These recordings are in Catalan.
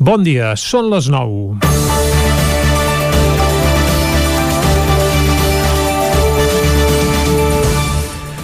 Bon dia, són les 9.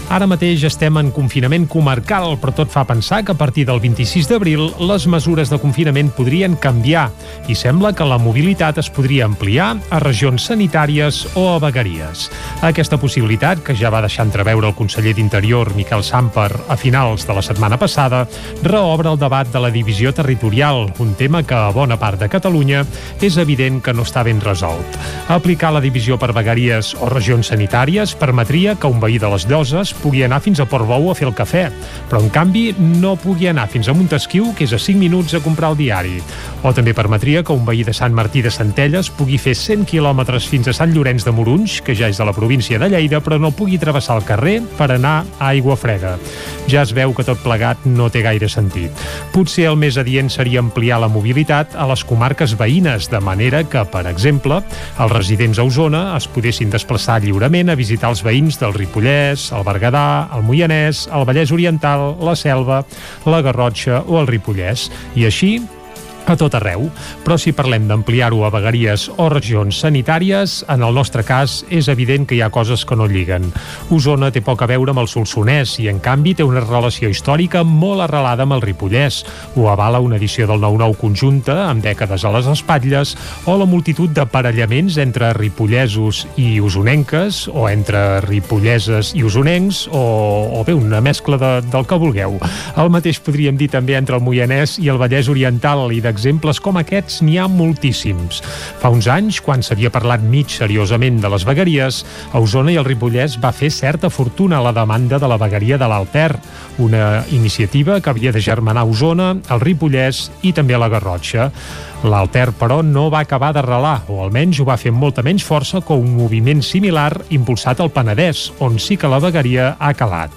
Ara mateix estem en confinament comarcal, però tot fa pensar que a partir del 26 d'abril les mesures de confinament podrien canviar i sembla que la mobilitat es podria ampliar a regions sanitàries o a vegueries. Aquesta possibilitat, que ja va deixar entreveure el conseller d'Interior, Miquel Samper, a finals de la setmana passada, reobre el debat de la divisió territorial, un tema que a bona part de Catalunya és evident que no està ben resolt. Aplicar la divisió per vegueries o regions sanitàries permetria que un veí de les Lloses pugui anar fins a Portbou a fer el cafè, però en canvi no pugui anar fins a Montesquieu, que és a 5 minuts a comprar el diari. O també permetria que un veí de Sant Martí de Centelles pugui fer 100 quilòmetres fins a Sant Llorenç de Morunys, que ja és de la província de Lleida, però no pugui travessar el carrer per anar a Aigua Freda. Ja es veu que tot plegat no té gaire sentit. Potser el més adient seria ampliar la mobilitat a les comarques veïnes, de manera que, per exemple, els residents a Osona es podessin desplaçar lliurement a visitar els veïns del Ripollès, el Berguedà, Berguedà, el Moianès, el Vallès Oriental, la Selva, la Garrotxa o el Ripollès. I així a tot arreu, però si parlem d'ampliar-ho a vegueries o regions sanitàries, en el nostre cas és evident que hi ha coses que no lliguen. Osona té poc a veure amb el Solsonès i, en canvi, té una relació històrica molt arrelada amb el Ripollès. Ho avala una edició del 9-9 conjunta, amb dècades a les espatlles, o la multitud d'aparellaments entre ripollesos i usonenques, o entre ripolleses i usonencs, o, o bé, una mescla de, del que vulgueu. El mateix podríem dir també entre el Moianès i el Vallès Oriental i de Exemples com aquests n'hi ha moltíssims. Fa uns anys, quan s'havia parlat mig seriosament de les vegueries, a Osona i el Ripollès va fer certa fortuna la demanda de la vegueria de l'Alter, una iniciativa que havia de germanar Osona, el Ripollès i també la Garrotxa. L'Alter, però, no va acabar d'arrelar, o almenys ho va fer amb molta menys força que un moviment similar impulsat al Penedès, on sí que la vegueria ha calat.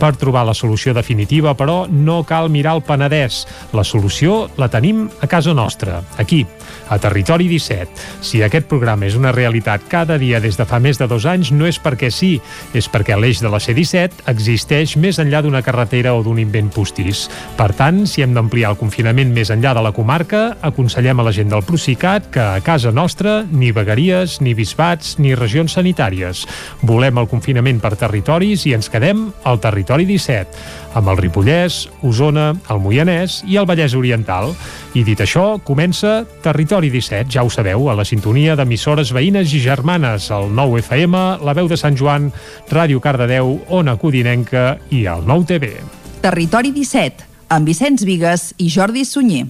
Per trobar la solució definitiva, però, no cal mirar el Penedès. La solució la tenim a casa nostra, aquí, a Territori 17. Si aquest programa és una realitat cada dia des de fa més de dos anys, no és perquè sí, és perquè l'eix de la C-17 existeix més enllà d'una carretera o d'un invent postís. Per tant, si hem d'ampliar el confinament més enllà de la comarca, aconsellem Aconsellem a la gent del Procicat que a casa nostra ni vegueries, ni bisbats, ni regions sanitàries. Volem el confinament per territoris i ens quedem al territori 17, amb el Ripollès, Osona, el Moianès i el Vallès Oriental. I dit això, comença Territori 17, ja ho sabeu, a la sintonia d'emissores veïnes i germanes, el 9 FM, la veu de Sant Joan, Ràdio Cardedeu, Ona Codinenca i el 9 TV. Territori 17, amb Vicenç Vigues i Jordi Sunyer.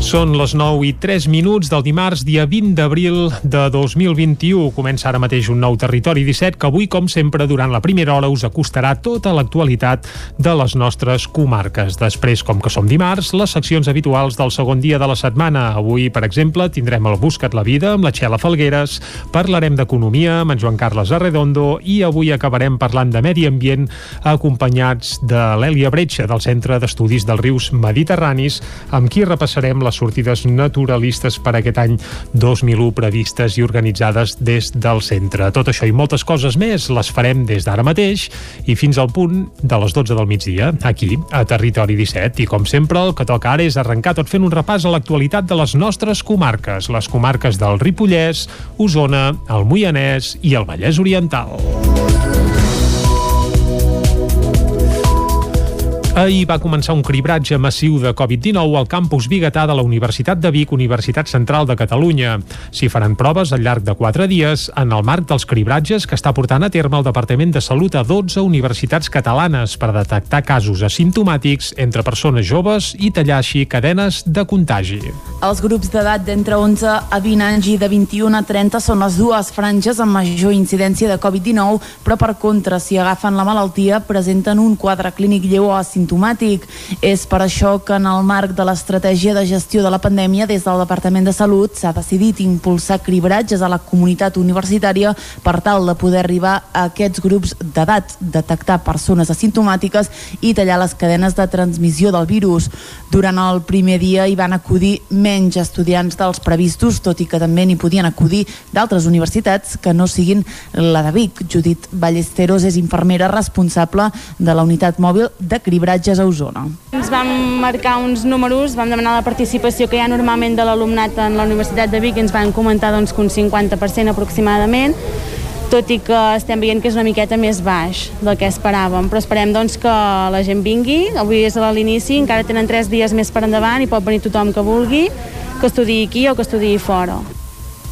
Són les 9 i 3 minuts del dimarts, dia 20 d'abril de 2021. Comença ara mateix un nou Territori 17 que avui, com sempre, durant la primera hora us acostarà tota l'actualitat de les nostres comarques. Després, com que som dimarts, les seccions habituals del segon dia de la setmana. Avui, per exemple, tindrem el Buscat la Vida amb la Txela Falgueres, parlarem d'economia amb en Joan Carles Arredondo i avui acabarem parlant de medi ambient acompanyats de l'Èlia Bretxa del Centre d'Estudis dels Rius Mediterranis, amb qui repassarem les sortides naturalistes per aquest any 2001 previstes i organitzades des del centre. Tot això i moltes coses més les farem des d'ara mateix i fins al punt de les 12 del migdia, aquí, a Territori 17. I com sempre, el que toca ara és arrencar tot fent un repàs a l'actualitat de les nostres comarques, les comarques del Ripollès, Osona, el Moianès i el Vallès Oriental. Ahir va començar un cribratge massiu de Covid-19 al campus Bigatà de la Universitat de Vic, Universitat Central de Catalunya. S'hi faran proves al llarg de quatre dies en el marc dels cribratges que està portant a terme el Departament de Salut a 12 universitats catalanes per detectar casos asimptomàtics entre persones joves i tallar així cadenes de contagi. Els grups d'edat d'entre 11 a 20 anys i de 21 a 30 són les dues franges amb major incidència de Covid-19, però per contra, si agafen la malaltia, presenten un quadre clínic lleu o asimptomàtic asimptomàtic. És per això que en el marc de l'estratègia de gestió de la pandèmia des del Departament de Salut s'ha decidit impulsar cribratges a la comunitat universitària per tal de poder arribar a aquests grups d'edat, detectar persones asimptomàtiques i tallar les cadenes de transmissió del virus. Durant el primer dia hi van acudir menys estudiants dels previstos, tot i que també n'hi podien acudir d'altres universitats que no siguin la de Vic. Judit Ballesteros és infermera responsable de la unitat mòbil de cribratge cribratges a Osona. Ens vam marcar uns números, vam demanar la participació que hi ha normalment de l'alumnat en la Universitat de Vic i ens van comentar doncs, que un 50% aproximadament tot i que estem veient que és una miqueta més baix del que esperàvem, però esperem doncs, que la gent vingui, avui és a l'inici, encara tenen tres dies més per endavant i pot venir tothom que vulgui, que estudiï aquí o que estudiï fora.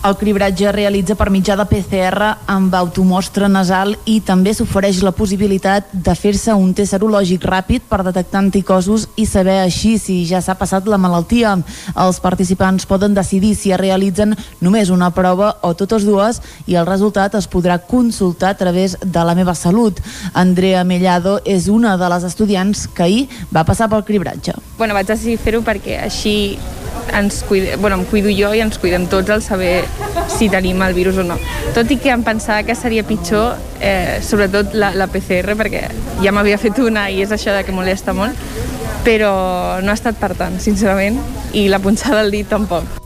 El cribratge realitza per mitjà de PCR amb automostra nasal i també s'ofereix la possibilitat de fer-se un test serològic ràpid per detectar anticossos i saber així si ja s'ha passat la malaltia. Els participants poden decidir si es realitzen només una prova o totes dues i el resultat es podrà consultar a través de la meva salut. Andrea Mellado és una de les estudiants que ahir va passar pel cribratge. Bueno, vaig decidir fer-ho perquè així ens cuide, bueno, em cuido jo i ens cuidem tots al saber si tenim el virus o no. Tot i que em pensava que seria pitjor, eh, sobretot la, la PCR, perquè ja m'havia fet una i és això de que molesta molt, però no ha estat per tant, sincerament, i la punxada del dit tampoc.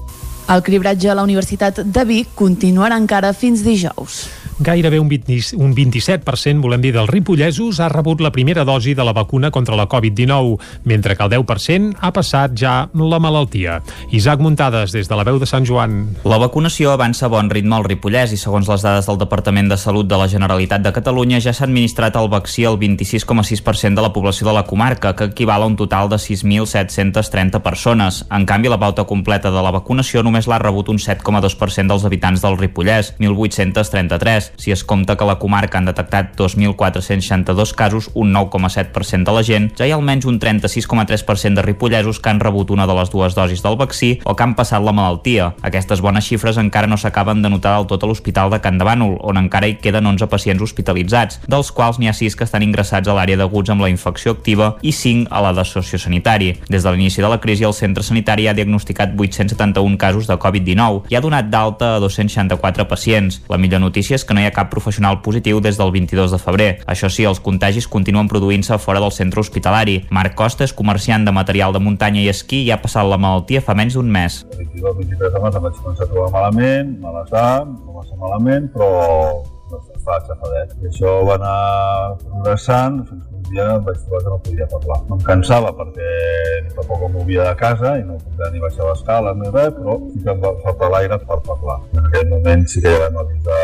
El cribratge a la Universitat de Vic continuarà encara fins dijous. Gairebé un, 20, un 27%, volem dir, dels ripollesos ha rebut la primera dosi de la vacuna contra la Covid-19, mentre que el 10% ha passat ja la malaltia. Isaac Muntades, des de la veu de Sant Joan. La vacunació avança a bon ritme al Ripollès i segons les dades del Departament de Salut de la Generalitat de Catalunya ja s'ha administrat el vaccí al 26,6% de la població de la comarca, que equival a un total de 6.730 persones. En canvi, la pauta completa de la vacunació només l'ha rebut un 7,2% dels habitants del Ripollès, 1.833, si es compta que la comarca han detectat 2.462 casos, un 9,7% de la gent, ja hi ha almenys un 36,3% de ripollesos que han rebut una de les dues dosis del vaccí o que han passat la malaltia. Aquestes bones xifres encara no s'acaben de notar del tot a l'Hospital de Can de Bànol, on encara hi queden 11 pacients hospitalitzats, dels quals n'hi ha 6 que estan ingressats a l'àrea d'aguts amb la infecció activa i 5 a la de sociosanitari. Des de l'inici de la crisi, el centre sanitari ha diagnosticat 871 casos de Covid-19 i ha donat d'alta a 264 pacients. La millor notícia és que no hi ha cap professional positiu des del 22 de febrer. Això sí, els contagis continuen produint-se fora del centre hospitalari. Marc Costa és comerciant de material de muntanya i esquí i ha passat la malaltia fa menys d'un mes. El 22-23 de març em vaig començar a trobar malament, malestar, malament, però fa xafadet. I això va anar progressant fins que un dia em vaig trobar que no podia parlar. Em cansava perquè tampoc em movia de casa i no podia ni baixar l'escala ni res, però sí que em va faltar l'aire per parlar. En aquell moment sí que ja vam avisar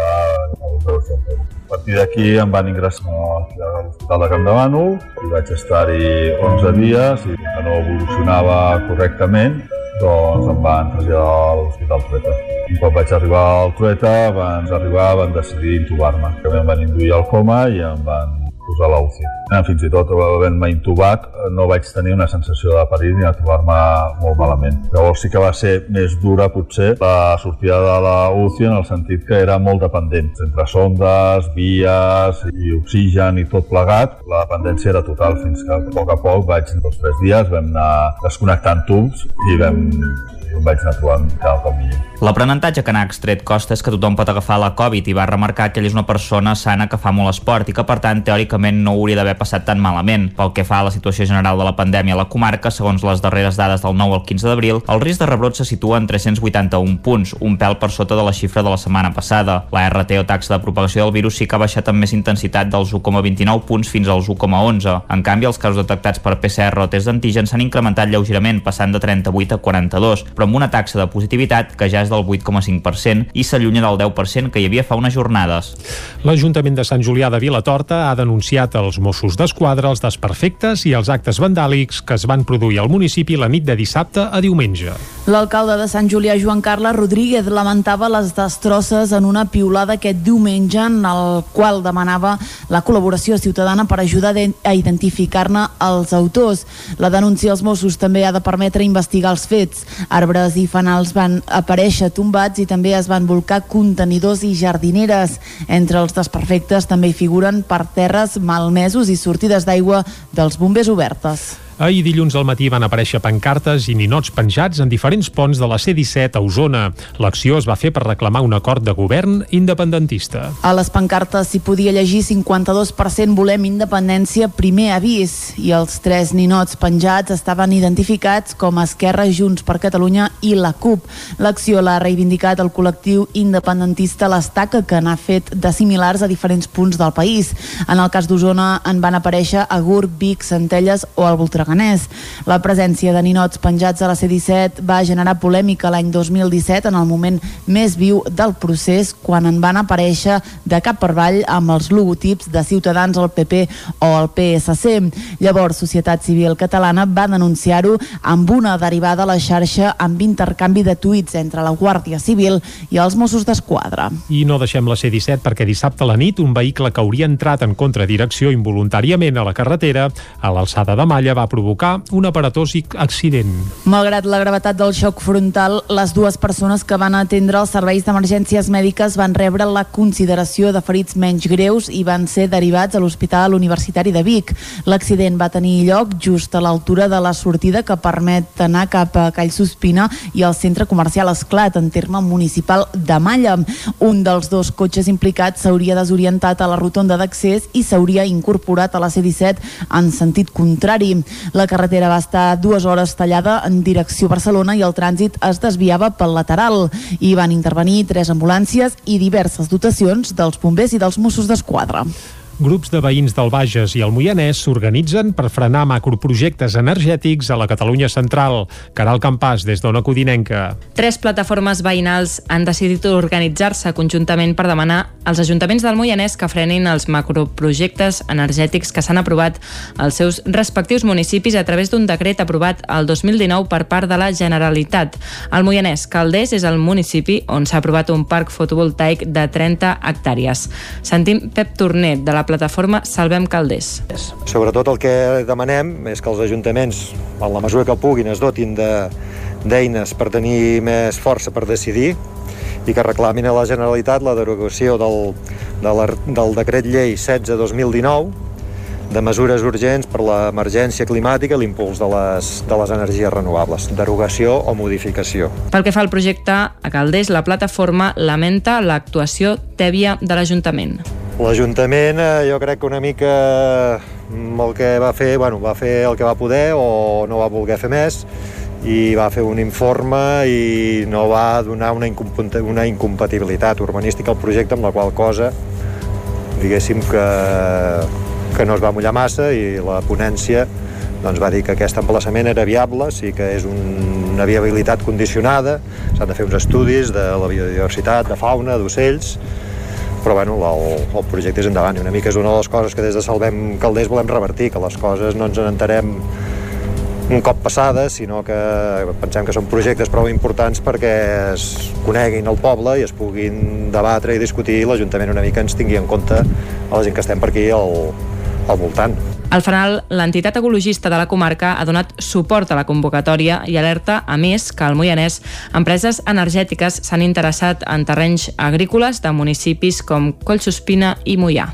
a partir d'aquí em van ingressar a l'Hospital de Camp de Bànol i vaig estar-hi 11 dies i que no evolucionava correctament doncs em van traslladar a l'Hospital Trueta. Un cop vaig arribar al Trueta, abans d'arribar van decidir intubar-me, que em van induir al coma i em van posar la UCI. Eh, fins i tot havent-me intubat no vaig tenir una sensació de perill ni de trobar-me molt malament. Llavors sí que va ser més dura potser la sortida de la UCI en el sentit que era molt dependent. Entre sondes, vies i oxigen i tot plegat, la dependència era total fins que a poc a poc vaig, dos o tres dies, vam anar desconnectant tubs i vam vaig anar trobant cada cop millor. L'aprenentatge que n'ha extret Costa és que tothom pot agafar la Covid i va remarcar que ell és una persona sana que fa molt esport i que per tant teòricament no hauria d'haver passat tan malament. Pel que fa a la situació general de la pandèmia a la comarca, segons les darreres dades del 9 al 15 d'abril, el risc de rebrot se situa en 381 punts, un pèl per sota de la xifra de la setmana passada. La RT o taxa de propagació del virus sí que ha baixat amb més intensitat dels 1,29 punts fins als 1,11. En canvi, els casos detectats per PCR o test d'antigen s'han incrementat lleugerament, passant de 38 a 42, però amb una taxa de positivitat que ja és del 8,5% i s'allunya del 10% que hi havia fa unes jornades. L'Ajuntament de Sant Julià de Vilatorta ha denunciat als Mossos d'Esquadra els desperfectes i els actes vandàlics que es van produir al municipi la nit de dissabte a diumenge. L'alcalde de Sant Julià, Joan Carles Rodríguez, lamentava les destrosses en una piulada aquest diumenge en el qual demanava la col·laboració ciutadana per ajudar a identificar-ne els autors. La denúncia als Mossos també ha de permetre investigar els fets. Arbres i fanals van aparèixer tombats i també es van volcar contenidors i jardineres. Entre els desperfectes també hi figuren per terres malmesos i sortides d'aigua dels bombers obertes. Ahir dilluns al matí van aparèixer pancartes i ninots penjats en diferents ponts de la C-17 a Osona. L'acció es va fer per reclamar un acord de govern independentista. A les pancartes s'hi podia llegir 52% volem independència, primer avís, i els tres ninots penjats estaven identificats com Esquerra, Junts per Catalunya i la CUP. L'acció l'ha reivindicat el col·lectiu independentista L'Estaca, que n'ha fet de similars a diferents punts del país. En el cas d'Osona en van aparèixer a Gurb, Vic, Centelles o al Voltregà Leganés. La presència de ninots penjats a la C-17 va generar polèmica l'any 2017 en el moment més viu del procés quan en van aparèixer de cap per avall amb els logotips de Ciutadans, el PP o el PSC. Llavors, Societat Civil Catalana va denunciar-ho amb una derivada a la xarxa amb intercanvi de tuits entre la Guàrdia Civil i els Mossos d'Esquadra. I no deixem la C-17 perquè dissabte a la nit un vehicle que hauria entrat en contradirecció involuntàriament a la carretera a l'alçada de Malla va provocar un aparatós accident. Malgrat la gravetat del xoc frontal, les dues persones que van atendre els serveis d'emergències mèdiques van rebre la consideració de ferits menys greus i van ser derivats a l'Hospital Universitari de Vic. L'accident va tenir lloc just a l'altura de la sortida que permet anar cap a Callsospina i al centre comercial Esclat, en terme municipal de Malla. Un dels dos cotxes implicats s'hauria desorientat a la rotonda d'accés i s'hauria incorporat a la C-17 en sentit contrari. La carretera va estar dues hores tallada en direcció Barcelona i el trànsit es desviava pel lateral. Hi van intervenir tres ambulàncies i diverses dotacions dels bombers i dels Mossos d'Esquadra. Grups de veïns del Bages i el Moianès s'organitzen per frenar macroprojectes energètics a la Catalunya central. Caral Campàs, des d'Ona Codinenca. Tres plataformes veïnals han decidit organitzar-se conjuntament per demanar als ajuntaments del Moianès que frenin els macroprojectes energètics que s'han aprovat als seus respectius municipis a través d'un decret aprovat el 2019 per part de la Generalitat. El Moianès Caldés és el municipi on s'ha aprovat un parc fotovoltaic de 30 hectàrees. Sentim Pep Tornet, de la plataforma Salvem Calders. Sobretot el que demanem és que els ajuntaments, en la mesura que puguin, es dotin d'eines per tenir més força per decidir i que reclamin a la Generalitat la derogació del, de la, del decret llei 16-2019 de mesures urgents per l'emergència climàtica i l'impuls de, les, de les energies renovables, derogació o modificació. Pel que fa al projecte a Calders, la plataforma lamenta l'actuació tèbia de l'Ajuntament. L'Ajuntament eh, jo crec que una mica mm, el que va fer, bueno, va fer el que va poder o no va voler fer més i va fer un informe i no va donar una, una incompatibilitat urbanística al projecte amb la qual cosa diguéssim que que no es va mullar massa i la ponència doncs va dir que aquest emplaçament era viable, sí que és un, una viabilitat condicionada, s'han de fer uns estudis de la biodiversitat, de fauna, d'ocells, però bueno, el, el projecte és endavant i una mica és una de les coses que des de Salvem Calders volem revertir, que les coses no ens en entarem un cop passades, sinó que pensem que són projectes prou importants perquè es coneguin el poble i es puguin debatre i discutir i l'Ajuntament una mica ens tingui en compte a la gent que estem per aquí al, al voltant. Al final, l'entitat ecologista de la comarca ha donat suport a la convocatòria i alerta, a més, que al Moianès empreses energètiques s'han interessat en terrenys agrícoles de municipis com Collsospina i Moià.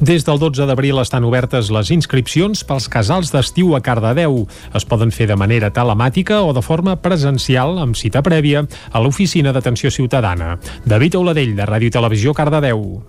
Des del 12 d'abril estan obertes les inscripcions pels casals d'estiu a Cardedeu. Es poden fer de manera telemàtica o de forma presencial amb cita prèvia a l'oficina d'atenció ciutadana. David Auladell, de Ràdio Televisió, Cardedeu.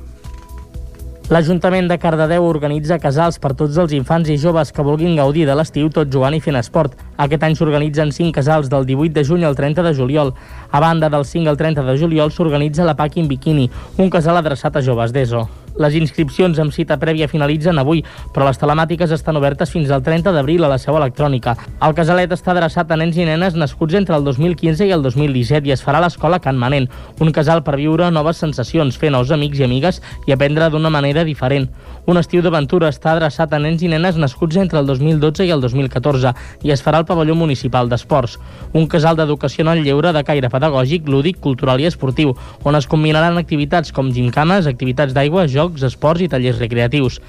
L'Ajuntament de Cardedeu organitza casals per tots els infants i joves que vulguin gaudir de l'estiu tot jugant i fent esport. Aquest any s'organitzen 5 casals del 18 de juny al 30 de juliol. A banda del 5 al 30 de juliol s'organitza la en Bikini, un casal adreçat a joves d'ESO. Les inscripcions amb cita prèvia finalitzen avui, però les telemàtiques estan obertes fins al 30 d'abril a la seu electrònica. El casalet està adreçat a nens i nenes nascuts entre el 2015 i el 2017 i es farà a l'escola Can Manent, un casal per viure noves sensacions, fer nous amics i amigues i aprendre d'una manera diferent. Un estiu d'aventura està adreçat a nens i nenes nascuts entre el 2012 i el 2014 i es farà al pavelló municipal d'esports. Un casal d'educació en el lleure de caire pedagògic, lúdic, cultural i esportiu, on es combinaran activitats com gimcanes, activitats d'aigua, jocs, jocs, esports i tallers recreatius.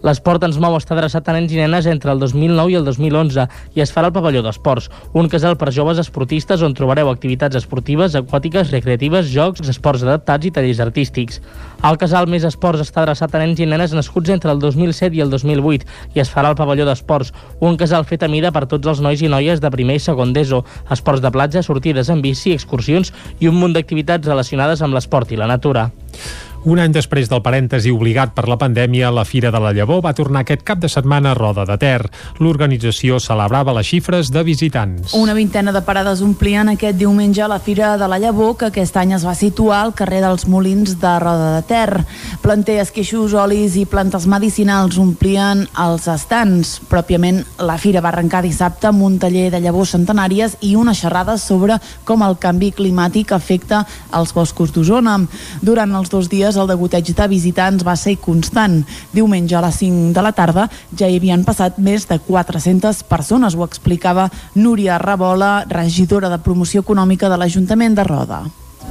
L'esport ens mou està adreçat a nens i nenes entre el 2009 i el 2011 i es farà al pavelló d'esports, un casal per joves esportistes on trobareu activitats esportives, aquàtiques, recreatives, jocs, esports adaptats i tallers artístics. El casal Més Esports està adreçat a nens i nenes nascuts entre el 2007 i el 2008 i es farà al pavelló d'esports, un casal fet a mida per tots els nois i noies de primer i segon d'ESO, esports de platja, sortides en bici, excursions i un munt d'activitats relacionades amb l'esport i la natura. Un any després del parèntesi obligat per la pandèmia, la Fira de la Llavor va tornar aquest cap de setmana a Roda de Ter. L'organització celebrava les xifres de visitants. Una vintena de parades omplien aquest diumenge la Fira de la Llavor, que aquest any es va situar al carrer dels Molins de Roda de Ter. Planter, esqueixos, olis i plantes medicinals omplien els estants. Pròpiament, la Fira va arrencar dissabte amb un taller de llavors centenàries i una xerrada sobre com el canvi climàtic afecta els boscos d'Osona. Durant els dos dies dies el degoteig de visitants va ser constant. Diumenge a les 5 de la tarda ja hi havien passat més de 400 persones, ho explicava Núria Rabola, regidora de promoció econòmica de l'Ajuntament de Roda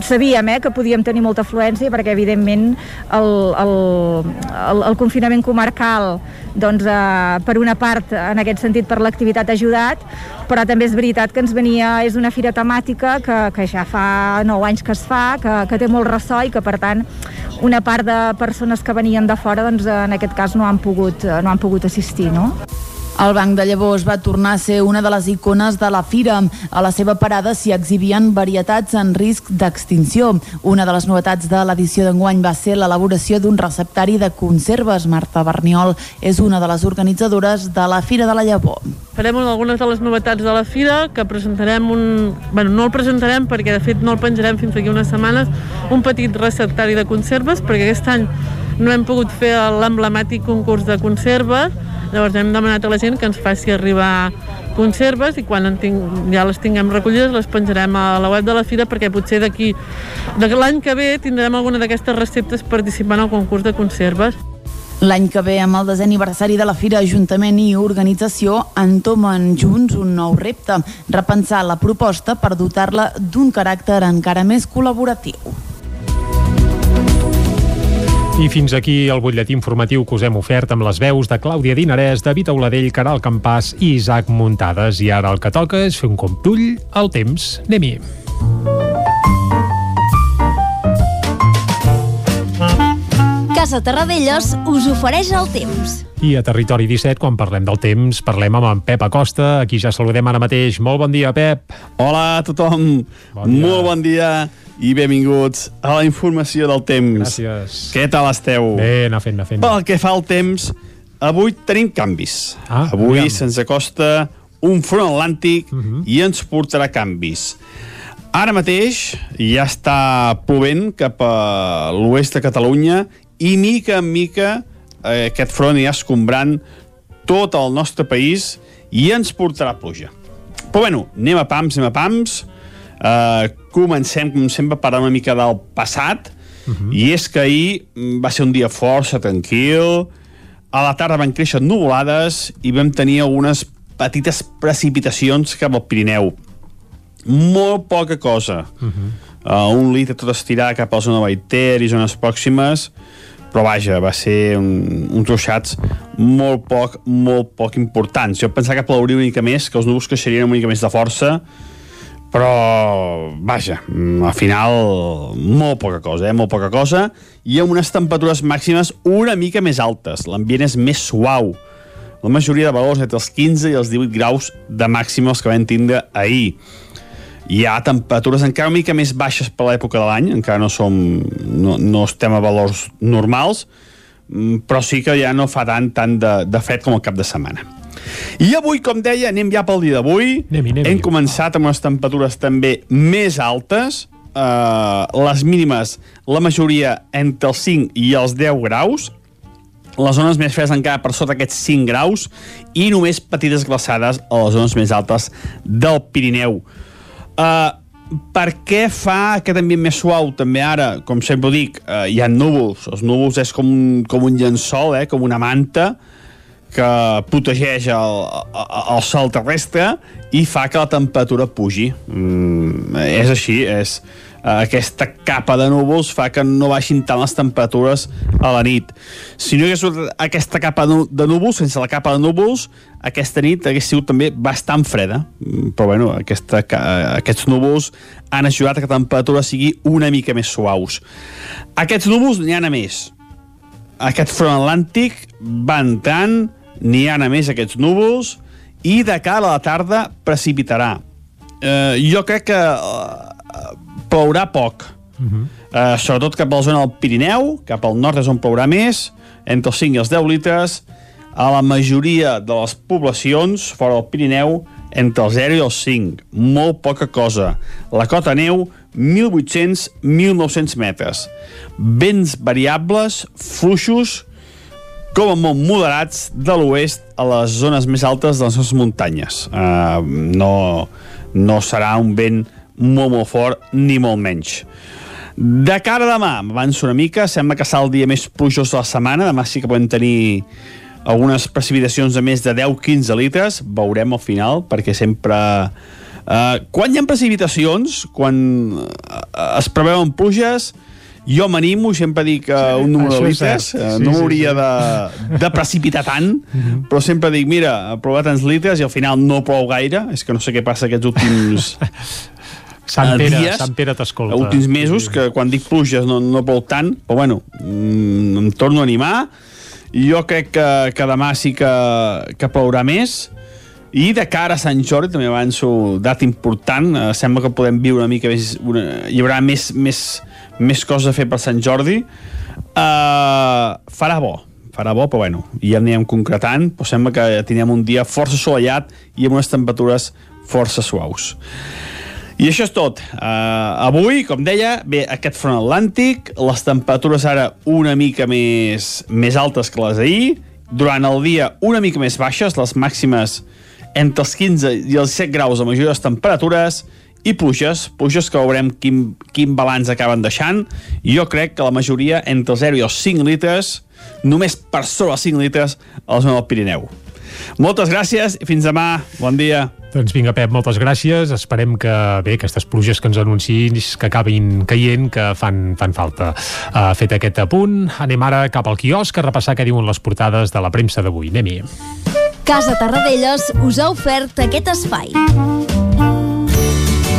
sabíem eh, que podíem tenir molta afluència perquè evidentment el, el, el, el confinament comarcal doncs, eh, per una part en aquest sentit per l'activitat ha ajudat però també és veritat que ens venia és una fira temàtica que, que ja fa 9 anys que es fa, que, que té molt ressò i que per tant una part de persones que venien de fora doncs, en aquest cas no han pogut, no han pogut assistir no? El Banc de Llavors va tornar a ser una de les icones de la fira. A la seva parada s'hi exhibien varietats en risc d'extinció. Una de les novetats de l'edició d'enguany va ser l'elaboració d'un receptari de conserves. Marta Berniol és una de les organitzadores de la Fira de la Llavor. Farem algunes de les novetats de la fira, que presentarem un... Bueno, no el presentarem perquè de fet no el penjarem fins aquí unes setmanes, un petit receptari de conserves, perquè aquest any no hem pogut fer l'emblemàtic concurs de conserves, Llavors hem demanat a la gent que ens faci arribar conserves i quan en tinc, ja les tinguem recollides les penjarem a la web de la fira perquè potser d'aquí l'any que ve tindrem alguna d'aquestes receptes participant al concurs de conserves. L'any que ve, amb el desè aniversari de la Fira, Ajuntament i Organització entomen junts un nou repte, repensar la proposta per dotar-la d'un caràcter encara més col·laboratiu. I fins aquí el butlletí informatiu que us hem ofert amb les veus de Clàudia Dinarès, David Auladell, Caral Campàs i Isaac Muntades. I ara el que toca és fer un comptull al temps. Anem-hi. Casa Terradellos us ofereix el temps. I a Territori 17, quan parlem del temps, parlem amb en Pep Acosta. Aquí ja saludem ara mateix. Molt bon dia, Pep. Hola a tothom. Bon dia. Molt bon dia i benvinguts a la informació del temps. Gràcies. Què tal esteu? Bé, anar fent, anar fent. Pel que fa al temps, avui tenim canvis. Ah, avui aviam. se'ns acosta un front atlàntic uh Mhm. -huh. i ens portarà canvis. Ara mateix ja està plovent cap a l'oest de Catalunya i mica en mica eh, aquest front ja escombrant tot el nostre país i ens portarà pluja. Però bueno, anem a pams, anem a pams. Uh, comencem, com sempre, a parlar una mica del passat. Uh -huh. I és que ahir mm, va ser un dia força tranquil. A la tarda van créixer nuvolades i vam tenir algunes petites precipitacions cap al Pirineu. Molt poca cosa. Uh -huh. uh, un litre tot estirar cap a la zona Baiter i zones pròximes, però vaja, va ser un, uns ruixats molt poc, molt poc importants. Jo pensava que plauria una mica més, que els núvols creixerien una mica més de força, però vaja, mm, al final molt poca cosa, eh? molt poca cosa. I amb unes temperatures màximes una mica més altes, l'ambient és més suau. La majoria de valors entre els 15 i els 18 graus de màxim els que vam tindre ahir. Hi ha temperatures encara una mica més baixes per l'època de l'any, encara no som no, no estem a valors normals. Mm, però sí que ja no fa tant, tant de, de fred com el cap de setmana i avui, com deia, anem ja pel dia d'avui. Hem començat amb unes temperatures també més altes, uh, les mínimes, la majoria entre els 5 i els 10 graus, les zones més fredes encara per sota aquests 5 graus i només petites glaçades a les zones més altes del Pirineu. Uh, per què fa aquest ambient més suau? També ara, com sempre dic, uh, hi ha núvols. Els núvols és com un, com un llençol, eh, com una manta, que protegeix el, el, sol terrestre i fa que la temperatura pugi. Mm, és així, és eh, aquesta capa de núvols fa que no baixin tant les temperatures a la nit. Si no hi hagués aquesta capa de núvols, sense la capa de núvols, aquesta nit hagués sigut també bastant freda. Mm, Però bueno, aquesta, aquests núvols han ajudat que la temperatura sigui una mica més suaus. Aquests núvols n'hi ha a més. Aquest front atlàntic va entrant, n'hi ha a més aquests núvols, i de cara a la tarda precipitarà. Eh, jo crec que eh, plourà poc. Uh -huh. eh, sobretot cap a la zona del Pirineu, cap al nord és on plourà més, entre els 5 i els 10 litres, a la majoria de les poblacions fora del Pirineu entre el 0 i els 5, molt poca cosa. La cota neu, 1.800-1.900 metres. Vents variables, fluixos, com a molt moderats de l'oest a les zones més altes de les nostres muntanyes. Uh, no, no serà un vent molt, molt fort, ni molt menys. De cara a demà, m'avanço una mica, sembla que serà el dia més plujós de la setmana, demà sí que podem tenir algunes precipitacions de més de 10-15 litres, veurem al final, perquè sempre... Uh, quan hi ha precipitacions, quan uh, es preveuen pluges, jo m'animo, sempre dic uh, un número Això de és cert. litres, uh, Sí, no sí, hauria sí. de, de precipitar tant, però sempre dic, mira, plou tants litres i al final no plou gaire, és que no sé què passa aquests últims Sant eh, Pere, dies, Sant Pere t'escolta. últims mesos, que quan dic pluges no, no plou tant, però bueno, mm, em torno a animar, jo crec que, que demà sí que, que plourà més, i de cara a Sant Jordi, també avanço data important, eh, sembla que podem viure una mica més... Una, hi haurà més, més, més coses a fer per Sant Jordi. Uh, farà bo, farà bo, però bueno, ja anirem concretant, però sembla que tindrem un dia força assolellat i amb unes temperatures força suaus. I això és tot. Uh, avui, com deia, ve aquest front atlàntic, les temperatures ara una mica més, més altes que les d'ahir, durant el dia una mica més baixes, les màximes entre els 15 i els 17 graus a majoria de les temperatures, i pluges, pluges que veurem quin, quin balanç acaben deixant. Jo crec que la majoria entre els 0 i els 5 litres, només per sobre els 5 litres a la zona del Pirineu. Moltes gràcies i fins demà. Bon dia. Doncs vinga, Pep, moltes gràcies. Esperem que, bé, aquestes pluges que ens anunciïs que acabin caient, que fan, fan falta. Uh, fet aquest apunt, anem ara cap al quiosc a repassar què diuen les portades de la premsa d'avui. Anem-hi. Casa Tarradellas us ha ofert aquest espai.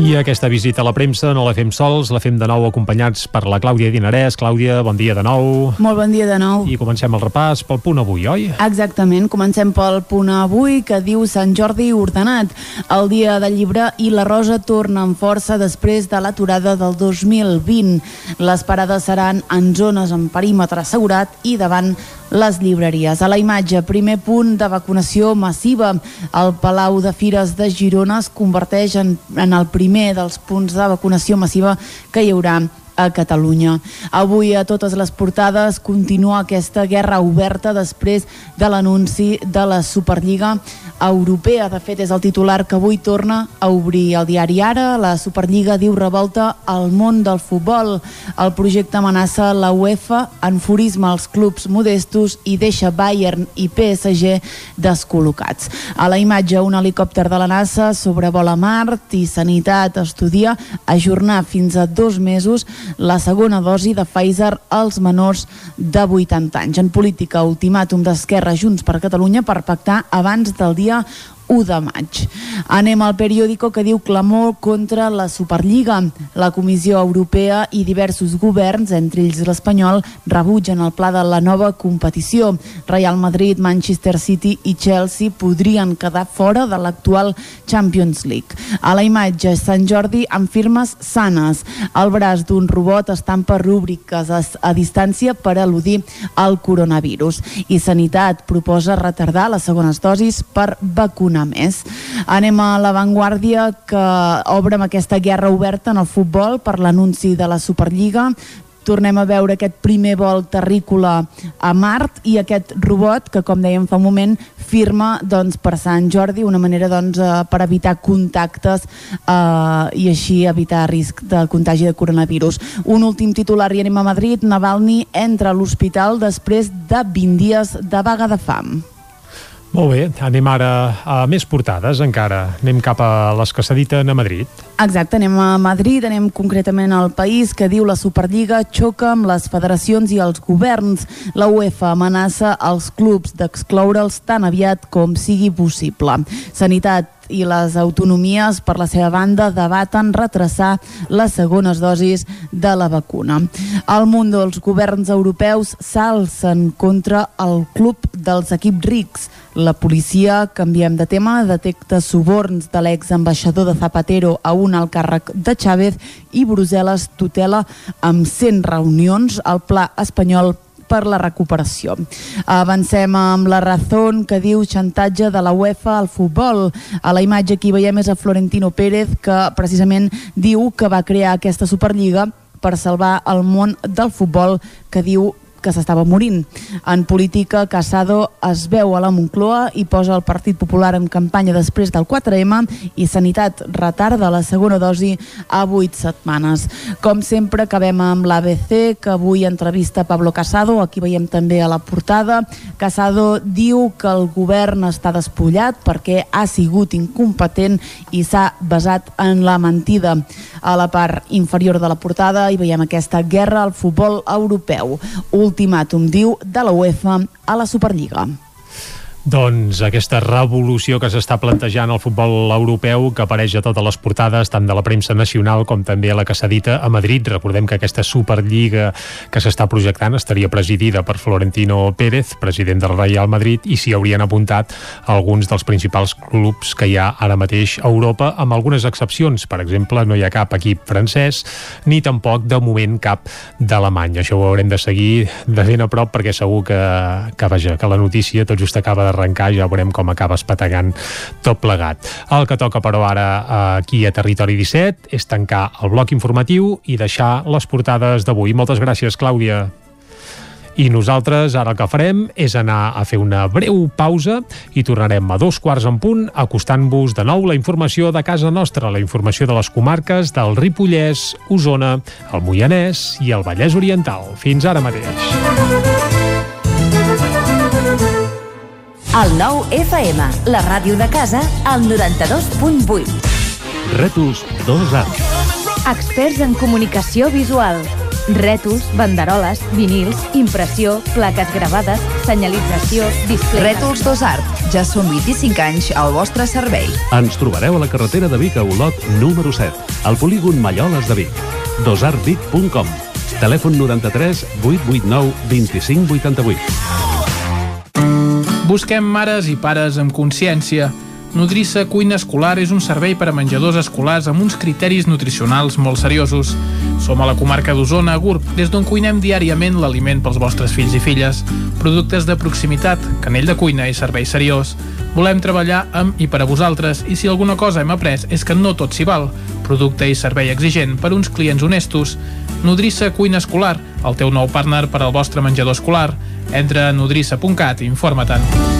I aquesta visita a la premsa no la fem sols, la fem de nou acompanyats per la Clàudia Dinarès. Clàudia, bon dia de nou. Molt bon dia de nou. I comencem el repàs pel punt avui, oi? Exactament, comencem pel punt avui que diu Sant Jordi ordenat. El dia del llibre i la Rosa torna amb força després de l'aturada del 2020. Les parades seran en zones amb perímetre assegurat i davant les llibreries. A la imatge, primer punt de vacunació massiva. El Palau de Fires de Girona es converteix en, en el primer dels punts de vacunació massiva que hi haurà a Catalunya. Avui a totes les portades continua aquesta guerra oberta després de l'anunci de la Superliga Europea. De fet, és el titular que avui torna a obrir el diari Ara. La Superliga diu revolta al món del futbol. El projecte amenaça la UEFA, enfurisma els clubs modestos i deixa Bayern i PSG descol·locats. A la imatge, un helicòpter de la NASA sobrevola Mart i Sanitat estudia ajornar fins a dos mesos la segona dosi de Pfizer als menors de 80 anys. En política, ultimàtum d'Esquerra Junts per Catalunya per pactar abans del dia 1 de maig. Anem al periòdico que diu clamor contra la Superliga. La Comissió Europea i diversos governs, entre ells l'espanyol, rebutgen el pla de la nova competició. Real Madrid, Manchester City i Chelsea podrien quedar fora de l'actual Champions League. A la imatge, Sant Jordi amb firmes sanes. El braç d'un robot estampa rúbriques a, a distància per al·ludir al coronavirus. I Sanitat proposa retardar les segones dosis per vacunar més. Anem a l'avantguàrdia que obre amb aquesta guerra oberta en el futbol per l'anunci de la Superliga tornem a veure aquest primer vol terrícola a Mart i aquest robot que, com dèiem fa un moment, firma doncs, per Sant Jordi una manera doncs, eh, per evitar contactes eh, i així evitar risc de contagi de coronavirus. Un últim titular i anem a Madrid. Navalny entra a l'hospital després de 20 dies de vaga de fam. Molt bé, anem ara a més portades encara. Anem cap a les que s'editen a Madrid. Exacte, anem a Madrid, anem concretament al país que diu la Superliga xoca amb les federacions i els governs. La UEFA amenaça els clubs d'excloure'ls tan aviat com sigui possible. Sanitat i les autonomies, per la seva banda, debaten retrasar les segones dosis de la vacuna. Al món dels governs europeus s'alcen contra el club dels equips rics. La policia, canviem de tema, detecta suborns de l'exambaixador de Zapatero a un alt càrrec de Chávez i Brussel·les tutela amb 100 reunions al pla espanyol per la recuperació. Avancem amb la Razón que diu xantatge de la UEFA al futbol. A la imatge que hi veiem és a Florentino Pérez que precisament diu que va crear aquesta Superliga per salvar el món del futbol que diu que s'estava morint. En política, Casado es veu a la Moncloa i posa el Partit Popular en campanya després del 4M i Sanitat retarda la segona dosi a 8 setmanes. Com sempre, acabem amb l'ABC, que avui entrevista Pablo Casado, aquí veiem també a la portada. Casado diu que el govern està despullat perquè ha sigut incompetent i s'ha basat en la mentida. A la part inferior de la portada hi veiem aquesta guerra al futbol europeu ultimàtum, diu, de la UEFA a la Superliga. Doncs aquesta revolució que s'està plantejant al futbol europeu que apareix a totes les portades, tant de la premsa nacional com també a la que s'edita a Madrid. Recordem que aquesta Superliga que s'està projectant estaria presidida per Florentino Pérez, president del Real Madrid, i s'hi haurien apuntat alguns dels principals clubs que hi ha ara mateix a Europa, amb algunes excepcions. Per exemple, no hi ha cap equip francès, ni tampoc, de moment, cap d'Alemany. Això ho haurem de seguir de ben a prop perquè segur que, que, vaja, que la notícia tot just acaba d'arrencar, ja veurem com acaba espategant tot plegat. El que toca, però, ara aquí a Territori 17 és tancar el bloc informatiu i deixar les portades d'avui. Moltes gràcies, Clàudia. I nosaltres ara el que farem és anar a fer una breu pausa i tornarem a dos quarts en punt acostant-vos de nou la informació de casa nostra, la informació de les comarques del Ripollès, Osona, el Moianès i el Vallès Oriental. Fins ara mateix. El nou FM, la ràdio de casa, al 92.8. Rètols 2A. Experts en comunicació visual. Rètols, banderoles, vinils, impressió, plaques gravades, senyalització, display... Rètols 2Art. Ja són 25 anys al vostre servei. Ens trobareu a la carretera de Vic a Olot, número 7, al polígon Malloles de Vic. dosartvic.com Telèfon 93 889 2588. Busquem mares i pares amb consciència. Nodrissa Cuina Escolar és un servei per a menjadors escolars amb uns criteris nutricionals molt seriosos. Som a la comarca d'Osona, Gurb, des d'on cuinem diàriament l'aliment pels vostres fills i filles. Productes de proximitat, canell de cuina i servei seriós. Volem treballar amb i per a vosaltres i si alguna cosa hem après és que no tot s'hi val. Producte i servei exigent per uns clients honestos. Nodrissa Cuina Escolar, el teu nou partner per al vostre menjador escolar. Entra a nodrissa.cat i informa-te'n.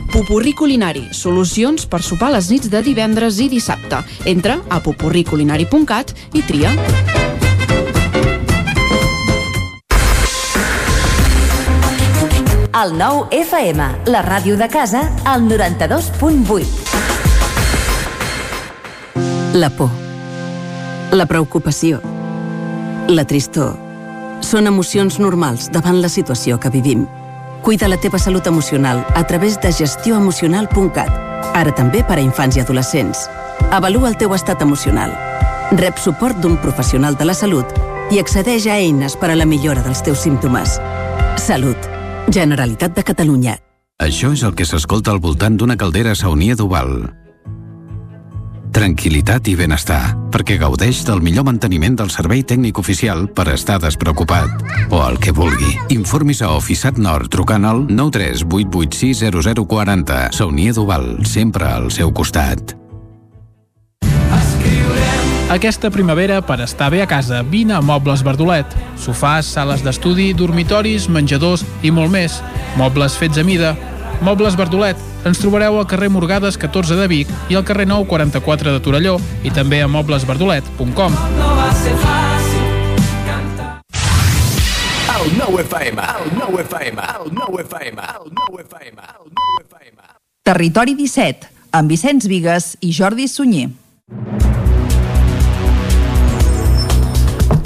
Pupurri Culinari, solucions per sopar les nits de divendres i dissabte. Entra a pupurriculinari.cat i tria. El nou FM, la ràdio de casa, al 92.8. La por, la preocupació, la tristor, són emocions normals davant la situació que vivim. Cuida la teva salut emocional a través de gestioemocional.cat, ara també per a infants i adolescents. Avalua el teu estat emocional. Rep suport d'un professional de la salut i accedeix a eines per a la millora dels teus símptomes. Salut. Generalitat de Catalunya. Això és el que s'escolta al voltant d'una caldera saunia d'Oval. Tranquilitat i benestar, perquè gaudeix del millor manteniment del servei tècnic oficial per estar despreocupat. O el que vulgui. Informis a Oficiat Nord trucant al 938860040. Saunia d'Oval, sempre al seu costat. Aquesta primavera, per estar bé a casa, vine a Mobles Verdolet. Sofàs, sales d'estudi, dormitoris, menjadors i molt més. Mobles fets a mida. Mobles Verdolet. Ens trobareu al carrer Morgades 14 de Vic i al carrer Nou 44 de Torelló i també a moblesverdolet.com. El nou FM, el nou FM, el nou FM, el nou FM, el nou FM. Territori 17, amb Vicenç Vigues i Jordi Sunyer.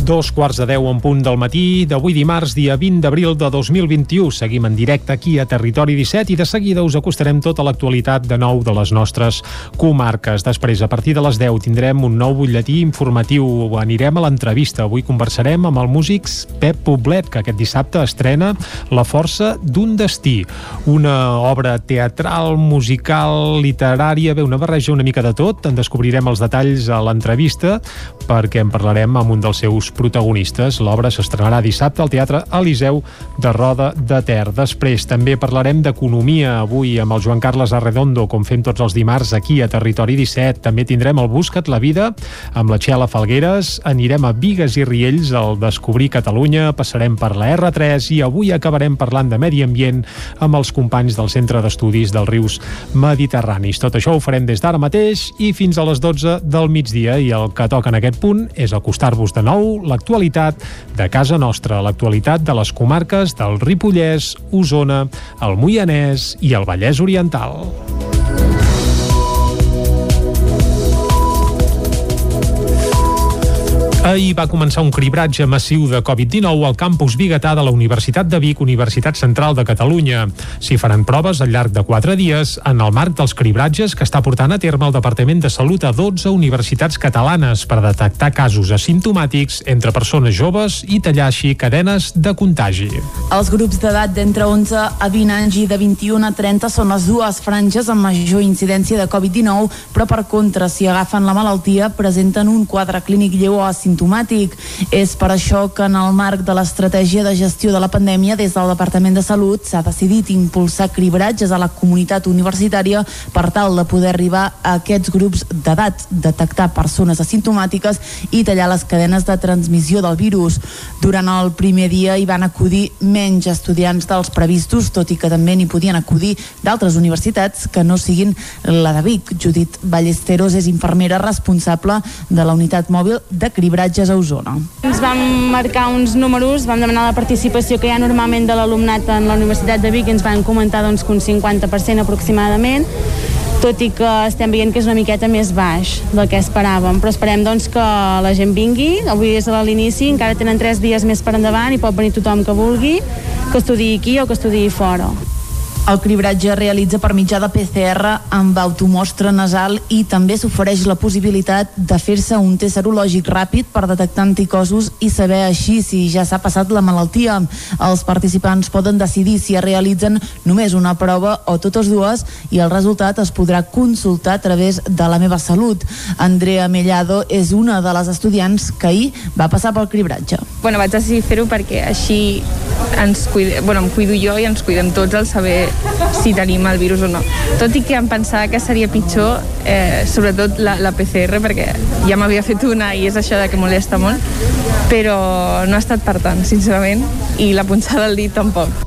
Dos quarts de deu en punt del matí d'avui dimarts, dia 20 d'abril de 2021. Seguim en directe aquí a Territori 17 i de seguida us acostarem tota l'actualitat de nou de les nostres comarques. Després, a partir de les 10, tindrem un nou butlletí informatiu. Anirem a l'entrevista. Avui conversarem amb el músic Pep Poblet, que aquest dissabte estrena La força d'un destí. Una obra teatral, musical, literària, bé, una barreja una mica de tot. En descobrirem els detalls a l'entrevista perquè en parlarem amb un dels seus protagonistes. L'obra s'estrenarà dissabte al Teatre Eliseu de Roda de Ter. Després també parlarem d'economia avui amb el Joan Carles Arredondo, com fem tots els dimarts aquí a Territori 17. També tindrem el Buscat la Vida amb la Txela Falgueres. Anirem a Vigues i Riells al Descobrir Catalunya. Passarem per la R3 i avui acabarem parlant de medi ambient amb els companys del Centre d'Estudis dels Rius Mediterranis. Tot això ho farem des d'ara mateix i fins a les 12 del migdia i el que toca en aquest punt és acostar-vos de nou l'actualitat de casa nostra, l'actualitat de les comarques del Ripollès, Osona, el Moianès i el Vallès Oriental. Ahir va començar un cribratge massiu de Covid-19 al campus biguetà de la Universitat de Vic, Universitat Central de Catalunya. S'hi faran proves al llarg de quatre dies en el marc dels cribratges que està portant a terme el Departament de Salut a 12 universitats catalanes per detectar casos asimptomàtics entre persones joves i tallar així cadenes de contagi. Els grups d'edat d'entre 11 a 20 anys i de 21 a 30 són les dues franges amb major incidència de Covid-19, però per contra, si agafen la malaltia, presenten un quadre clínic lleu o asimptomàtic asimptomàtic. És per això que en el marc de l'estratègia de gestió de la pandèmia des del Departament de Salut s'ha decidit impulsar cribratges a la comunitat universitària per tal de poder arribar a aquests grups d'edat, detectar persones asimptomàtiques i tallar les cadenes de transmissió del virus. Durant el primer dia hi van acudir menys estudiants dels previstos, tot i que també n'hi podien acudir d'altres universitats que no siguin la de Vic. Judit Ballesteros és infermera responsable de la unitat mòbil de cribratge viatges a Osona. Ens vam marcar uns números, vam demanar la participació que hi ha normalment de l'alumnat en la Universitat de Vic i ens van comentar doncs, que un 50% aproximadament tot i que estem veient que és una miqueta més baix del que esperàvem, però esperem doncs, que la gent vingui, avui és a l'inici, encara tenen tres dies més per endavant i pot venir tothom que vulgui, que estudiï aquí o que estudiï fora. El cribratge es realitza per mitjà de PCR amb automostra nasal i també s'ofereix la possibilitat de fer-se un test serològic ràpid per detectar anticossos i saber així si ja s'ha passat la malaltia. Els participants poden decidir si es realitzen només una prova o totes dues i el resultat es podrà consultar a través de la meva salut. Andrea Mellado és una de les estudiants que ahir va passar pel cribratge. Bueno, vaig decidir fer-ho perquè així ens cuide, bueno, em cuido jo i ens cuidem tots al saber si tenim el virus o no. Tot i que em pensava que seria pitjor, eh, sobretot la, la PCR, perquè ja m'havia fet una i és això de que molesta molt, però no ha estat per tant, sincerament, i la punxada del dit tampoc.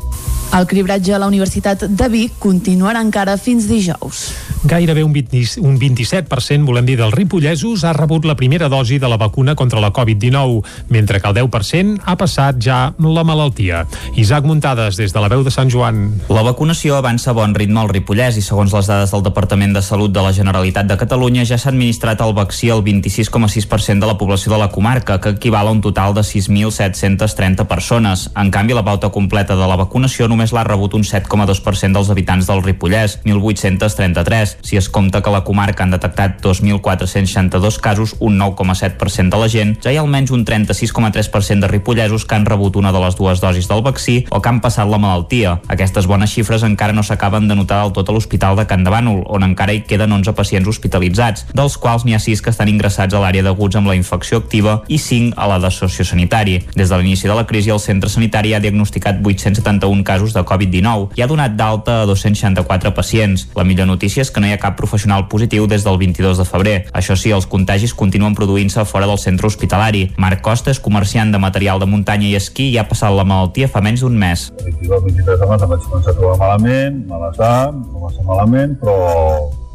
El cribratge a la Universitat de Vic continuarà encara fins dijous. Gairebé un, 20, un 27%, volem dir, dels ripollesos ha rebut la primera dosi de la vacuna contra la Covid-19, mentre que el 10% ha passat ja la malaltia. Isaac Muntades, des de la veu de Sant Joan. La vacunació avança a bon ritme al Ripollès i segons les dades del Departament de Salut de la Generalitat de Catalunya ja s'ha administrat el vaccí al 26,6% de la població de la comarca, que equival a un total de 6.730 persones. En canvi, la pauta completa de la vacunació només l'ha rebut un 7,2% dels habitants del Ripollès, 1.833 si es compta que la comarca han detectat 2.462 casos, un 9,7% de la gent, ja hi ha almenys un 36,3% de ripollesos que han rebut una de les dues dosis del vaccí o que han passat la malaltia. Aquestes bones xifres encara no s'acaben de notar del tot a l'Hospital de Can de Bànol, on encara hi queden 11 pacients hospitalitzats, dels quals n'hi ha 6 que estan ingressats a l'àrea d'aguts amb la infecció activa i 5 a la de sociosanitari. Des de l'inici de la crisi, el centre sanitari ha diagnosticat 871 casos de Covid-19 i ha donat d'alta a 264 pacients. La millor notícia és que no hi ha cap professional positiu des del 22 de febrer. Això sí, els contagis continuen produint-se fora del centre hospitalari. Marc Costa és comerciant de material de muntanya i esquí i ha passat la malaltia fa menys d'un mes. El 22-23 de maig em vaig començar a trobar malament, malestar, va malament, però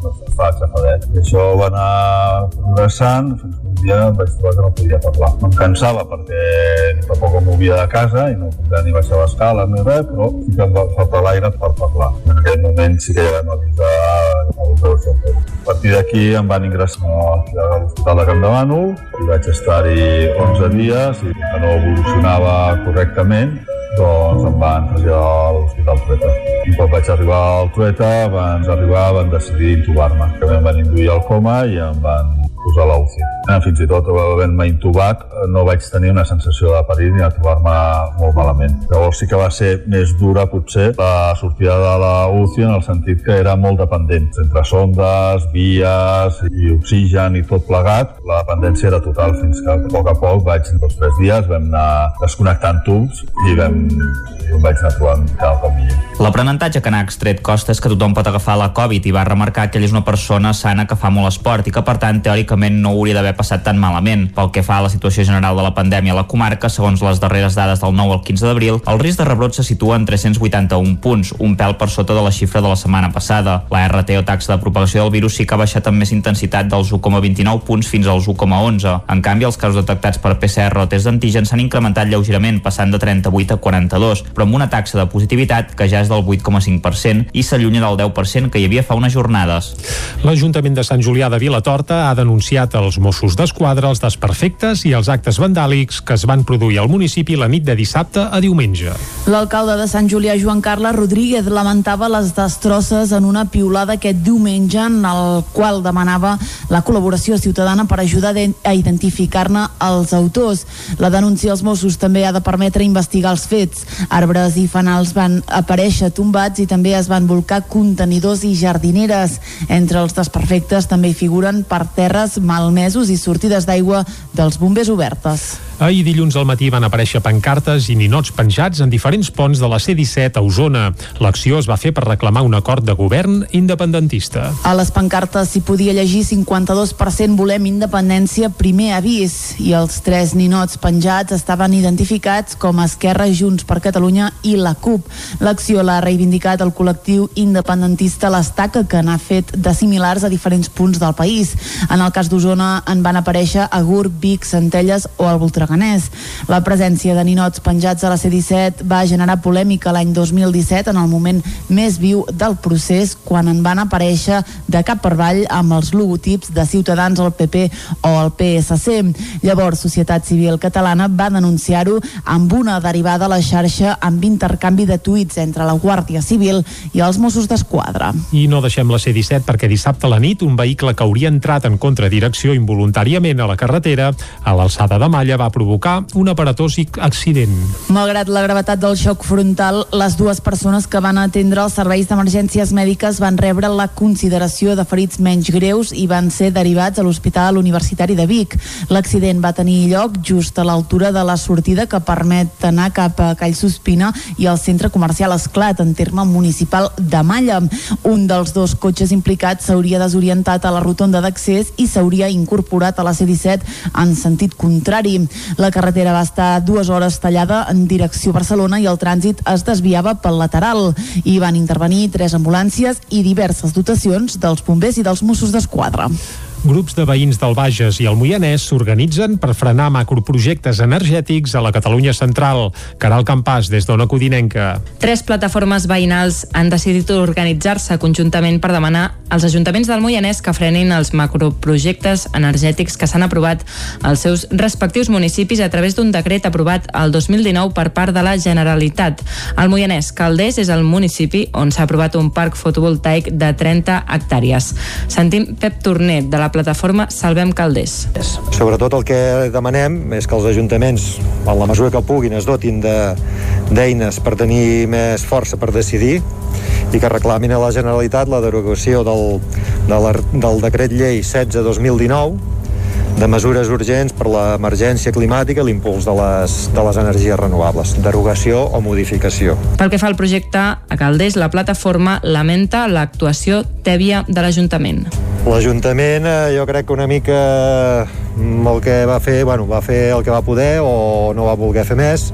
no sé, fa xafadet. I això va anar progressant fins que un dia vaig trobar que no podia parlar. Em cansava perquè tampoc em movia de casa i no podia ni baixar l'escala ni res, però sí que em va faltar l'aire per parlar. En aquell moment sí que ja vam avisar a partir d'aquí em van ingressar a l'Hospital de Camp de Bànol i vaig estar-hi 11 dies i que no evolucionava correctament doncs em van traslladar a l'Hospital Trueta. Un cop vaig arribar al Trueta, abans d'arribar van decidir intubar-me. Que em van induir al coma i em van posar la UCI. Eh, fins i tot havent-me intubat no vaig tenir una sensació de perill ni de trobar-me molt malament. Llavors sí que va ser més dura potser la sortida de la UCI en el sentit que era molt dependent. Entre sondes, vies i oxigen i tot plegat, la dependència era total fins que a poc a poc vaig, dos o tres dies, vam anar desconnectant tubs i vam i em vaig anar trobant cada cop millor. L'aprenentatge que n'ha extret Costa és que tothom pot agafar la Covid i va remarcar que ell és una persona sana que fa molt esport i que per tant teòricament no hauria d'haver passat tan malament. Pel que fa a la situació general de la pandèmia a la comarca, segons les darreres dades del 9 al 15 d'abril, el risc de rebrot se situa en 381 punts, un pèl per sota de la xifra de la setmana passada. La RT o taxa de propagació del virus sí que ha baixat amb més intensitat dels 1,29 punts fins als 1,11. En canvi, els casos detectats per PCR o test d'antigen s'han incrementat lleugerament, passant de 38 a 42, però amb una taxa de positivitat que ja és del 8,5% i s'allunya del 10% que hi havia fa unes jornades. L'Ajuntament de Sant Julià de Vilatorta ha denunciat als Mossos d'Esquadra els desperfectes i els actes vandàlics que es van produir al municipi la nit de dissabte a diumenge. L'alcalde de Sant Julià, Joan Carles Rodríguez, lamentava les destrosses en una piulada aquest diumenge en el qual demanava la col·laboració ciutadana per ajudar a identificar-ne els autors. La denúncia als Mossos també ha de permetre investigar els fets. Arbres i fanals van aparèixer tombats i també es van volcar contenidors i jardineres. Entre els desperfectes també hi figuren per terres malmesos i sortides d'aigua dels bombers obertes. Ahir dilluns al matí van aparèixer pancartes i ninots penjats en diferents ponts de la C-17 a Osona. L'acció es va fer per reclamar un acord de govern independentista. A les pancartes s'hi podia llegir 52% volem independència, primer avís, i els tres ninots penjats estaven identificats com Esquerra, Junts per Catalunya i la CUP. L'acció l'ha reivindicat el col·lectiu independentista L'Estaca, que n'ha fet de similars a diferents punts del país. En el cas d'Osona en van aparèixer a Gurb, Vic, Centelles o al Voltreganès. La presència de ninots penjats a la C-17 va generar polèmica l'any 2017 en el moment més viu del procés quan en van aparèixer de cap per avall amb els logotips de Ciutadans, el PP o el PSC. Llavors, Societat Civil Catalana va denunciar-ho amb una derivada a la xarxa amb intercanvi de tuits entre la Guàrdia Civil i els Mossos d'Esquadra. I no deixem la C-17 perquè dissabte a la nit un vehicle que hauria entrat en contradirecció involuntàriament a la carretera a l'alçada de Malla va provocar un aparatós accident. Malgrat la gravetat del xoc frontal, les dues persones que van atendre els serveis d'emergències mèdiques van rebre la consideració de ferits menys greus i van ser derivats a l'Hospital Universitari de Vic. L'accident va tenir lloc just a l'altura de la sortida que permet anar cap a Callsospina i al centre comercial Esclat, en terme municipal de Malla. Un dels dos cotxes implicats s'hauria desorientat a la rotonda d'accés i s'hauria incorporat a la C-17 en sentit contrari. La carretera va estar dues hores tallada en direcció Barcelona i el trànsit es desviava pel lateral. Hi van intervenir tres ambulàncies i diverses dotacions dels bombers i dels Mossos d'Esquadra. Grups de veïns del Bages i el Moianès s'organitzen per frenar macroprojectes energètics a la Catalunya central. Caral Campàs, des d'Ona Codinenca. Tres plataformes veïnals han decidit organitzar-se conjuntament per demanar als ajuntaments del Moianès que frenin els macroprojectes energètics que s'han aprovat als seus respectius municipis a través d'un decret aprovat el 2019 per part de la Generalitat. El Moianès Caldés és el municipi on s'ha aprovat un parc fotovoltaic de 30 hectàrees. Sentim Pep Torner, de la plataforma Salvem Calders. Sobretot el que demanem és que els ajuntaments, en la mesura que puguin, es dotin d'eines per tenir més força per decidir i que reclamin a la Generalitat la derogació del, de la, del decret llei 16-2019 de mesures urgents per l'emergència climàtica i l'impuls de, les, de les energies renovables, derogació o modificació. Pel que fa al projecte a Calders, la plataforma lamenta l'actuació tèbia de l'Ajuntament. L'Ajuntament eh, jo crec que una mica mm, el que va fer, bueno, va fer el que va poder o no va voler fer més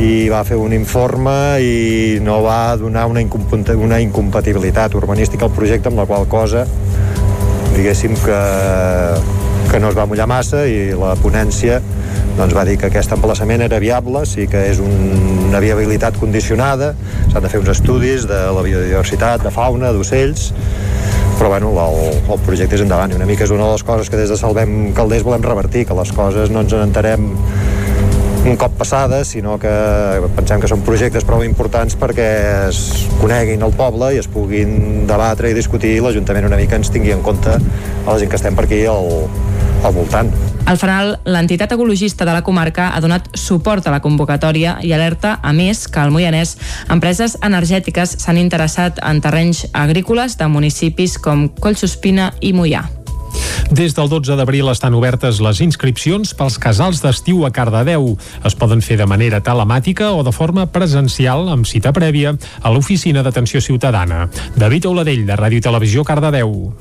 i va fer un informe i no va donar una, una incompatibilitat urbanística al projecte amb la qual cosa diguéssim que que no es va mullar massa i la ponència doncs, va dir que aquest emplaçament era viable, sí que és un, una viabilitat condicionada, s'han de fer uns estudis de la biodiversitat, de fauna, d'ocells, però bueno, el, el projecte és endavant i una mica és una de les coses que des de Salvem Calders volem revertir, que les coses no ens en un cop passades, sinó que pensem que són projectes prou importants perquè es coneguin el poble i es puguin debatre i discutir i l'Ajuntament una mica ens tingui en compte a la gent que estem per aquí al, al voltant. Al final, l'entitat ecologista de la comarca ha donat suport a la convocatòria i alerta, a més, que al Moianès empreses energètiques s'han interessat en terrenys agrícoles de municipis com Collsospina i Moià. Des del 12 d'abril estan obertes les inscripcions pels casals d'estiu a Cardedeu. Es poden fer de manera telemàtica o de forma presencial amb cita prèvia a l'oficina d'atenció ciutadana. David Oladell, de Ràdio Televisió Cardedeu.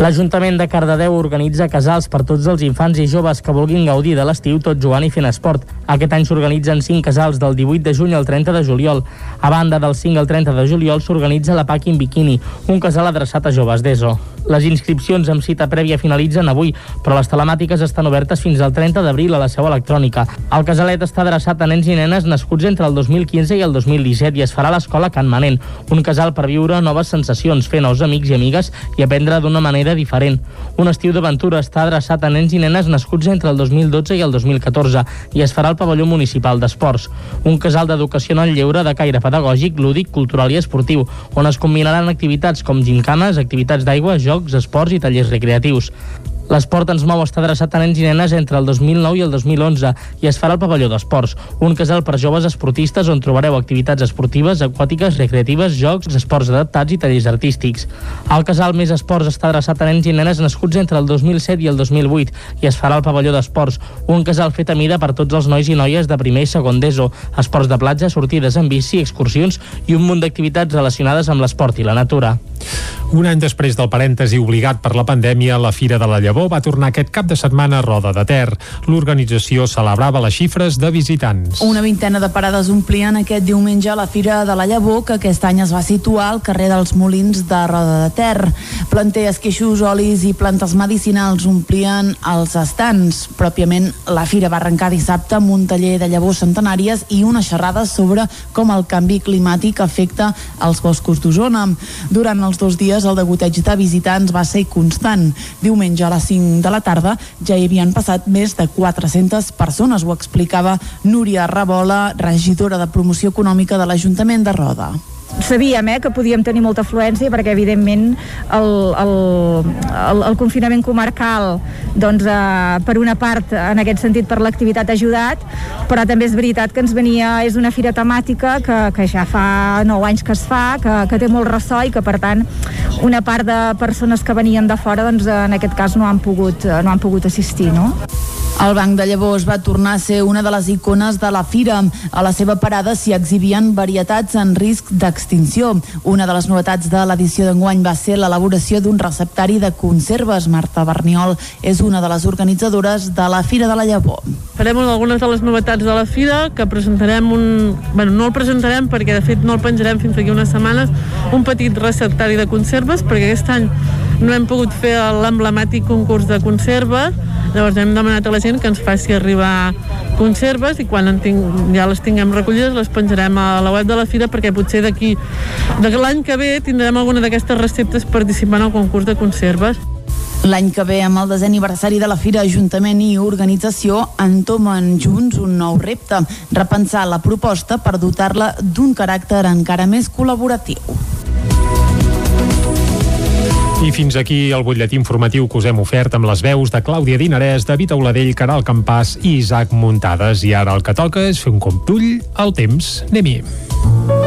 L'Ajuntament de Cardedeu organitza casals per tots els infants i joves que vulguin gaudir de l'estiu tot jugant i fent esport. Aquest any s'organitzen 5 casals del 18 de juny al 30 de juliol. A banda del 5 al 30 de juliol s'organitza la Paquin Bikini, un casal adreçat a joves d'ESO. Les inscripcions amb cita prèvia finalitzen avui, però les telemàtiques estan obertes fins al 30 d'abril a la seu electrònica. El casalet està adreçat a nens i nenes nascuts entre el 2015 i el 2017 i es farà a l'escola Can Manent, un casal per viure noves sensacions, fer nous amics i amigues i aprendre d'una manera diferent. Un estiu d'aventura està adreçat a nens i nenes nascuts entre el 2012 i el 2014 i es farà al pavelló municipal d'esports. Un casal d'educació en el lleure de caire pedagògic, lúdic, cultural i esportiu, on es combinaran activitats com gimcanes, activitats d'aigua, jocs, esports i tallers recreatius. L'esport ens mou està adreçat a nens i nenes entre el 2009 i el 2011 i es farà al pavelló d'esports, un casal per joves esportistes on trobareu activitats esportives, aquàtiques, recreatives, jocs, esports adaptats i tallers artístics. El casal Més Esports està adreçat a nens i nenes nascuts entre el 2007 i el 2008 i es farà al pavelló d'esports, un casal fet a mida per tots els nois i noies de primer i segon d'ESO, esports de platja, sortides en bici, excursions i un munt d'activitats relacionades amb l'esport i la natura. Un any després del parèntesi obligat per la pandèmia, la Fira de la Llavor va tornar aquest cap de setmana a Roda de Ter. L'organització celebrava les xifres de visitants. Una vintena de parades omplien aquest diumenge la Fira de la Llavor, que aquest any es va situar al carrer dels Molins de Roda de Ter. Planter, esqueixos, olis i plantes medicinals omplien els estants. Pròpiament, la Fira va arrencar dissabte amb un taller de llavors centenàries i una xerrada sobre com el canvi climàtic afecta els boscos d'Osona. Durant els dos dies el degoteig de visitants va ser constant. Diumenge a les 5 de la tarda ja hi havien passat més de 400 persones, ho explicava Núria Rabola, regidora de promoció econòmica de l'Ajuntament de Roda sabíem eh, que podíem tenir molta afluència perquè evidentment el, el, el, el confinament comarcal doncs, eh, per una part en aquest sentit per l'activitat ha ajudat però també és veritat que ens venia és una fira temàtica que, que ja fa 9 anys que es fa, que, que té molt ressò i que per tant una part de persones que venien de fora doncs, en aquest cas no han pogut, no han pogut assistir no? El Banc de Llavors va tornar a ser una de les icones de la fira. A la seva parada s'hi exhibien varietats en risc d'extinció. Una de les novetats de l'edició d'enguany va ser l'elaboració d'un receptari de conserves. Marta Berniol és una de les organitzadores de la Fira de la Llavor. Farem algunes de les novetats de la fira, que presentarem un... Bueno, no el presentarem perquè de fet no el penjarem fins aquí unes setmanes, un petit receptari de conserves, perquè aquest any no hem pogut fer l'emblemàtic concurs de conserves, llavors hem demanat a la gent que ens faci arribar conserves i quan tinc, ja les tinguem recollides les penjarem a la web de la fira perquè potser d'aquí de l'any que ve tindrem alguna d'aquestes receptes participant al concurs de conserves. L'any que ve, amb el desè aniversari de la Fira, Ajuntament i Organització entomen junts un nou repte, repensar la proposta per dotar-la d'un caràcter encara més col·laboratiu. I fins aquí el butlletí informatiu que us hem ofert amb les veus de Clàudia Dinarès, David Auladell, Caral Campàs i Isaac Muntades. I ara el que toca és fer un comptull al temps. Anem-hi.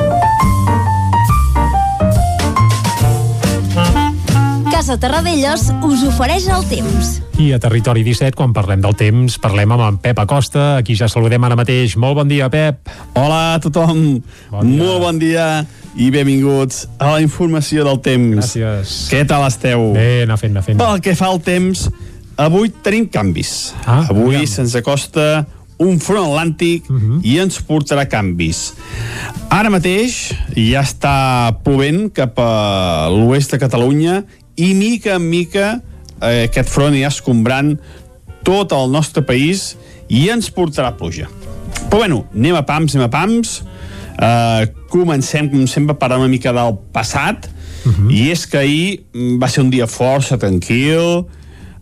Casa Terradellos us ofereix el temps. I a Territori 17, quan parlem del temps, parlem amb en Pep Acosta, aquí ja saludem ara mateix. Molt bon dia, Pep. Hola a tothom, bon molt bon dia i benvinguts a la informació del temps. Gràcies. Què tal esteu? Bé, anar fent, anar fent. Pel que fa al temps, avui tenim canvis. Ah, avui aviam. se'ns acosta un front atlàntic uh Mhm. -huh. i ens portarà canvis. Ara mateix ja està plovent cap a l'oest de Catalunya i mica en mica eh, aquest front ja escombrant tot el nostre país i ens portarà pluja. Però bueno, anem a pams, anem a pams. Uh, comencem, com sempre, parlant una mica del passat. Uh -huh. I és que ahir va ser un dia força tranquil.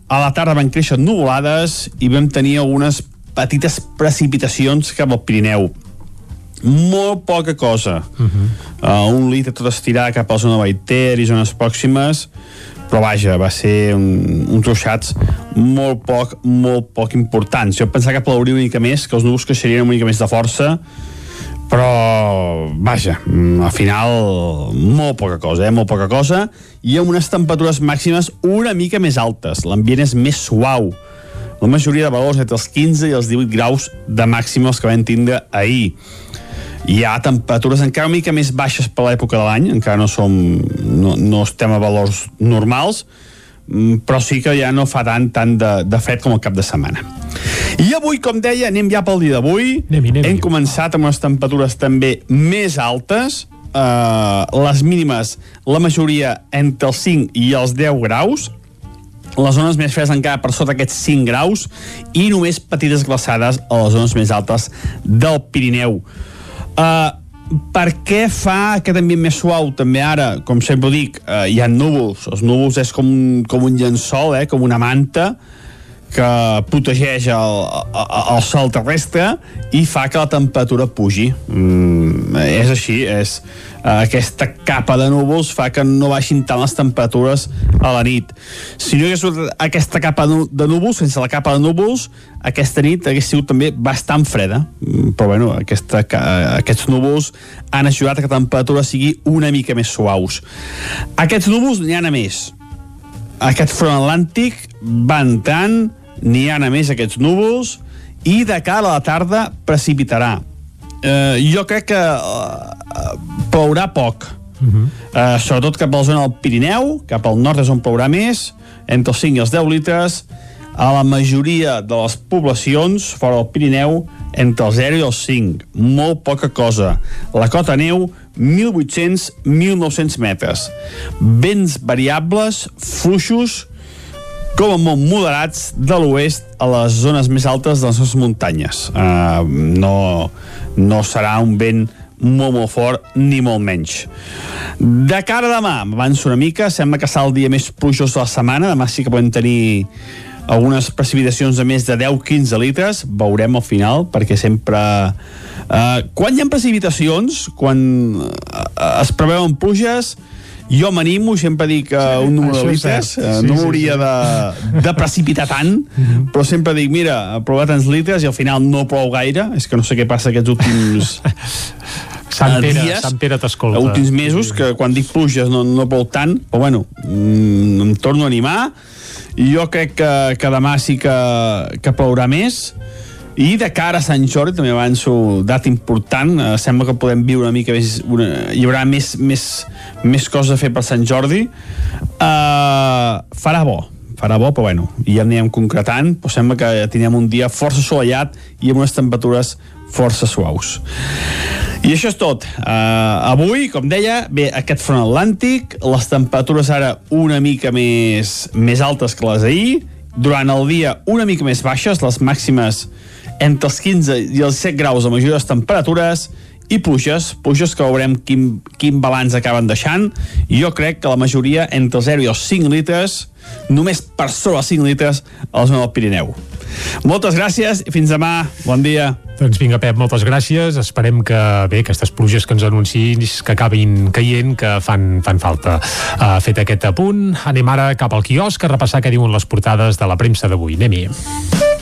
A la tarda van créixer nuvolades i vam tenir algunes petites precipitacions cap al Pirineu. Molt poca cosa. Uh -huh. uh, un litre tot estirar cap a la zona Baiter i zones pròximes, però vaja, va ser un, uns ruixats molt poc, molt poc importants. Jo pensava que plauria una mica més, que els núvols creixerien una mica més de força, però vaja, mm, al final molt poca cosa, eh? molt poca cosa i amb unes temperatures màximes una mica més altes, l'ambient és més suau la majoria de valors entre els 15 i els 18 graus de màxima els que vam tindre ahir hi ha temperatures encara una mica més baixes per l'època de l'any, encara no som no, no estem a valors normals mm, però sí que ja no fa tant tant de, de fred com el cap de setmana. I avui, com deia, anem ja pel dia d'avui. Hem començat amb unes temperatures també més altes uh, les mínimes la majoria entre els 5 i els 10 graus. Les zones més fredes encara per sota aquests 5 graus i només petites glaçades a les zones més altes del Pirineu. Uh, per què fa aquest ambient més suau? També ara, com sempre dic, uh, hi ha núvols. Els núvols és com com un llençol, eh, com una manta, que protegeix el, el, sol terrestre i fa que la temperatura pugi. Mm, és així, és uh, aquesta capa de núvols fa que no baixin tant les temperatures a la nit. Si no hi hagués aquesta capa de núvols, sense la capa de núvols, aquesta nit hagués sigut també bastant freda. Mm, Però bueno, aquesta, ca- aquests núvols han ajudat que la temperatura sigui una mica més suaus. Aquests núvols n'hi ha més aquest front atlàntic va entrant, n'hi ha a més aquests núvols, i de cara a la tarda precipitarà. Eh, jo crec que eh, plourà poc, uh -huh. eh, sobretot cap a la zona del Pirineu, cap al nord és on plourà més, entre els 5 i els 10 litres, a la majoria de les poblacions fora del Pirineu entre el 0 i els 5, molt poca cosa. La cota neu, 1.800-1.900 metres. Vents variables, fluixos, com a molt moderats de l'oest a les zones més altes de les nostres muntanyes. Uh, no, no serà un vent molt, molt fort, ni molt menys. De cara a demà, avanço una mica, sembla que serà el dia més plujós de la setmana, demà sí que podem tenir algunes precipitacions de més de 10-15 litres, veurem al final, perquè sempre... Uh, quan hi ha precipitacions, quan uh, es preveuen pluges, jo m'animo, sempre dic uh, un número de litres, cert. uh, Sí, no sí, hauria sí. de, de precipitar tant, però sempre dic, mira, ha plovat tants litres i al final no plou gaire, és que no sé què passa aquests últims Sant eh, Pere, dies, Sant Pere t'escolta. últims mesos, que quan dic pluges no, no plou tant, però bueno, mm, em torno a animar, jo crec que, que demà sí que, que plourà més, i de cara a Sant Jordi, també avanço data important, eh, sembla que podem viure una mica més, una, hi haurà més, més, més coses a fer per Sant Jordi, eh, farà bo, farà bo, però bueno, ja anirem concretant, però sembla que tindrem un dia força assolellat i amb unes temperatures força suaus. I això és tot. Uh, avui, com deia, ve aquest front atlàntic, les temperatures ara una mica més, més altes que les d'ahir, durant el dia una mica més baixes, les màximes entre els 15 i els 7 graus de majors temperatures, i pluges, pluges que veurem quin, quin balanç acaben deixant jo crec que la majoria entre el 0 i els 5 litres només per sobre els 5 litres a la zona del Pirineu moltes gràcies i fins demà, bon dia Doncs vinga, Pep, moltes gràcies. Esperem que, bé, aquestes pluges que ens anunciïs que acabin caient, que fan, fan falta. Uh, fet aquest apunt, anem ara cap al quiosc a repassar què diuen les portades de la premsa d'avui. Anem-hi.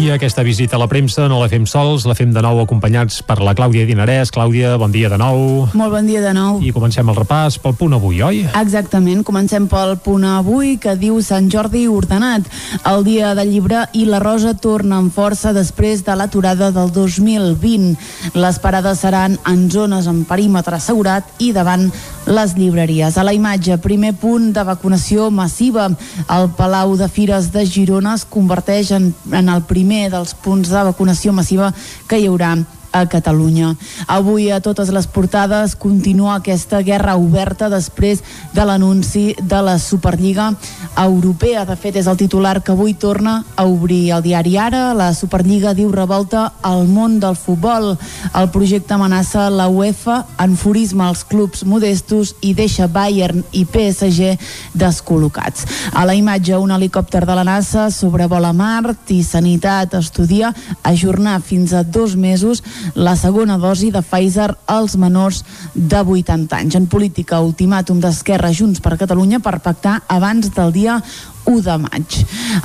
I aquesta visita a la premsa no la fem sols, la fem de nou acompanyats per la Clàudia Dinarès. Clàudia, bon dia de nou. Molt bon dia de nou. I comencem el repàs pel punt avui, oi? Exactament, comencem pel punt avui que diu Sant Jordi ordenat. El dia del llibre i la Rosa torna amb força després de l'aturada del 2020. Les parades seran en zones amb perímetre assegurat i davant les llibreries. A la imatge, primer punt de vacunació massiva. El Palau de Fires de Girona es converteix en, en el primer dels punts de vacunació massiva que hi haurà a Catalunya. Avui a totes les portades continua aquesta guerra oberta després de l'anunci de la Superliga Europea. De fet, és el titular que avui torna a obrir el diari Ara. La Superliga diu revolta al món del futbol. El projecte amenaça la UEFA, enfurisma els clubs modestos i deixa Bayern i PSG descol·locats. A la imatge, un helicòpter de la NASA sobrevola Mart i Sanitat estudia ajornar fins a dos mesos la segona dosi de Pfizer als menors de 80 anys. En política, ultimàtum d'Esquerra Junts per Catalunya per pactar abans del dia 1 de maig.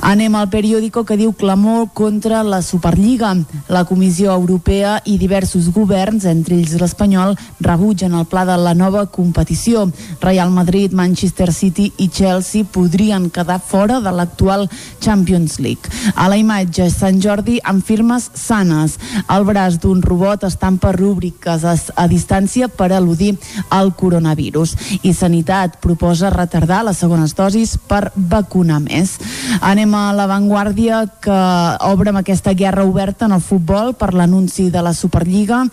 Anem al periòdico que diu clamor contra la Superliga. La Comissió Europea i diversos governs, entre ells l'espanyol, rebutgen el pla de la nova competició. Real Madrid, Manchester City i Chelsea podrien quedar fora de l'actual Champions League. A la imatge, Sant Jordi amb firmes sanes. El braç d'un robot estampa rúbriques a, a distància per eludir el coronavirus. I Sanitat proposa retardar les segones dosis per vacunar més. Anem a l'avantguàrdia que obre amb aquesta guerra oberta en el futbol per l'anunci de la Superliga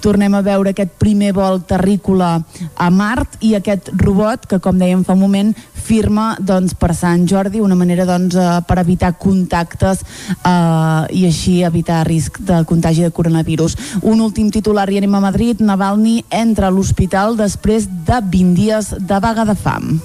tornem a veure aquest primer vol terrícola a Mart i aquest robot que, com dèiem fa un moment, firma doncs, per Sant Jordi una manera doncs, eh, per evitar contactes eh, i així evitar risc de contagi de coronavirus. Un últim titular i anem a Madrid. Navalny entra a l'hospital després de 20 dies de vaga de fam.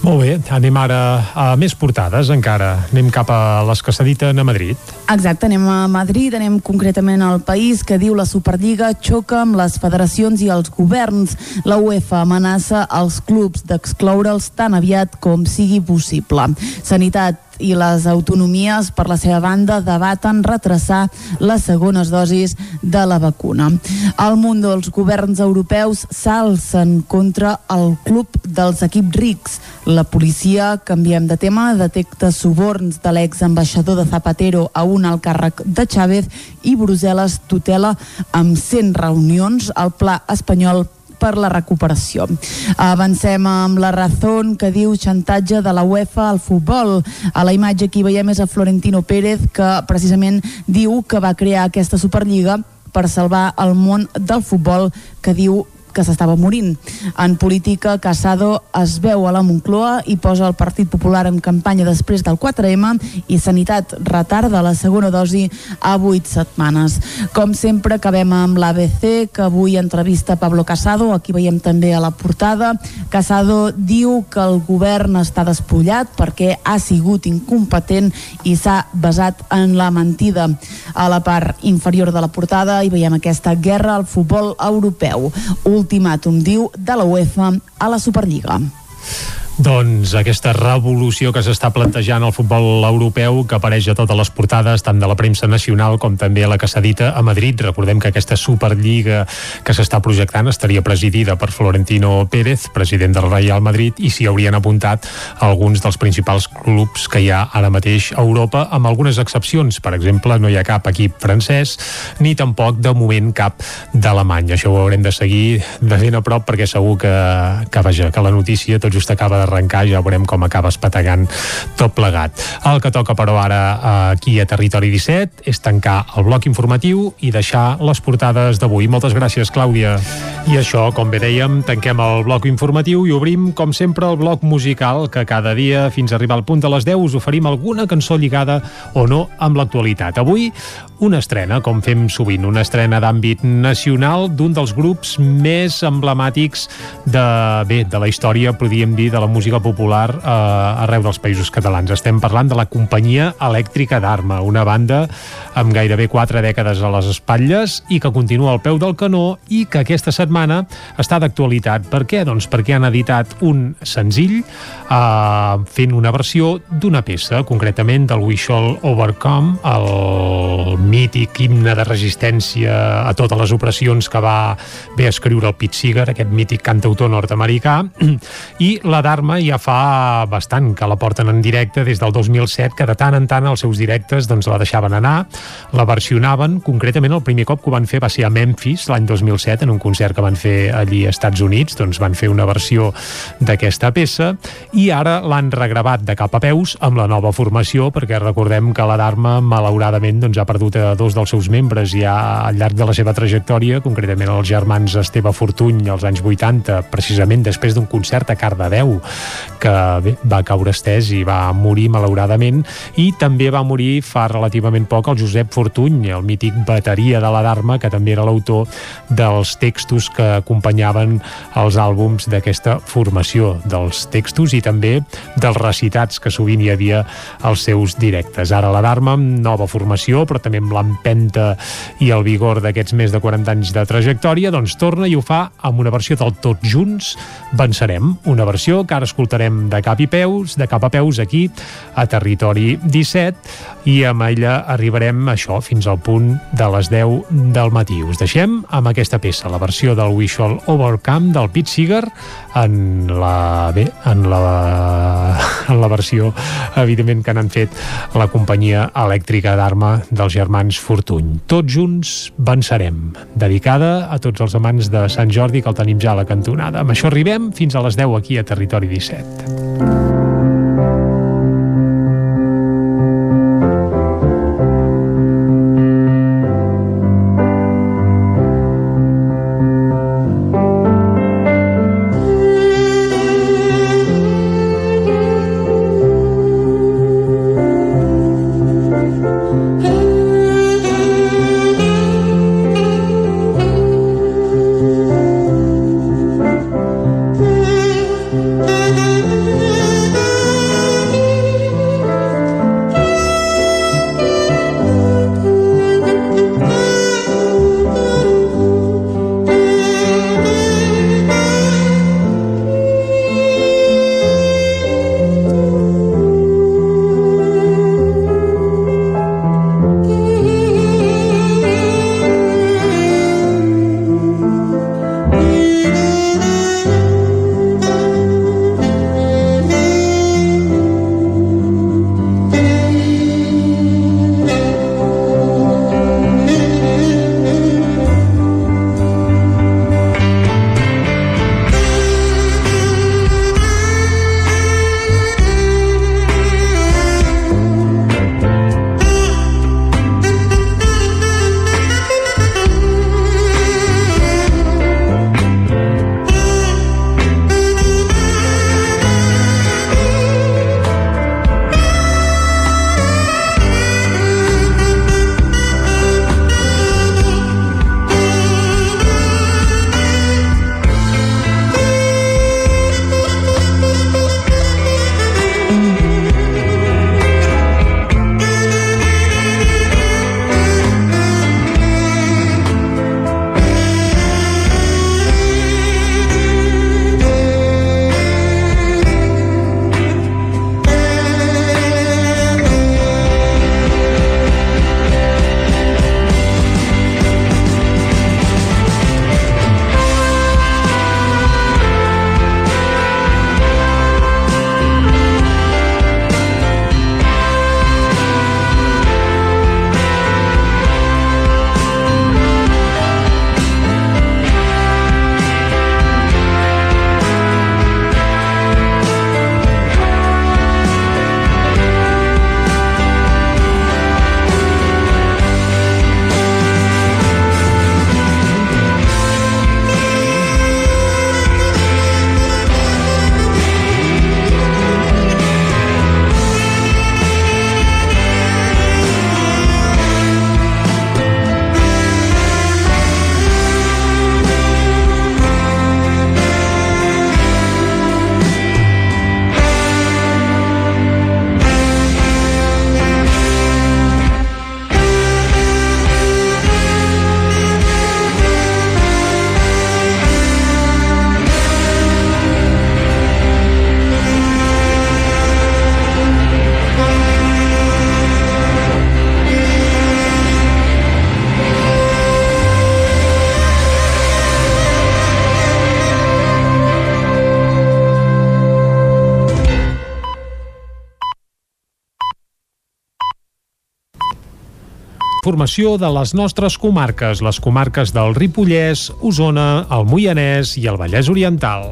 Molt bé, anem ara a més portades encara. Anem cap a les que s'editen a Madrid. Exacte, anem a Madrid, anem concretament al país que diu la Superliga xoca amb les federacions i els governs. La UEFA amenaça els clubs d'excloure'ls tan aviat com sigui possible. Sanitat i les autonomies, per la seva banda, debaten retrasar les segones dosis de la vacuna. Al món dels governs europeus s'alcen contra el club dels equips rics. La policia, canviem de tema, detecta suborns de l'exambaixador de Zapatero a un alt càrrec de Chávez i Brussel·les tutela amb 100 reunions al pla espanyol per la recuperació. Avancem amb la Razón que diu xantatge de la UEFA al futbol. A la imatge que hi veiem és a Florentino Pérez que precisament diu que va crear aquesta Superliga per salvar el món del futbol que diu que s'estava morint. En política, Casado es veu a la Moncloa i posa el Partit Popular en campanya després del 4M i Sanitat retarda la segona dosi a 8 setmanes. Com sempre, acabem amb l'ABC, que avui entrevista Pablo Casado, aquí veiem també a la portada. Casado diu que el govern està despullat perquè ha sigut incompetent i s'ha basat en la mentida. A la part inferior de la portada hi veiem aquesta guerra al futbol europeu. Ultimàtum, diu, de la UEFA a la Superliga. Doncs aquesta revolució que s'està plantejant al futbol europeu que apareix a totes les portades, tant de la premsa nacional com també la que s'ha dita a Madrid. Recordem que aquesta Superliga que s'està projectant estaria presidida per Florentino Pérez, president del Real Madrid, i s'hi haurien apuntat alguns dels principals clubs que hi ha ara mateix a Europa, amb algunes excepcions. Per exemple, no hi ha cap equip francès, ni tampoc, de moment, cap d'Alemanya. Això ho haurem de seguir de ben a prop perquè segur que, que, vaja, que la notícia tot just acaba de arrencar, ja veurem com acaba espategant tot plegat. El que toca, però, ara aquí a Territori 17 és tancar el bloc informatiu i deixar les portades d'avui. Moltes gràcies, Clàudia. I això, com bé dèiem, tanquem el bloc informatiu i obrim, com sempre, el bloc musical, que cada dia, fins a arribar al punt de les 10, us oferim alguna cançó lligada o no amb l'actualitat. Avui, una estrena, com fem sovint, una estrena d'àmbit nacional d'un dels grups més emblemàtics de, bé, de la història, podríem dir, de la música popular eh, arreu dels països catalans. Estem parlant de la companyia elèctrica d'Arma, una banda amb gairebé quatre dècades a les espatlles i que continua al peu del canó i que aquesta setmana està d'actualitat. Per què? Doncs perquè han editat un senzill eh, fent una versió d'una peça, concretament del We Shall Overcome, el mític himne de resistència a totes les opressions que va bé escriure el Pete Seeger, aquest mític cantautor nord-americà, i la d'Arma ja fa bastant que la porten en directe des del 2007, que de tant en tant els seus directes doncs, la deixaven anar, la versionaven, concretament el primer cop que ho van fer va ser a Memphis l'any 2007, en un concert que van fer allí als Estats Units, doncs van fer una versió d'aquesta peça. I ara l'han regravat de cap a peus amb la nova formació, perquè recordem que la d'Arma malauradament doncs, ha perdut a dos dels seus membres. Ja al llarg de la seva trajectòria, concretament els germans Esteve Fortuny als anys 80, precisament després d'un concert a Cardedeu, que bé, va caure estès i va morir malauradament, i també va morir fa relativament poc el Josep Fortuny, el mític bateria de la Dharma, que també era l'autor dels textos que acompanyaven els àlbums d'aquesta formació, dels textos i també dels recitats que sovint hi havia als seus directes. Ara la Dharma amb nova formació, però també amb l'empenta i el vigor d'aquests més de 40 anys de trajectòria, doncs torna i ho fa amb una versió del Tots Junts Vencerem, una versió que ara escoltarem de cap i peus, de cap a peus aquí a Territori 17 i amb ella arribarem això fins al punt de les 10 del matí. Us deixem amb aquesta peça, la versió del We Shall Overcome del Pete Seeger en la, bé, en la, en la versió evidentment que n'han fet la companyia elèctrica d'arma dels germans Fortuny. Tots junts vencerem, dedicada a tots els amants de Sant Jordi que el tenim ja a la cantonada. Amb això arribem fins a les 10 aquí a Territori 17. Formació de les nostres comarques, les comarques del Ripollès, Osona, el Moianès i el Vallès Oriental.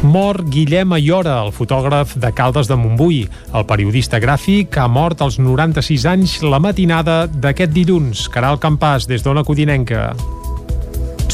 Mor Guillem Ayora, el fotògraf de Caldes de Montbui. El periodista gràfic ha mort als 96 anys la matinada d'aquest dilluns. Caral Campàs, des d'Ona Codinenca.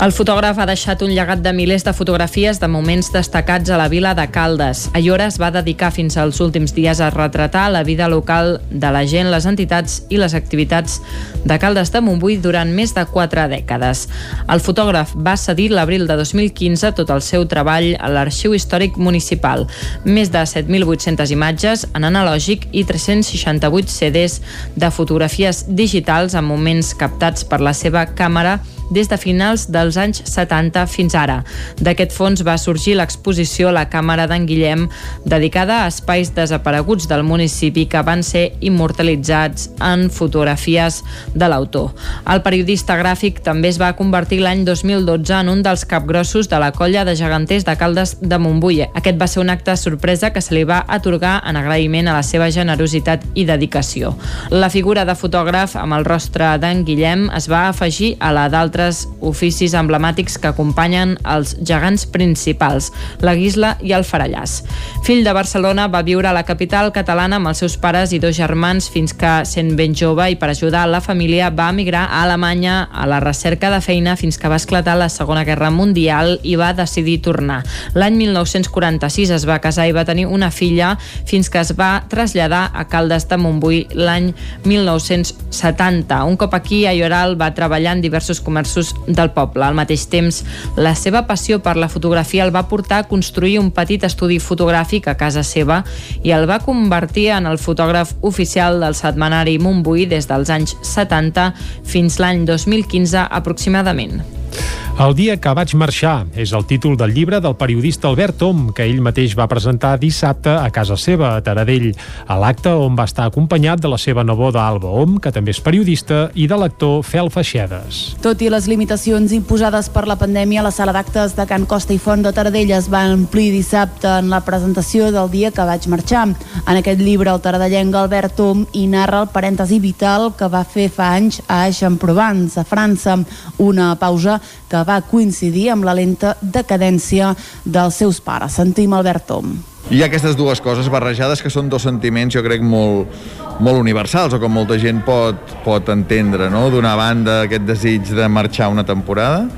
El fotògraf ha deixat un llegat de milers de fotografies de moments destacats a la vila de Caldes. Ayora es va dedicar fins als últims dies a retratar la vida local de la gent, les entitats i les activitats de Caldes de Montbui durant més de quatre dècades. El fotògraf va cedir l'abril de 2015 tot el seu treball a l'Arxiu Històric Municipal. Més de 7.800 imatges en analògic i 368 CDs de fotografies digitals en moments captats per la seva càmera des de finals dels anys 70 fins ara. D'aquest fons va sorgir l'exposició La Càmera d'en Guillem, dedicada a espais desapareguts del municipi que van ser immortalitzats en fotografies de l'autor. El periodista gràfic també es va convertir l'any 2012 en un dels capgrossos de la colla de geganters de Caldes de Montbui. Aquest va ser un acte sorpresa que se li va atorgar en agraïment a la seva generositat i dedicació. La figura de fotògraf amb el rostre d'en Guillem es va afegir a la d'altres altres oficis emblemàtics que acompanyen els gegants principals, la Guisla i el Farallàs. Fill de Barcelona, va viure a la capital catalana amb els seus pares i dos germans fins que, sent ben jove i per ajudar la família, va emigrar a Alemanya a la recerca de feina fins que va esclatar la Segona Guerra Mundial i va decidir tornar. L'any 1946 es va casar i va tenir una filla fins que es va traslladar a Caldes de Montbui l'any 1970. Un cop aquí, a Lloral va treballar en diversos comerços del poble. Al mateix temps, la seva passió per la fotografia el va portar a construir un petit estudi fotogràfic a casa seva i el va convertir en el fotògraf oficial del setmanari Montbui des dels anys 70 fins l'any 2015 aproximadament. El dia que vaig marxar és el títol del llibre del periodista Albert Om, que ell mateix va presentar dissabte a casa seva, a Taradell, a l'acte on va estar acompanyat de la seva neboda Alba Om, que també és periodista, i de l'actor Fel Feixedes. Tot i les limitacions imposades per la pandèmia, la sala d'actes de Can Costa i Font de Taradell es va omplir dissabte en la presentació del dia que vaig marxar. En aquest llibre, el taradellenc Albert Om hi narra el parèntesi vital que va fer fa anys a Aix-en-Provence, a França, una pausa que va coincidir amb la lenta decadència dels seus pares. Sentim Albert Tom. Hi ha aquestes dues coses barrejades que són dos sentiments, jo crec, molt, molt universals, o com molta gent pot, pot entendre, no? D'una banda, aquest desig de marxar una temporada,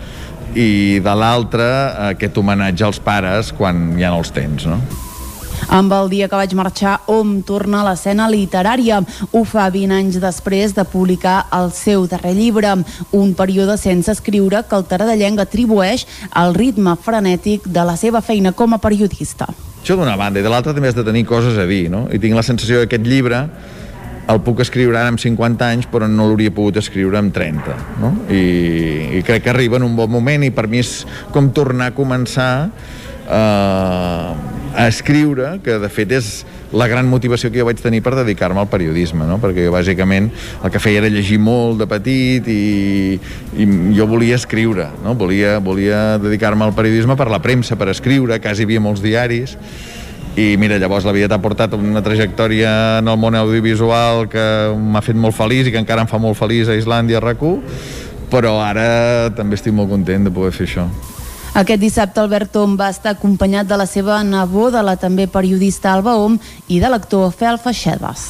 i de l'altra, aquest homenatge als pares quan ja no els tens, no? Amb el dia que vaig marxar, Om torna a l'escena literària. Ho fa 20 anys després de publicar el seu darrer llibre, un període sense escriure que el taradellenc atribueix al ritme frenètic de la seva feina com a periodista. Això d'una banda, i de l'altra també has de tenir coses a dir, no? I tinc la sensació que aquest llibre el puc escriure ara amb 50 anys però no l'hauria pogut escriure amb 30 no? I, i crec que arriba en un bon moment i per mi és com tornar a començar eh, a escriure, que de fet és la gran motivació que jo vaig tenir per dedicar-me al periodisme, no? perquè jo bàsicament el que feia era llegir molt de petit i, i jo volia escriure, no? volia, volia dedicar-me al periodisme per la premsa, per escriure, quasi havia molts diaris, i mira, llavors la vida t'ha portat una trajectòria en el món audiovisual que m'ha fet molt feliç i que encara em fa molt feliç a Islàndia, a rac però ara també estic molt content de poder fer això. Aquest dissabte Albert Om va estar acompanyat de la seva neboda, la també periodista Alba Om, i de l'actor Fel Feixedes.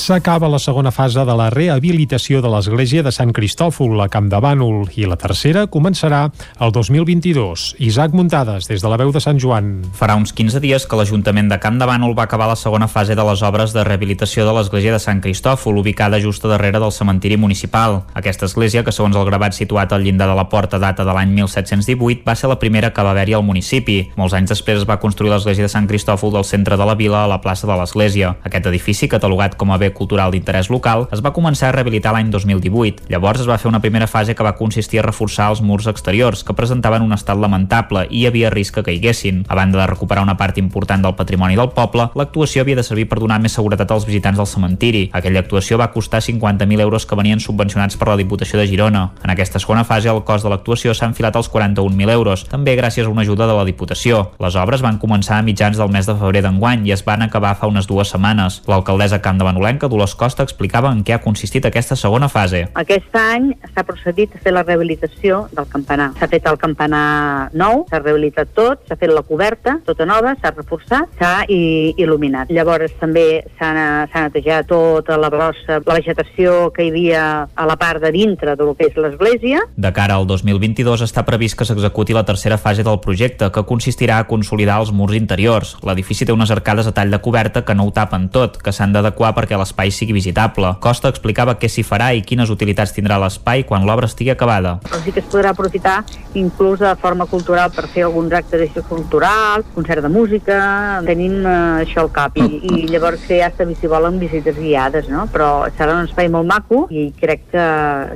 S'acaba la segona fase de la rehabilitació de l'església de Sant Cristòfol a Camp de Bànol i la tercera començarà el 2022. Isaac Muntades, des de la veu de Sant Joan. Farà uns 15 dies que l'Ajuntament de Camp de Bànol va acabar la segona fase de les obres de rehabilitació de l'església de Sant Cristòfol, ubicada just darrere del cementiri municipal. Aquesta església, que segons el gravat situat al llindar de la porta data de l'any 1718, va ser la primera que va haver-hi al municipi. Molts anys després es va construir l'església de Sant Cristòfol del centre de la vila a la plaça de l'església. Aquest edifici, catalogat com a bé cultural d'interès local, es va començar a rehabilitar l'any 2018. Llavors es va fer una primera fase que va consistir a reforçar els murs exteriors, que presentaven un estat lamentable i hi havia risc que caiguessin. A banda de recuperar una part important del patrimoni del poble, l'actuació havia de servir per donar més seguretat als visitants del cementiri. Aquella actuació va costar 50.000 euros que venien subvencionats per la Diputació de Girona. En aquesta segona fase, el cost de l'actuació s'ha enfilat als 41.000 euros, també gràcies a una ajuda de la Diputació. Les obres van començar a mitjans del mes de febrer d'enguany i es van acabar fa unes dues setmanes. L'alcaldessa Camp de Manolenca, Dolors Costa, explicava en què ha consistit aquesta segona fase. Aquest any s'ha procedit a fer la rehabilitació del campanar. S'ha fet el campanar nou, s'ha rehabilitat tot, s'ha fet la coberta, tota nova, s'ha reforçat, s'ha il·luminat. Llavors també s'ha netejat tota la brossa, la vegetació que hi havia a la part de dintre del que és l'església. De cara al 2022 està previst que s'executi la tercera fase del projecte, que consistirà a consolidar els murs interiors. L'edifici té unes arcades a tall de coberta que no ho tapen tot, que s'han d'adequar perquè l'espai sigui visitable. Costa explicava què s'hi farà i quines utilitats tindrà l'espai quan l'obra estigui acabada. Però sí que es podrà aprofitar inclús de forma cultural per fer alguns actes d'acció cultural, concert de música, tenim eh, això al cap i, i llavors fer ja si volen visites guiades, no? però serà un espai molt maco i crec que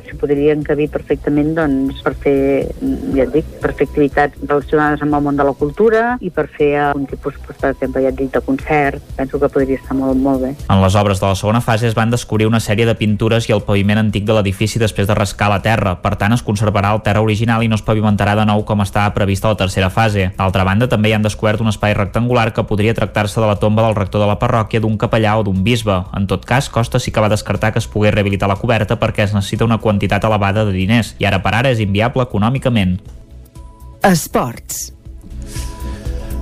s'hi podria encabir perfectament doncs, per fer, ja et dic, per fer activitats relacionades amb el món de la cultura i per fer algun tipus, doncs, per exemple, ja et dic, de concert, penso que podria estar molt, molt bé. En les obres de la segona fase es van descobrir una sèrie de pintures i el paviment antic de l'edifici després de rascar la terra, per tant es conservarà el terra original i no es pavimentarà de nou com estava previst a la tercera fase. D'altra banda, també hi han descobert un espai rectangular que podria tractar-se de la tomba del rector de la parròquia, d'un capellà o d'un bisbe. En tot cas, Costa sí que va descartar que es pogués rehabilitar la coberta perquè es necessita una quantitat elevada de diners i ara per ara és inviable econòmicament. Esports.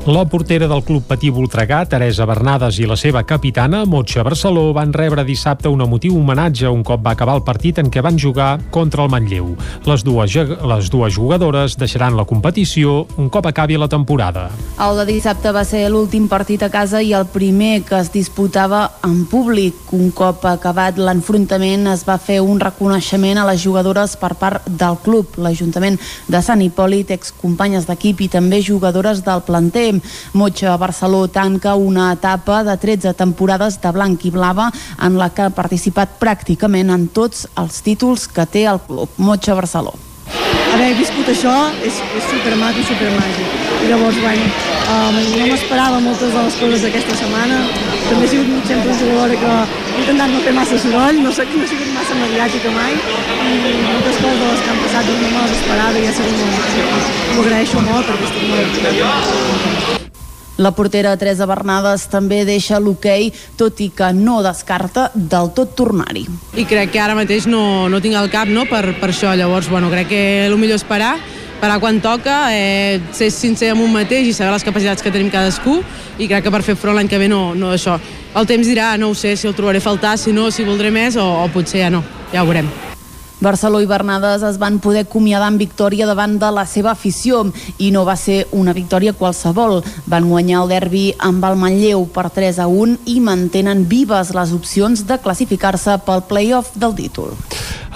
La portera del Club Patí Voltregà, Teresa Bernades, i la seva capitana, Motxa Barceló, van rebre dissabte un emotiu homenatge un cop va acabar el partit en què van jugar contra el Manlleu. Les dues, les dues jugadores deixaran la competició un cop acabi la temporada. El de dissabte va ser l'últim partit a casa i el primer que es disputava en públic. Un cop acabat l'enfrontament es va fer un reconeixement a les jugadores per part del club, l'Ajuntament de Sant Hipòlit, excompanyes d'equip i també jugadores del planter. Motxa Barceló tanca una etapa de 13 temporades de blanc i blava en la que ha participat pràcticament en tots els títols que té el club. Motxa Barceló haver viscut això és, és supermaco supermàgic. I llavors, bueno, um, no m'esperava moltes de les coses d'aquesta setmana. També he sigut sempre una jugadora que he intentat no fer massa soroll, no, sé, no he sigut massa mediàtica mai, i moltes coses de les que han passat no me les esperava i ha sigut molt... M'ho agraeixo molt perquè estic molt la portera Teresa Bernades també deixa l'hoquei, tot i que no descarta del tot tornar-hi. I crec que ara mateix no, no tinc el cap no, per, per això, llavors bueno, crec que el millor és parar, parar quan toca, eh, ser sincer amb un mateix i saber les capacitats que tenim cadascú i crec que per fer front l'any que ve no, no això. El temps dirà, no ho sé, si el trobaré a faltar, si no, si voldré més o, o potser ja no, ja ho veurem. Barceló i Bernades es van poder acomiadar en victòria davant de la seva afició i no va ser una victòria qualsevol. Van guanyar el derbi amb el Manlleu per 3 a 1 i mantenen vives les opcions de classificar-se pel play-off del títol.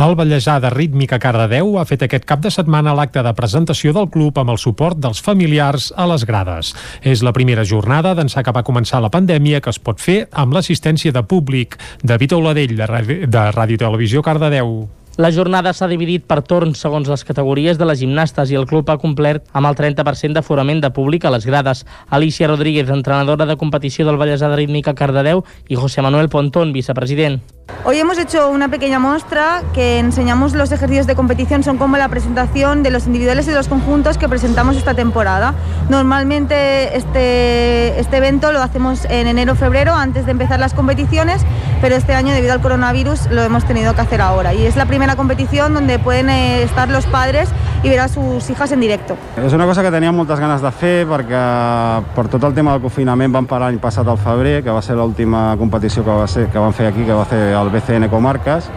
El Vallèsà de Rítmica Cardedeu ha fet aquest cap de setmana l'acte de presentació del club amb el suport dels familiars a les grades. És la primera jornada d'ençà que va començar la pandèmia que es pot fer amb l'assistència de públic. David Oladell, de de Ràdio Televisió Cardedeu. La jornada s'ha dividit per torns segons les categories de les gimnastes i el club ha complert amb el 30% d'aforament de públic a les grades. Alicia Rodríguez, entrenadora de competició del Vallèsà de Rítmica Cardedeu i José Manuel Pontón, vicepresident. Hoy hemos hecho una pequeña muestra que enseñamos los ejercicios de competición, son como la presentación de los individuales y los conjuntos que presentamos esta temporada. Normalmente este, este evento lo hacemos en enero-febrero antes de empezar las competiciones, pero este año debido al coronavirus lo hemos tenido que hacer ahora. Y es la primera competición donde pueden eh, estar los padres i veure a sus hijas en directo. És una cosa que teníem moltes ganes de fer perquè per tot el tema del confinament vam parar l'any passat al febrer, que va ser l'última competició que, que van fer aquí, que va el BCN Comarques,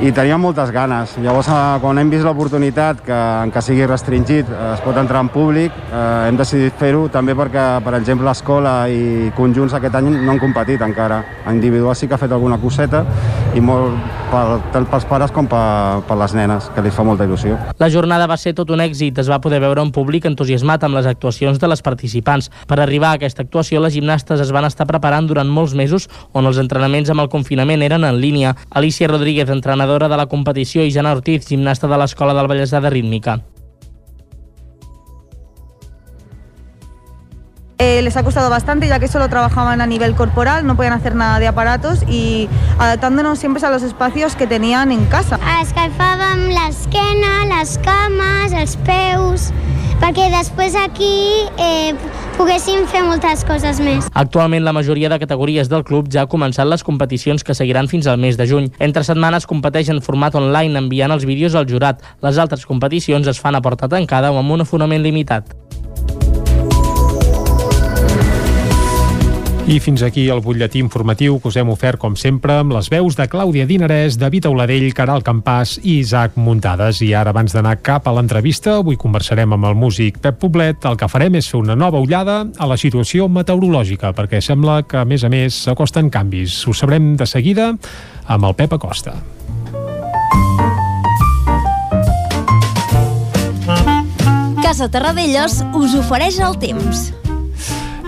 i teníem moltes ganes. Llavors, eh, quan hem vist l'oportunitat que, què sigui restringit eh, es pot entrar en públic, eh, hem decidit fer-ho també perquè, per exemple, l'escola i conjunts aquest any no han competit encara. A individual sí que ha fet alguna coseta i molt per, tant pels pares com per, per les nenes, que li fa molta il·lusió. La jornada va ser tot un èxit. Es va poder veure un públic entusiasmat amb les actuacions de les participants. Per arribar a aquesta actuació, les gimnastes es van estar preparant durant molts mesos on els entrenaments amb el confinament eren en línia. Alicia Rodríguez, entrenadora entrenadora de la competició, i Jana Ortiz, gimnasta de l'Escola del Vallèsà de Rítmica. Eh, les ha costado bastante ya que solo trabajaban a nivel corporal, no podían hacer nada de aparatos y adaptándonos siempre a los espacios que tenían en casa. Escalfàvem l'esquena, les cames, els peus, perquè després aquí eh, poguéssim fer moltes coses més. Actualment la majoria de categories del club ja ha començat les competicions que seguiran fins al mes de juny. Entre setmanes competeix en format online enviant els vídeos al jurat. Les altres competicions es fan a porta tancada o amb un afonament limitat. I fins aquí el butlletí informatiu que us hem ofert, com sempre, amb les veus de Clàudia Dinarès, David Auladell, Caral Campàs i Isaac Muntades. I ara, abans d'anar cap a l'entrevista, avui conversarem amb el músic Pep Poblet. El que farem és fer una nova ullada a la situació meteorològica, perquè sembla que, a més a més, s'acosten canvis. Ho sabrem de seguida amb el Pep Acosta. Casa Terradellos us ofereix el temps.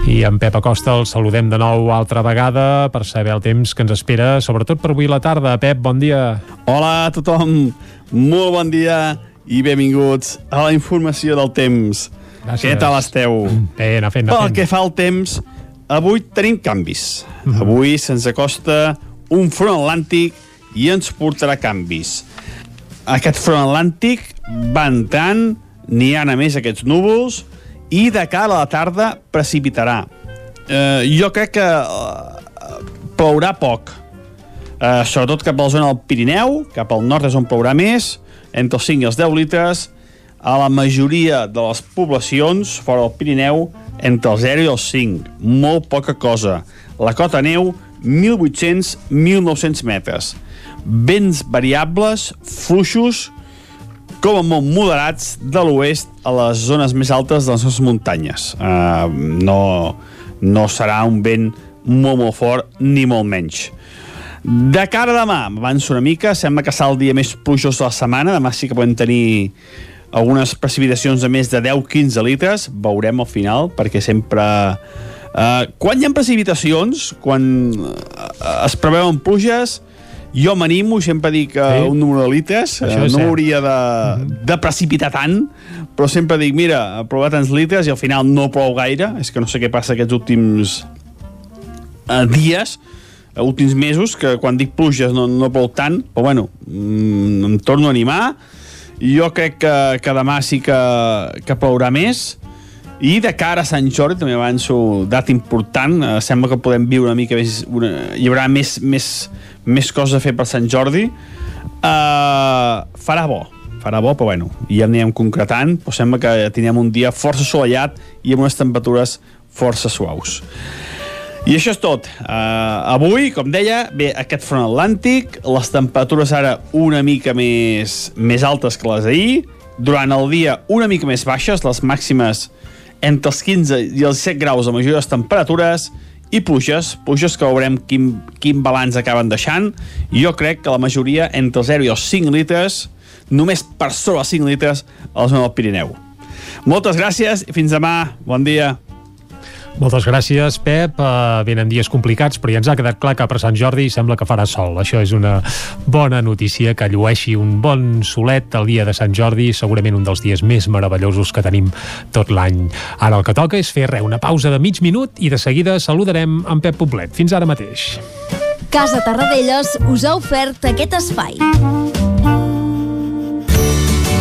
I en Pep Acosta el saludem de nou altra vegada per saber el temps que ens espera, sobretot per avui la tarda. Pep, bon dia. Hola a tothom, molt bon dia i benvinguts a la informació del temps. Gràcies. Què tal esteu? Bé, anar fent, anar Pel fent. que fa al temps, avui tenim canvis. Mhm. Avui se'ns acosta un front atlàntic i ens portarà canvis. Aquest front atlàntic va entrant, n'hi ha a més aquests núvols, i de cara a la tarda precipitarà. Eh, jo crec que eh, plourà poc, eh, sobretot cap a la zona del Pirineu, cap al nord és on plourà més, entre els 5 i els 10 litres, a la majoria de les poblacions fora del Pirineu entre el 0 i els 5, molt poca cosa. La cota neu, 1.800-1.900 metres. Vents variables, fluixos, com a molt moderats de l'oest a les zones més altes de les nostres muntanyes. Uh, no, no serà un vent molt, molt fort, ni molt menys. De cara a demà, avanço una mica, sembla que serà el dia més plujós de la setmana, demà sí que podem tenir algunes precipitacions de més de 10-15 litres, veurem al final, perquè sempre... Uh, quan hi ha precipitacions, quan uh, es preveuen pluges, jo m'animo, sempre dic uh, Sí. un número de litres, Això uh, és no cert. hauria de, de precipitar tant, però sempre dic, mira, prova tants litres i al final no plou gaire, és que no sé què passa aquests últims uh, dies, últims mesos, que quan dic pluges no, no plou tant, però bueno, mm, em torno a animar, jo crec que, que demà sí que, que plourà més, i de cara a Sant Jordi, també avanço data important, eh, sembla que podem viure una mica més... Una, hi haurà més, més, més coses a fer per Sant Jordi. Uh, farà bo, farà bo, però bueno, ja anirem concretant, però sembla que tindrem un dia força assolellat i amb unes temperatures força suaus. I això és tot. Uh, avui, com deia, ve aquest front atlàntic, les temperatures ara una mica més, més altes que les d'ahir, durant el dia una mica més baixes, les màximes entre els 15 i els 17 graus a majors temperatures, i pluges, pluges que veurem quin, quin balanç acaben deixant. Jo crec que la majoria entre els 0 i els 5 litres, només per sobre els 5 litres a la del Pirineu. Moltes gràcies i fins demà. Bon dia. Moltes gràcies, Pep. Uh, venen dies complicats, però ja ens ha quedat clar que per Sant Jordi sembla que farà sol. Això és una bona notícia, que llueixi un bon solet el dia de Sant Jordi, segurament un dels dies més meravellosos que tenim tot l'any. Ara el que toca és fer re, una pausa de mig minut i de seguida saludarem en Pep Poblet. Fins ara mateix. Casa Tarradellas us ha ofert aquest espai.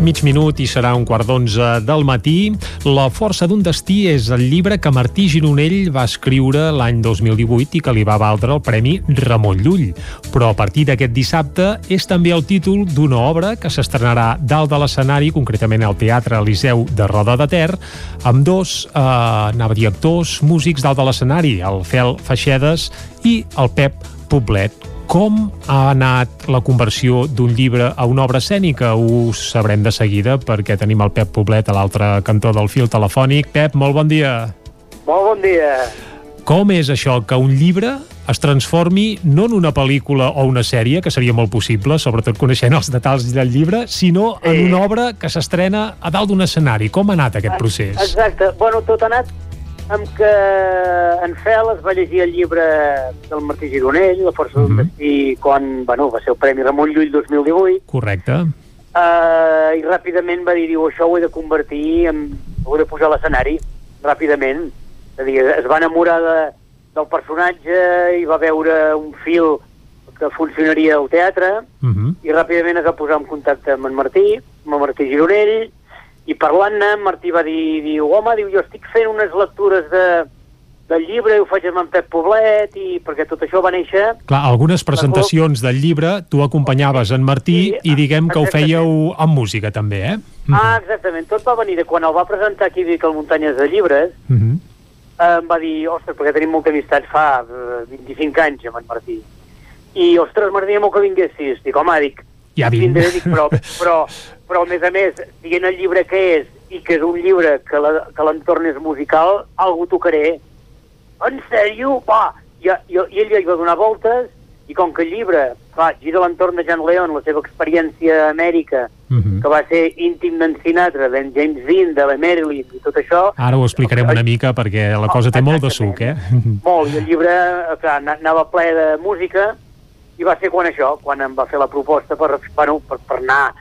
Mig minut i serà un quart d'onze del matí. La força d'un destí és el llibre que Martí Gironell va escriure l'any 2018 i que li va valdre el Premi Ramon Llull. Però a partir d'aquest dissabte és també el títol d'una obra que s'estrenarà dalt de l'escenari, concretament al Teatre Eliseu de Roda de Ter, amb dos, eh, anava a dir, actors, músics dalt de l'escenari, el Fel Feixedes i el Pep Poblet com ha anat la conversió d'un llibre a una obra escènica? Ho sabrem de seguida perquè tenim el Pep Poblet a l'altre cantó del fil telefònic. Pep, molt bon dia. Molt bon dia. Com és això que un llibre es transformi no en una pel·lícula o una sèrie, que seria molt possible, sobretot coneixent els detalls del llibre, sinó en una obra que s'estrena a dalt d'un escenari. Com ha anat aquest procés? Exacte. Bueno, tot ha anat amb que en Fel es va llegir el llibre del Martí Gironell, La força d'un destí, quan bueno, va ser el Premi Ramon Llull 2018, Correcte. eh, i ràpidament va dir, diu, això ho he de convertir, en, ho he de posar a l'escenari, ràpidament. És a dir, es va enamorar de, del personatge i va veure un fil que funcionaria al teatre, Uh -huh. i ràpidament es va posar en contacte amb en Martí, amb el Martí Gironell, i parlant-ne, Martí va dir, diu, home, diu, jo estic fent unes lectures de, del llibre, i ho faig amb en Pep Poblet, i perquè tot això va néixer... Clar, algunes presentacions del llibre tu acompanyaves en Martí i diguem que ho fèieu amb música també, eh? Ah, exactament, tot va venir de quan el va presentar aquí Vic al Muntanyes de Llibres, Uh -huh. eh, em va dir, ostres, perquè tenim molta amistat fa eh, 25 anys amb en Martí. I, ostres, m'agradaria molt que vinguessis. Dic, home, dic, ja vinc. vindré, dic, però, però, però, a més a més, dient el llibre que és i que és un llibre que l'entorn és musical, algú tocaré. En sèrio? Va! I, i, i ell hi va donar voltes, i com que el llibre, clar, gira l'entorn de John Leon, la seva experiència a Amèrica, Mhm. que va ser íntim d'en Sinatra, d'en James Dean, de la Marilyn i tot això, Ara ho explicarem una mica perquè la cosa té molt de suc, eh? molt, i el llibre clar, ana- anava ple de música i va ser quan això, quan em va fer la proposta per, bueno, per, per anar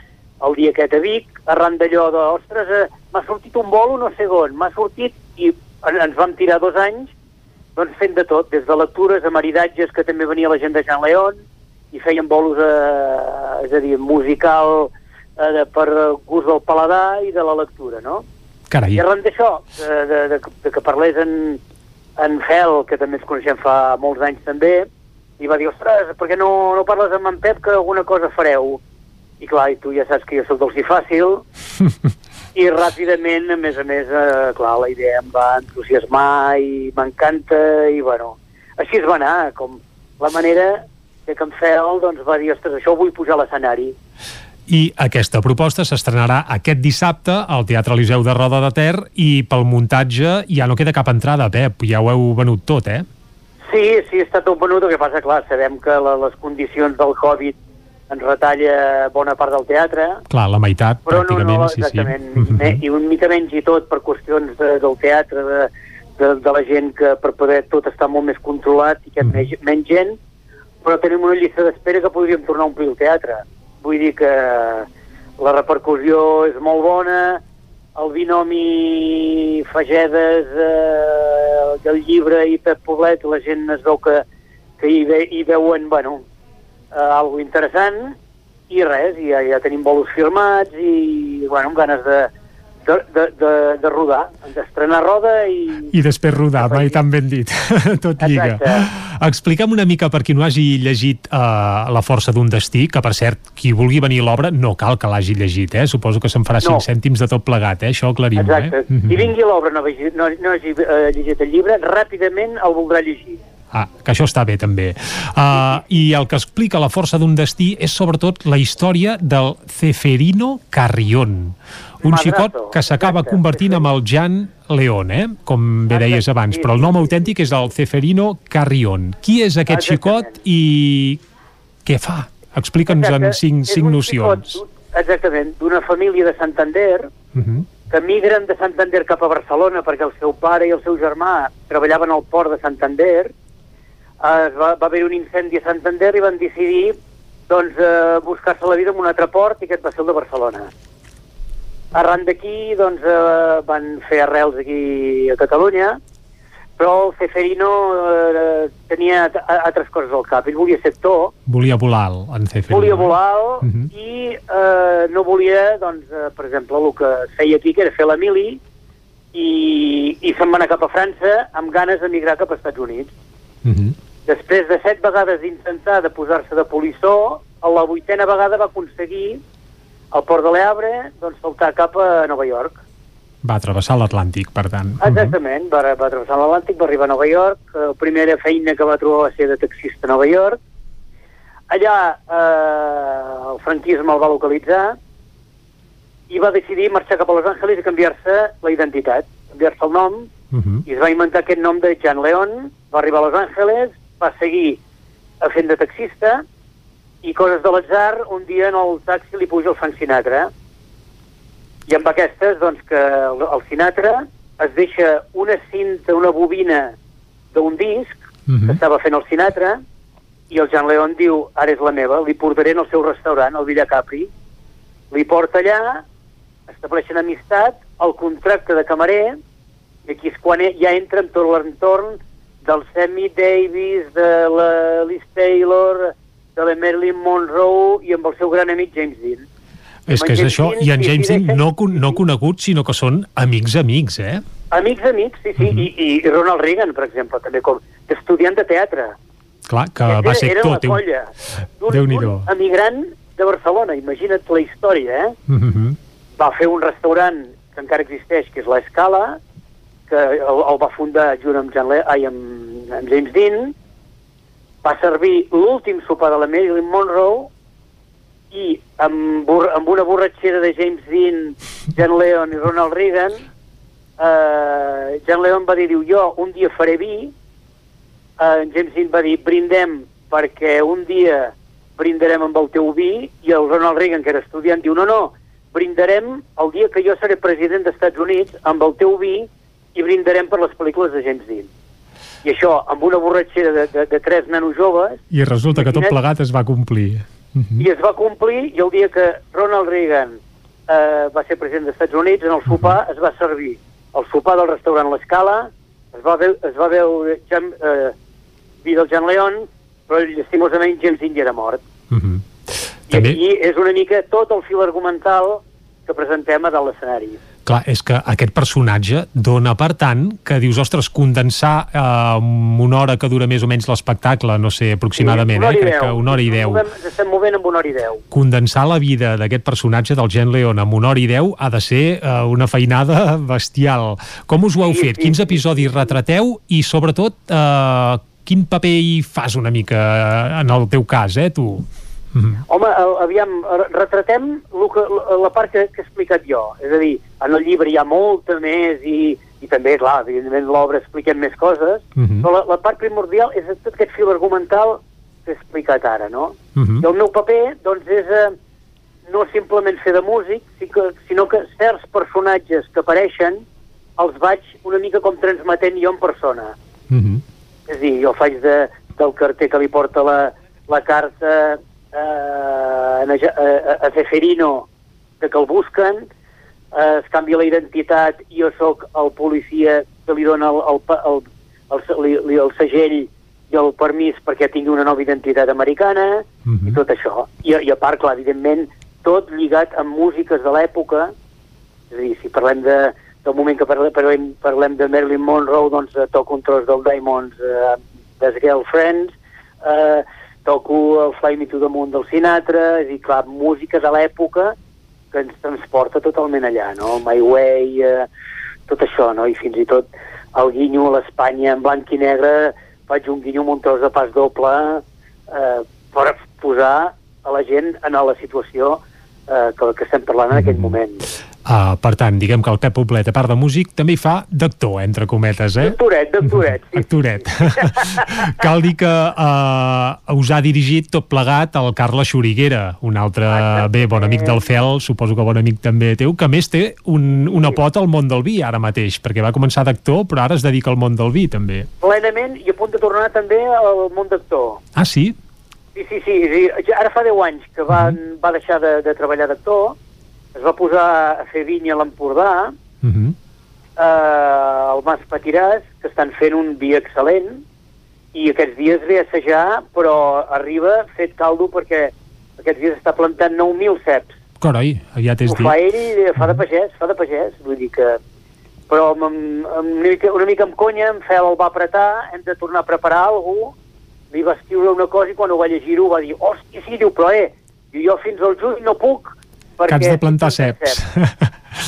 el dia aquest a Vic, arran d'allò de, ostres, eh, m'ha sortit un bolo no sé on, m'ha sortit, i en- ens vam tirar dos anys doncs fent de tot, des de lectures a maridatges que també venia la gent de Jean León i feien bolos, eh, és a dir, musical eh, de, per gust del paladar i de la lectura, no? Carai. I arran d'això, de, de, de, de que parlés en, en Fel, que també ens coneixem fa molts anys també, i va dir, ostres, per què no, no parles amb en Pep que alguna cosa fareu? I clar, i tu ja saps que jo sóc dolç i fàcil, i ràpidament, a més a més, eh, clar, la idea em va entusiasmar i m'encanta, i bueno, així es va anar, com la manera de que en Fel doncs, va dir, ostres, això ho vull pujar a l'escenari. I aquesta proposta s'estrenarà aquest dissabte al Teatre Eliseu de Roda de Ter i pel muntatge ja no queda cap entrada, Pep, ja ho heu venut tot, eh? Sí, sí, està tot venut, el que passa, clar, sabem que la, les condicions del Covid ens retalla bona part del teatre, Clar, la meitat, però no, pràcticament, no, sí, sí. exactament, i, una mica menys i tot per qüestions de, del teatre, de, de, de la gent que per poder tot està molt més controlat i que mm. menys, menys gent, però tenim una llista d'espera que podríem tornar a omplir el teatre. Vull dir que la repercussió és molt bona, el binomi Fagedes, eh, del llibre i Pep Poblet, la gent es veu que, que hi, ve, hi veuen, bueno, eh, algo interessant, i res, ja, ja tenim bolos firmats i, bueno, amb ganes de, de, de, de, de rodar, d'estrenar roda i... I després rodar, mai tan ben dit. Tot lliga. Exacte. Explica'm una mica per qui no hagi llegit uh, La força d'un destí, que per cert, qui vulgui venir a l'obra no cal que l'hagi llegit, eh? Suposo que se'n farà No. 5 cèntims de tot plegat, eh? Això aclarim, Exacte. eh? Qui vingui a l'obra no, no, no hagi eh, llegit el llibre, ràpidament el voldrà llegir. Ah, que això està bé també. Uh, I el que explica la força d'un destí és sobretot la història del Ceferino Carrión, un Madrazo, xicot que s'acaba convertint amb el Jan León, eh? com bé deies abans, però el nom autèntic és el Ceferino Carrión. Qui és aquest xicot i què fa? Explica'ns en cinc, cinc nocions. exactament, d'una família de Santander, Uh -huh. que migren de Santander cap a Barcelona perquè el seu pare i el seu germà treballaven al port de Santander. Eh, Es va, va haver un incendi a Santander i van decidir doncs, eh, buscar-se la vida en un altre port i aquest va ser el de Barcelona. Arran d'aquí doncs, eh, van fer arrels aquí a Catalunya, però el Ceferino eh, tenia altres coses al cap. Ell volia ser actor, Volia volar el- en Ceferino. volia volar alt Mhm. i eh, no volia, doncs, eh, per exemple, el que feia aquí, que era fer la mili, i, i se'n va anar cap a França amb ganes d'emigrar cap als Estats Units. Mhm. Després de set vegades d'intentar de posar-se de polissó, a la vuitena vegada va aconseguir al port de l'Ebre doncs, saltar cap a Nova York. Va travessar l'Atlàntic, per tant. Exactament, va, va travessar l'Atlàntic, va arribar a Nova York, eh, la primera feina que va trobar va ser de taxista a Nova York, allà eh, el franquisme el va localitzar i va decidir marxar cap a Los Angeles i canviar-se la identitat, canviar-se el nom, Uh -huh. i es va inventar aquest nom de Jan León, va arribar a Los Angeles va seguir fent de taxista i coses de l'atzar, un dia en el taxi li puja el Frank Sinatra. I amb aquestes, doncs, que el, el Sinatra es deixa una cinta, una bobina d'un disc Mhm. que estava fent el Sinatra i el Jean Leon diu, ara és la meva, li portaré en el seu restaurant, el Villa Capri. Li porta allà, estableixen amistat, el contracte de camarer, i aquí és quan ja entra en tot l'entorn del Sammy Davis, de la Liz Taylor, de la Marilyn Monroe i amb el seu gran amic James Dean. És que és James això, Dean i en James Dean no, no coneguts, sinó que són amics amics, eh? Amics, amics, sí, sí, i, i Ronald Reagan, per exemple, també com estudiant de teatre. Clar, que Era- va ser era tot. la colla Déu-n'hi-do. d'un emigrant de Barcelona, imagina't la història, eh? Mhm. Va fer un restaurant que encara existeix, que és l'Escala, que el, el va fundar junt amb, Le ai, amb, amb James Dean, va servir l'últim sopar de la Marilyn Monroe i amb, amb una borratxera de James Dean, John Leon i Ronald Reagan, eh, John Leon va dir, diu, jo un dia faré vi, eh, James Dean va dir, brindem perquè un dia brindarem amb el teu vi, i el Ronald Reagan, que era estudiant, diu, no, no, brindarem el dia que jo seré president dels Estats Units amb el teu vi i brindarem per les pel·lícules de James Dean. I això, amb una borratxera de, de, de tres nanos joves, I resulta que tot plegat es va complir. i es va complir, i el dia que Ronald Reagan eh, va ser president dels Estats Units, en el sopar es va servir el sopar del restaurant L'Escala, es va, veu, es va veure Jean, eh, vi del Jean Leon, però llastimosament James Dean ja era mort. Mhm. I aquí és una mica tot el fil argumental que presentem a dalt l'escenari. Clar, és que aquest personatge dona per tant que dius, ostres, condensar eh, una hora que dura més o menys l'espectacle, no sé, aproximadament, una hora eh, crec que una hora i deu. estem movent amb una hora i deu. Condensar la vida d'aquest personatge del Gen Leon amb una hora i deu ha de ser eh, una feinada bestial. Com us ho heu Sí, fet? sí, Quins episodis retrateu? I sobretot, eh, quin paper hi fas una mica en el teu cas, eh, tu? Mhm. Home, aviam, retratem que, la, part que, que he explicat jo. És a dir, en el llibre hi ha molta més i, i també, clar, evidentment l'obra expliquem més coses, Mhm. però la, la part primordial és tot aquest fil argumental que he explicat ara, no? Mhm. I el meu paper, doncs, és eh, no simplement fer de músic, sinó que certs personatges que apareixen els vaig una mica com transmetent jo en persona. Mhm. És a dir, jo faig de, del carter que li porta la, la carta eh, a, a, a Ceferino de que el busquen, eh, es canvia la identitat i jo sóc el policia que li dona el, el, el, el, li, li, el segell i el permís perquè tingui una nova identitat americana i tot això. I, I a part, clar, evidentment, tot lligat amb músiques de l'època, és a dir, si parlem de, del moment que parlem, parlem, parlem de Marilyn Monroe, doncs eh, toco un tros del Diamonds eh, des Girlfriends, eh, toco el Fly Me to the Moon del Sinatra, és a dir, clar, música de l'època que ens transporta totalment allà, no? My Way, eh, tot això, no? I fins i tot el guinyo a l'Espanya en blanc i negre, faig un guinyo amb un tros de pas doble eh, per posar a la gent en la situació eh, que, que estem parlant en aquell moment. Uh, per tant, diguem que el Pep Poblet, a part de músic, també hi fa d'actor, entre cometes, eh? D'actoret, d'actoret. Sí. Actoret. Cal dir que uh, us ha dirigit tot plegat el Carles Xuriguera, un altre, bé, bon amic del FEL, suposo que bon amic també teu, que més té un, una pota al món del vi ara mateix, perquè va començar d'actor, però ara es dedica al món del vi, també. Plenament, i a punt de tornar també al món d'actor. Ah, sí? Sí, sí, sí. Ara fa 10 anys que va, va deixar de, de treballar d'actor, es va posar a fer vinya a l'Empordà, Uh -huh. eh, el Mas Patiràs, que estan fent un vi excel·lent, i aquests dies ve a assajar, però arriba fet caldo perquè aquests dies està plantant 9.000 ceps. Carai, ja t'has Ho dit. fa ell fa de pagès, fa de pagès, vull dir que... Però amb, amb, amb una, mica, una mica amb conya, en Fel el va apretar, hem de tornar a preparar alguna li va escriure una cosa i quan ho va llegir-ho va dir, hòstia, sí, diu, però eh, diu, jo fins al juny no puc, Que has de plantar ceps.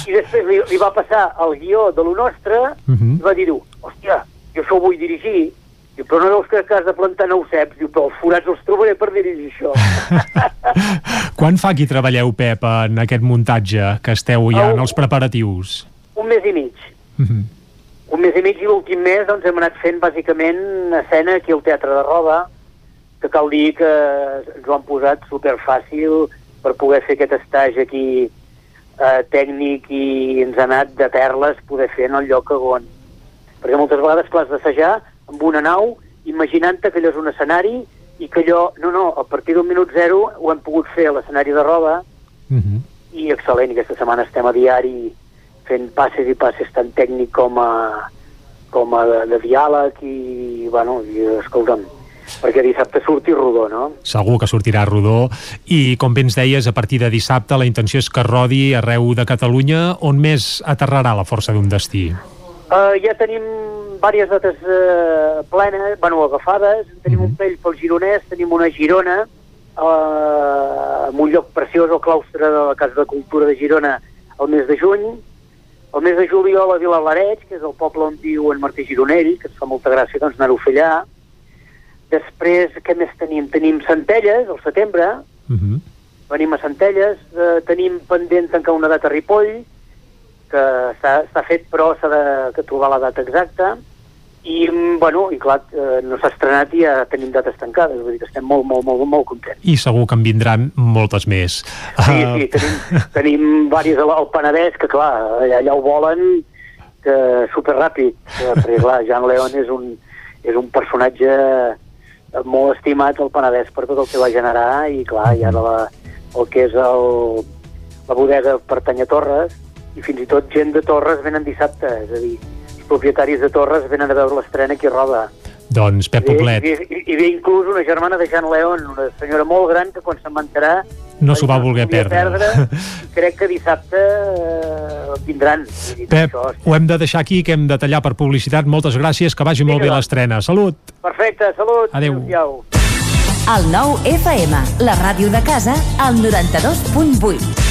I després li, li va passar el guió de lo nostre Mhm. i va dir, diu, hòstia, jo això ho vull dirigir, diu, però no veus que, que has de plantar nou ceps? Diu, però els forats els trobaré per dirigir això. Quan fa que treballeu, Pep, en aquest muntatge que esteu ja en els preparatius? un mes i mig. Mhm. un mes i mig i l'últim mes doncs, hem anat fent bàsicament escena aquí al Teatre de Roda, que cal dir que ens ho han posat superfàcil per poder fer aquest estatge aquí eh, tècnic i ens ha anat de perles poder fer en el lloc on... Perquè moltes vegades, clar, has d'assajar amb una nau, imaginant-te que allò és un escenari i que allò, no, no, a partir d'un minut zero ho hem pogut fer a l'escenari de roba Uh -huh. i excel·lent, aquesta setmana estem a diari fent passes i passes tant tècnic com a, com a de, de diàleg i, bueno, i escolta'm, perquè dissabte surti rodó, no? Segur que sortirà rodó i, com bé ens deies, a partir de dissabte la intenció és que rodi arreu de Catalunya. On més aterrarà la força d'un destí? Uh, ja tenim diverses dates uh, plenes, bueno, agafades. Tenim un pell pel Gironès, tenim una Girona, uh, en un lloc preciós, el claustre de la Casa de Cultura de Girona, el mes de juny. El mes de juliol a Vilalareig, que és el poble on viu en Martí Gironell, que ens fa molta gràcia doncs, anar-ho a fer allà. Després, què més tenim? Tenim Centelles, al setembre, Uh -huh. venim a Centelles, eh, tenim pendent tancar una data a Ripoll, que està, està fet però s'ha de que trobar la data exacta, i, bueno, i clar, eh, no s'ha estrenat i ja tenim dates tancades, vull dir que estem molt, molt, molt, molt contents. I segur que en vindran moltes més. Sí, Ah, sí, tenim, tenim diverses al Penedès que, clar, allà, allà ho volen que superràpid, eh, perquè, clar, Jean León és un, és un personatge molt estimat al Penedès per tot el que va generar i, clar, i ara la, el que és el, la bodega pertany a Torres i fins i tot gent de Torres venen dissabte, és a dir, els propietaris de Torres venen a veure l'estrena aquí a Roda. Doncs Pep Poblet i, i, I ve inclús una germana de Jean León, una senyora molt gran que quan se'n va enterar no s'ho va voler perdre. i crec que dissabte eh, vindran. Pep, això, ho hem de deixar aquí, que hem de tallar per publicitat. Moltes gràcies, que vagi molt bé Vinga. l'estrena. Salut! Perfecte, salut. Adéu. Adéu. El nou FM, la ràdio de casa, al 92.8.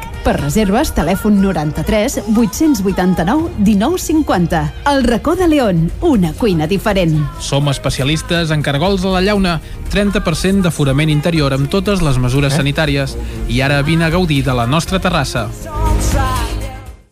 Per reserves, telèfon 93 889 1950. El racó de León, una cuina diferent. Som especialistes en cargols a la llauna, 30% d'aforament interior amb totes les mesures eh? sanitàries. I ara vine a gaudir de la nostra terrassa.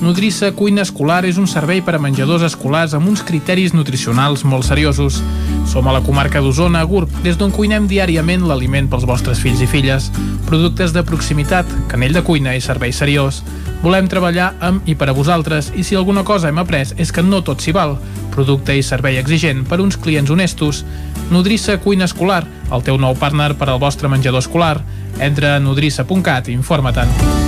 Nodrissa Cuina Escolar és un servei per a menjadors escolars amb uns criteris nutricionals molt seriosos. Som a la comarca d'Osona, Gurb, des d'on cuinem diàriament l'aliment pels vostres fills i filles. Productes de proximitat, canell de cuina i servei seriós. Volem treballar amb i per a vosaltres i si alguna cosa hem après és que no tot s'hi val. Producte i servei exigent per uns clients honestos. Nodrissa Cuina Escolar, el teu nou partner per al vostre menjador escolar. Entra a nodrissa.cat i informa-te'n.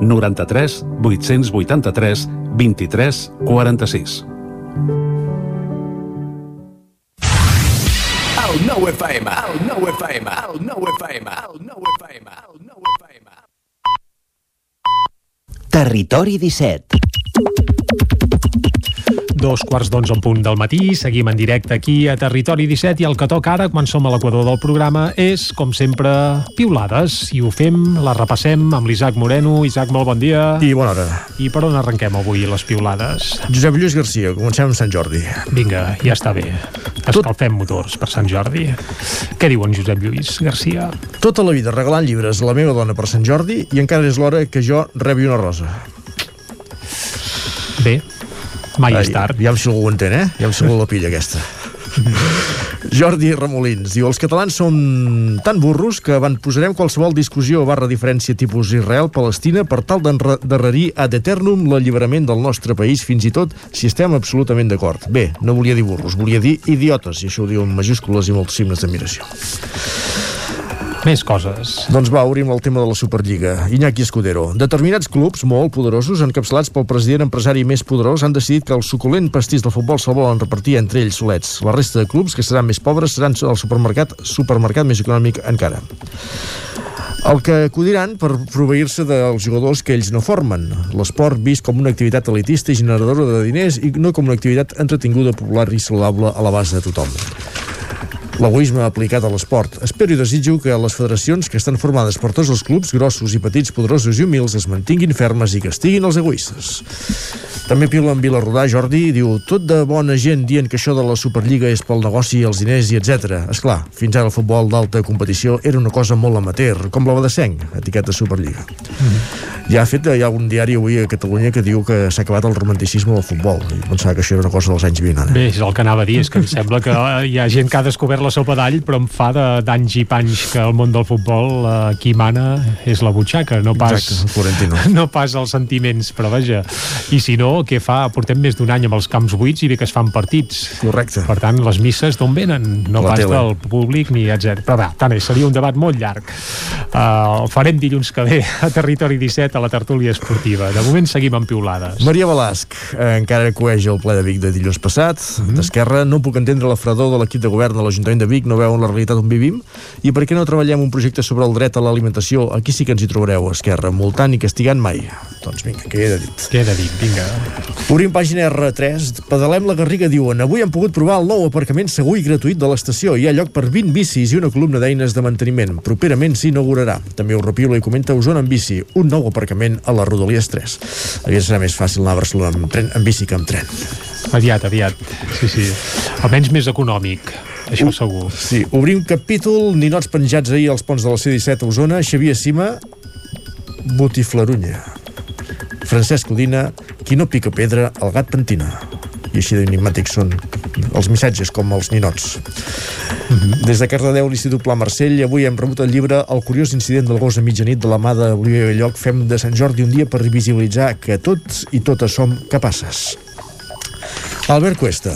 93 883 23 46. El nou FM, el nou FM, el nou FM, el nou FM, el nou FM. Territori 17. Dos quarts d'onze en punt del matí, seguim en directe aquí a Territori 17 i el que toca ara, quan som a l'equador del programa, és, com sempre, piulades. I ho fem, la repassem amb l'Isaac Moreno. Isaac, molt bon dia. I bona hora. I per on arrenquem avui les piulades? Josep Lluís Garcia, comencem amb Sant Jordi. Vinga, ja està bé. Escalfem motors per Sant Jordi. Què diu en Josep Lluís Garcia? Tota la vida regalant llibres a la meva dona per Sant Jordi i encara és l'hora que jo rebi una rosa. Bé, mai és tard. Ja si algú ho entén, eh? Ja si algú la pilla, aquesta. Jordi Ramolins diu els catalans són tan burros que van posarem qualsevol discussió barra diferència tipus Israel-Palestina per tal d'endarrerir ad eternum l'alliberament del nostre país fins i tot si estem absolutament d'acord. Bé, no volia dir burros, volia dir idiotes i això ho diu en majúscules i molts signes d'admiració. Més coses. Doncs va, obrim el tema de la Superliga. Iñaki Escudero. Determinats clubs molt poderosos, encapçalats pel president empresari més poderós, han decidit que el suculent pastís del futbol se'l volen repartir entre ells solets. La resta de clubs, que seran més pobres, seran el supermercat, supermercat més econòmic encara. El que acudiran per proveir-se dels jugadors que ells no formen. L'esport vist com una activitat elitista i generadora de diners i no com una activitat entretinguda, popular i saludable a la base de tothom l'egoisme aplicat a l'esport. Espero i desitjo que les federacions que estan formades per tots els clubs, grossos i petits, poderosos i humils, es mantinguin fermes i castiguin els egoistes. També piula en Vilarrodà, Jordi, diu tot de bona gent dient que això de la Superliga és pel negoci, els diners i etc. És clar, fins ara el futbol d'alta competició era una cosa molt amateur, com la Badesenc, etiqueta Superliga. Mm -hmm. Ja ha fet, hi ha un diari avui a Catalunya que diu que s'ha acabat el romanticisme del futbol. I pensava que això era una cosa dels anys 20. Bé, és el que anava a dir, és que em sembla que hi ha gent que ha descobert la sopa d'all, però em fa d'anys i panys que el món del futbol eh, qui mana és la butxaca, no pas, Exacte, Florentino. no pas els sentiments, però vaja. I si no, què fa? Portem més d'un any amb els camps buits i bé que es fan partits. Correcte. Per tant, les misses d'on venen? No La pas tele. del públic ni etc. Però va, tant és, seria un debat molt llarg. Uh, el farem dilluns que ve a Territori 17 a la tertúlia esportiva. De moment seguim amb piulades. Maria Balasc, eh, encara coeix el ple de Vic de dilluns passat. Mm -hmm. D'Esquerra, no puc entendre la fredor de l'equip de govern de l'Ajuntament de Vic, no veuen la realitat on vivim? I per què no treballem un projecte sobre el dret a l'alimentació? Aquí sí que ens hi trobareu, Esquerra, multant i castigant mai. Doncs vinga, queda dit. Queda dit, vinga. Obrim pàgina R3, pedalem la Garriga, diuen Avui hem pogut provar el nou aparcament segur i gratuït de l'estació. Hi ha lloc per 20 bicis i una columna d'eines de manteniment. Properament s'inaugurarà. També ho repiula i comenta Osona en bici, un nou aparcament a la Rodalies 3. Aviat serà més fàcil anar a Barcelona amb, tren, amb bici que amb tren. Aviat, aviat. Sí, sí. Almenys més econòmic. Això uh, segur. Sí, obrim capítol, ninots penjats ahir als ponts de la C-17 a Osona, Xavier Sima, Botiflarunya. Francesc Udina, qui no pica pedra, el gat pentina. I així d'enigmàtics són els missatges, com els ninots. Uh -huh. Des de Cardedeu, l'Institut Pla Marcell, avui hem rebut el llibre El curiós incident del gos a mitjanit de la mà d'Olivia Belloc. Fem de Sant Jordi un dia per visibilitzar que tots i totes som capaces. Albert Cuesta.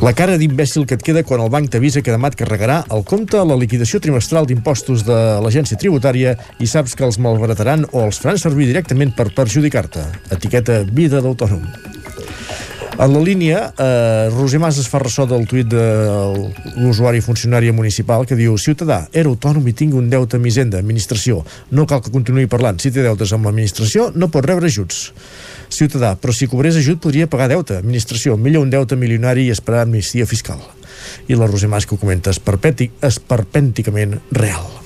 La cara d'imbècil que et queda quan el banc t'avisa que demà et carregarà el compte a la liquidació trimestral d'impostos de l'agència tributària i saps que els malbarataran o els faran servir directament per perjudicar-te. Etiqueta vida d'autònom. En la línia, eh, Roser Mas es fa ressò del tuit de l'usuari funcionària municipal que diu Ciutadà, era autònom i tinc un deute amb Hisenda, administració. No cal que continuï parlant. Si té deutes amb l'administració, no pot rebre ajuts. Ciutadà, però si cobrés ajut podria pagar deute. Administració, millor un deute milionari i esperar amnistia fiscal. I la Roser Mas que ho comenta esperpènticament real.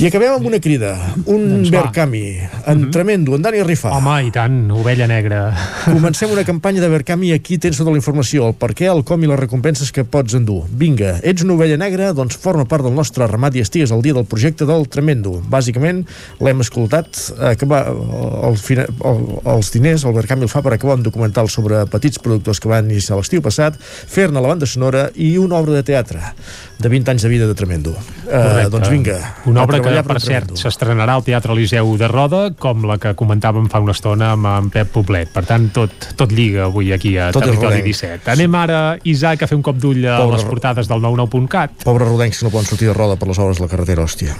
I acabem amb una crida, un Doncs. Verkami, en tremendo, en Dani Rifà. Home, i tant, ovella negra. Comencem una campanya de Verkami aquí tens tota la informació, el per què, el com i les recompenses que pots endur. Vinga, ets una ovella negra? Doncs forma part del nostre ramat i estigues al dia del projecte del Tremendo. Bàsicament, l'hem escoltat, acabar, el, fina- el, els diners, el Verkami el fa per acabar un documental sobre petits productors que van iniciar l'estiu passat, fer-ne la banda sonora i una obra de teatre de 20 anys de vida de Tremendo. Uh, doncs vinga, Una obra que, per cert, s'estrenarà al Teatre Liceu de Roda, com la que comentàvem fa una estona amb en Pep Poblet. Per tant, tot, tot lliga avui aquí a Tot Territori rodenc. 17. Anem ara, Isaac, a fer un cop d'ull a Pobre- les portades del 99.cat. Pobres rodencs que no poden sortir de roda per les obres de la carretera, hòstia.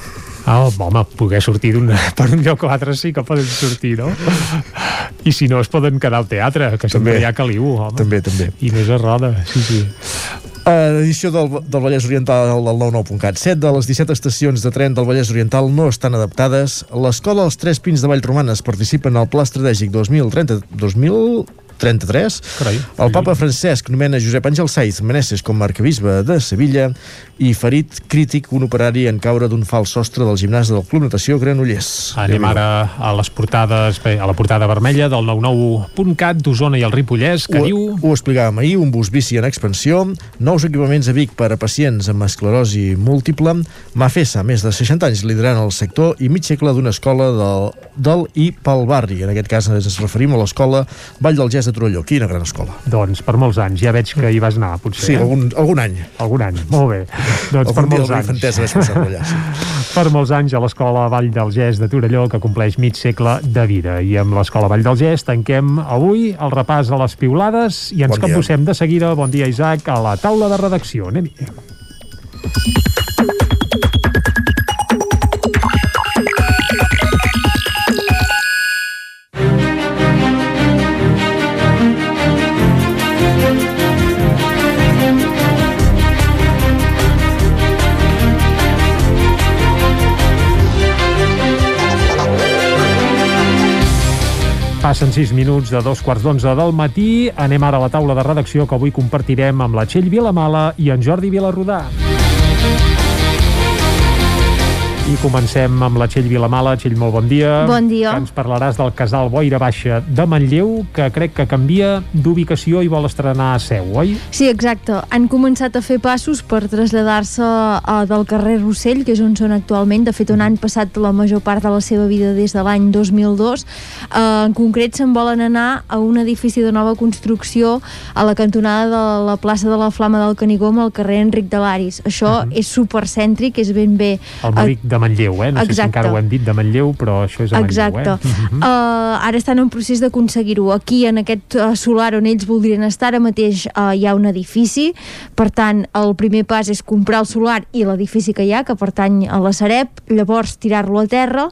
Ah, home, poder sortir d'un, per un lloc o altre sí que poden sortir, no? I si no, es poden quedar al teatre, que sempre També. hi ha caliu, home. També, també. I més a roda, sí, sí. Edició del, del Vallès Oriental del 99.cat. 7 de les 17 estacions de tren del Vallès Oriental no estan adaptades. L'escola Els Tres Pins de Vallromanes participen al Pla Estratègic 2030, 2000, 33. Carai. El papa Francesc nomena Josep Àngel Saiz Meneses com a arcabisbe de Sevilla i ferit crític un operari en caure d'un fals sostre del gimnàs del Club Natació Granollers. Anem ara a les portades, bé, a la portada vermella del 99.cat d'Osona i el Ripollès, que ho, diu... Ho explicàvem ahir, un bus bici en expansió, nous equipaments a Vic per a pacients amb esclerosi múltiple, Mafesa, més de 60 anys liderant el sector i mig segle d'una escola del, del i pel barri. En aquest cas ens referim a l'escola Vall del Gès de Torelló. Quina gran escola. Doncs per molts anys, ja veig que hi vas anar, potser. Sí, eh? algun, algun any. Algun any, molt bé. Doncs per Algun molts anys. infantesa vaig passar allà, sí. Per molts anys a l'Escola Vall del Gès de Torelló, que compleix mig segle de vida. I amb l'Escola Vall del Gès tanquem avui el repàs a les piulades i ens Bon capbussem de seguida, bon dia Isaac, a la taula de redacció. Anem-hi. Passen 6 minuts de dos quarts d'onze del matí. Anem ara a la taula de redacció que avui compartirem amb la Txell Vilamala i en Jordi Vilarrodà. I comencem amb la Txell Vilamala. Txell, molt bon dia. Bon dia. Que ens parlaràs del casal Boira Baixa de Manlleu, que crec que canvia d'ubicació i vol estrenar a Seu, oi? Sí, exacte. Han començat a fer passos per traslladar-se uh, del carrer Rossell, que és on són actualment. De fet, on han passat la major part de la seva vida des de l'any 2002. Uh, en concret, se'n volen anar a un edifici de nova construcció a la cantonada de la plaça de la Flama del Canigó amb el carrer Enric de l'Aris. Això uh -huh. és supercèntric, és ben bé... El Malic de Manlleu, eh? No sé si Exacte. encara ho hem dit de Manlleu, però això és a Manlleu, Exacte. eh? Mhm. Uh, ara estan en procés d'aconseguir-ho. Aquí, en aquest uh, solar on ells voldrien estar, ara mateix uh, hi ha un edifici, per tant, el primer pas és comprar el solar i l'edifici que hi ha, que pertany a la Sareb, llavors tirar-lo a terra,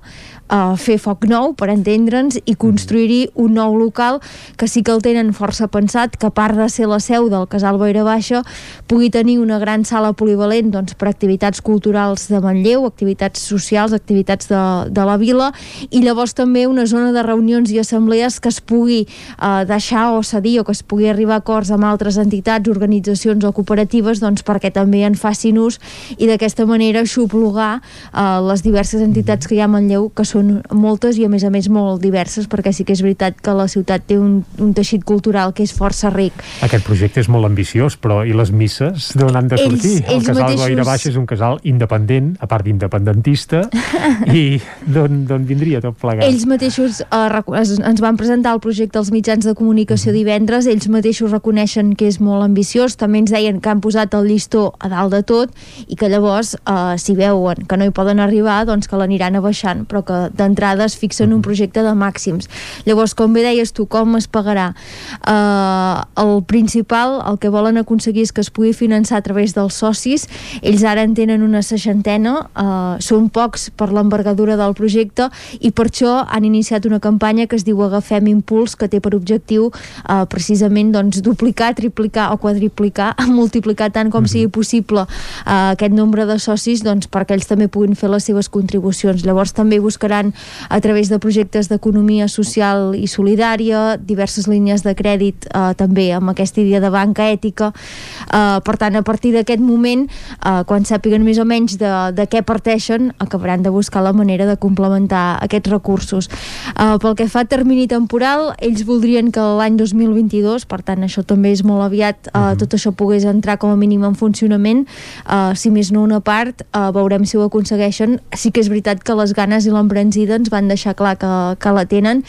uh, fer foc nou, per entendre'ns, i construir-hi un nou local que sí que el tenen força pensat, que a part de ser la seu del Casal Boira Baixa, pugui tenir una gran sala polivalent doncs, per activitats culturals de Manlleu, activitats socials, activitats de, de la vila, i llavors també una zona de reunions i assemblees que es pugui eh, deixar o cedir o que es pugui arribar a acords amb altres entitats, organitzacions o cooperatives doncs, perquè també en facin ús i d'aquesta manera aixoplugar eh, les diverses entitats que hi ha a Manlleu, que són moltes i a més a més molt diverses, perquè sí que és veritat que la ciutat té un, un teixit cultural que és força ric. Aquest projecte és molt ambiciós, però i les misses d'on han de sortir? ells el casal mateixos- Boira Baixa és un casal independent, a part d'independentista, i d'on d'on vindria tot plegat? Ells mateixos eh, ens van presentar el projecte als mitjans de comunicació divendres, ells mateixos reconeixen que és molt ambiciós, també ens deien que han posat el llistó a dalt de tot i que llavors, eh, si veuen que no hi poden arribar, doncs que l'aniran abaixant, però que d'entrada es fixen un projecte de màxims. Llavors, com bé deies tu, com es pagarà? Eh, el principal, el que volen aconseguir és que es pugui finançar a través dels socis, ells ara en tenen una seixantena, eh, són pocs per l'envergadura del projecte i per això han iniciat una campanya que es diu Agafem Impuls, que té per objectiu eh, precisament doncs, duplicar, triplicar o quadriplicar, multiplicar tant com sigui possible eh, aquest nombre de socis doncs, perquè ells també puguin fer les seves contribucions. Llavors també buscaran a través de projectes d'economia social i solidària, diverses línies de crèdit eh, també amb aquesta idea de banca ètica. Eh, per tant, a partir d'aquest moment, eh, quan sàpiguen més o menys de, de què parteixen, acabaran de buscar la manera de complementar aquests recursos. Eh, pel que fa a termini temporal, ells voldrien que l'any 2022, per tant això també és molt aviat, eh, tot això pogués entrar com a mínim en funcionament, eh, si més no una part, eh, veurem si ho aconsegueixen. Sí que és veritat que les ganes i l'embranzida ens van deixar clar que, que la tenen.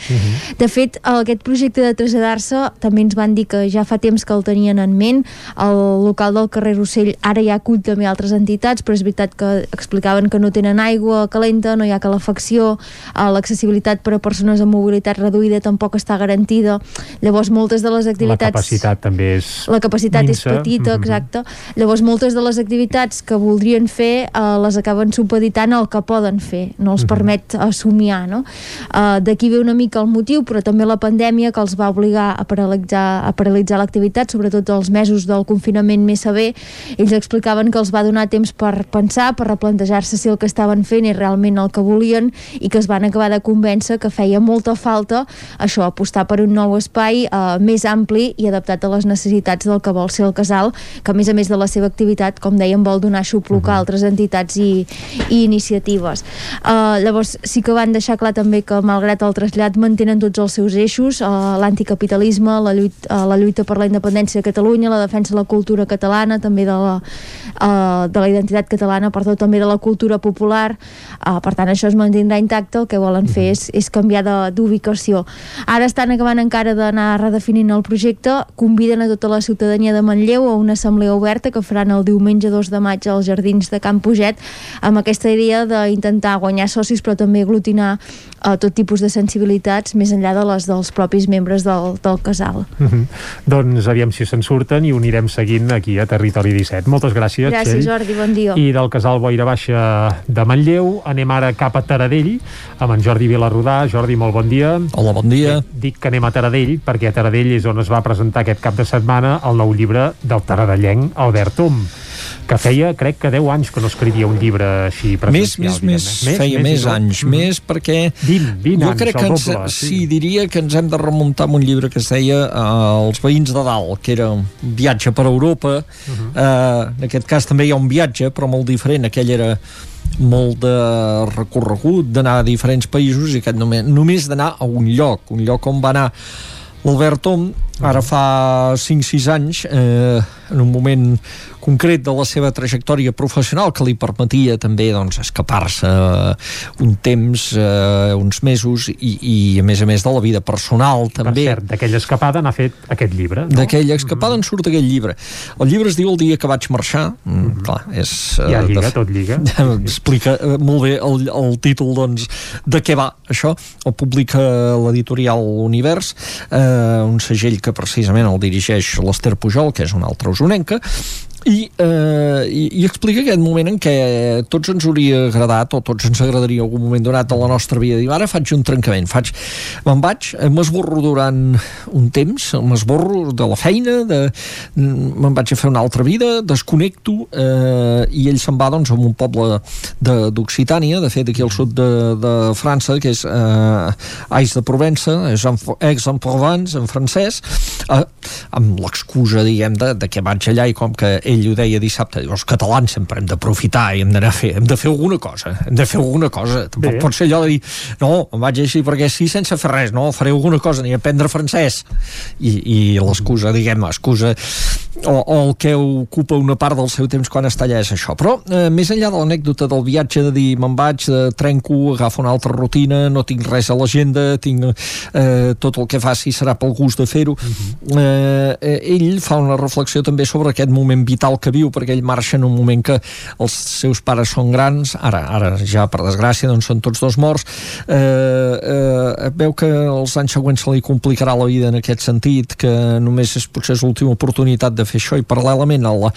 De fet, aquest projecte de traslladar-se també ens van dir que ja fa temps que el tenien en ment. El local del carrer Rossell ara ja acull també altres entitats, però és veritat que explicaven que no tenen tenen aigua calenta, no hi ha calefacció, uh, l'accessibilitat per a persones amb mobilitat reduïda tampoc està garantida. Llavors, moltes de les activitats... La capacitat també és La capacitat minsa. és petita, exacte. Llavors, moltes de les activitats que voldrien fer uh, les acaben supeditant al que poden fer, no els permet assumiar, no? Uh, D'aquí ve una mica el motiu, però també la pandèmia que els va obligar a paralitzar, a paralitzar l'activitat, sobretot els mesos del confinament més sever. Ells explicaven que els va donar temps per pensar, per replantejar-se si el que estaven fent és realment el que volien i que es van acabar de convèncer que feia molta falta això, apostar per un nou espai uh, més ampli i adaptat a les necessitats del que vol ser el casal, que a més a més de la seva activitat, com dèiem, vol donar xupluc a altres entitats i, i iniciatives. Uh, llavors, sí que van deixar clar també que, malgrat el trasllat, mantenen tots els seus eixos, uh, l'anticapitalisme, la, lluita, uh, la lluita per la independència de Catalunya, la defensa de la cultura catalana, també de la, uh, de la identitat catalana, perdó, també de la cultura popular. Uh, per tant, això es mantindrà intacte, el que volen fer és, és canviar d'ubicació. Ara estan acabant encara d'anar redefinint el projecte, conviden a tota la ciutadania de Manlleu a una assemblea oberta que faran el diumenge 2 de maig als Jardins de Can Puget, amb aquesta idea d'intentar guanyar socis però també aglutinar uh, tot tipus de sensibilitats més enllà de les dels propis membres del, del casal. Mhm. Doncs aviam si se'n surten i ho anirem seguint aquí a Territori 17. Moltes gràcies, Gràcies, Txell. Jordi, bon dia. I del casal Boira Baixa de Manlleu anem ara cap a Taradell amb en Jordi Vilarrodà. Jordi, molt bon dia. Hola, bon dia. Bé, dic que anem a Taradell perquè a Taradell és on es va presentar aquest cap de setmana el nou llibre del taradellenc Albert Tom que feia, crec que 10 anys que no escrivia un llibre així Més, presencial. més, més, diguem-ne. feia més, tot? anys, Mhm. més perquè 20, 20 jo anys, crec que ens, doble, sí. sí. diria que ens hem de remuntar amb un llibre que es deia uh, Els veïns de dalt, que era un viatge per Europa. Mhm. uh, en aquest cas també hi ha un viatge, però molt diferent. Aquell era molt de recorregut, d'anar a diferents països i aquest només, només d'anar a un lloc, un lloc on va anar l'Albert Tom, ara fa 5-6 anys, eh, en un moment concret de la seva trajectòria professional que li permetia també doncs, escapar-se eh, un temps, eh, uns mesos i, i a més a més de la vida personal també. Per cert, d'aquella escapada n'ha fet aquest llibre. No? D'aquella escapada en surt aquell llibre. El llibre es diu El dia que vaig marxar. Mm, clar, és... eh, Ja lliga, de- tot lliga. explica eh, molt bé el, el títol doncs, de què va això el publica l'editorial Univers eh, un segell que precisament el dirigeix l'Ester Pujol que és una altra usonenca i, eh, i, i explica aquest moment en què tots ens hauria agradat o tots ens agradaria algun moment donat de la nostra vida. Dir, ara faig un trencament. Faig, me'n vaig, eh, m'esborro durant un temps, m'esborro de la feina de, me'n vaig a fer una altra vida desconnecto eh, i ell se'n va doncs a un poble de- d'Occitània, de, fet aquí al sud de, de França, que és eh, Ais de Provença, és en, Aix-en-Provence en francès eh, amb l'excusa diguem de, de que vaig allà i com que ell ho deia dissabte, diu, els catalans sempre hem d'aprofitar i hem d'anar a fer, hem de fer alguna cosa hem de fer alguna cosa, tampoc Bé. pot ser allò de dir no, em vaig així perquè sí sense fer res, no, faré alguna cosa, ni aprendre francès. I, i l'excusa, diguem excusa o, o el que ocupa una part del seu temps quan està allà és això, però eh, més enllà de l'anècdota del viatge de dir me'n vaig, eh, trenco, agafo una altra rutina, no tinc res a l'agenda tinc eh, tot el que faci serà pel gust de fer-ho. Eh, eh, ell fa una reflexió també sobre aquest moment vital que viu perquè ell marxa en un moment que els seus pares són grans, ara, ara ja per desgràcia doncs són tots dos morts. Eh, eh, veu que els anys següents se li complicarà la vida en aquest sentit que només és potser és l'última oportunitat de fer això i paral·lelament a la-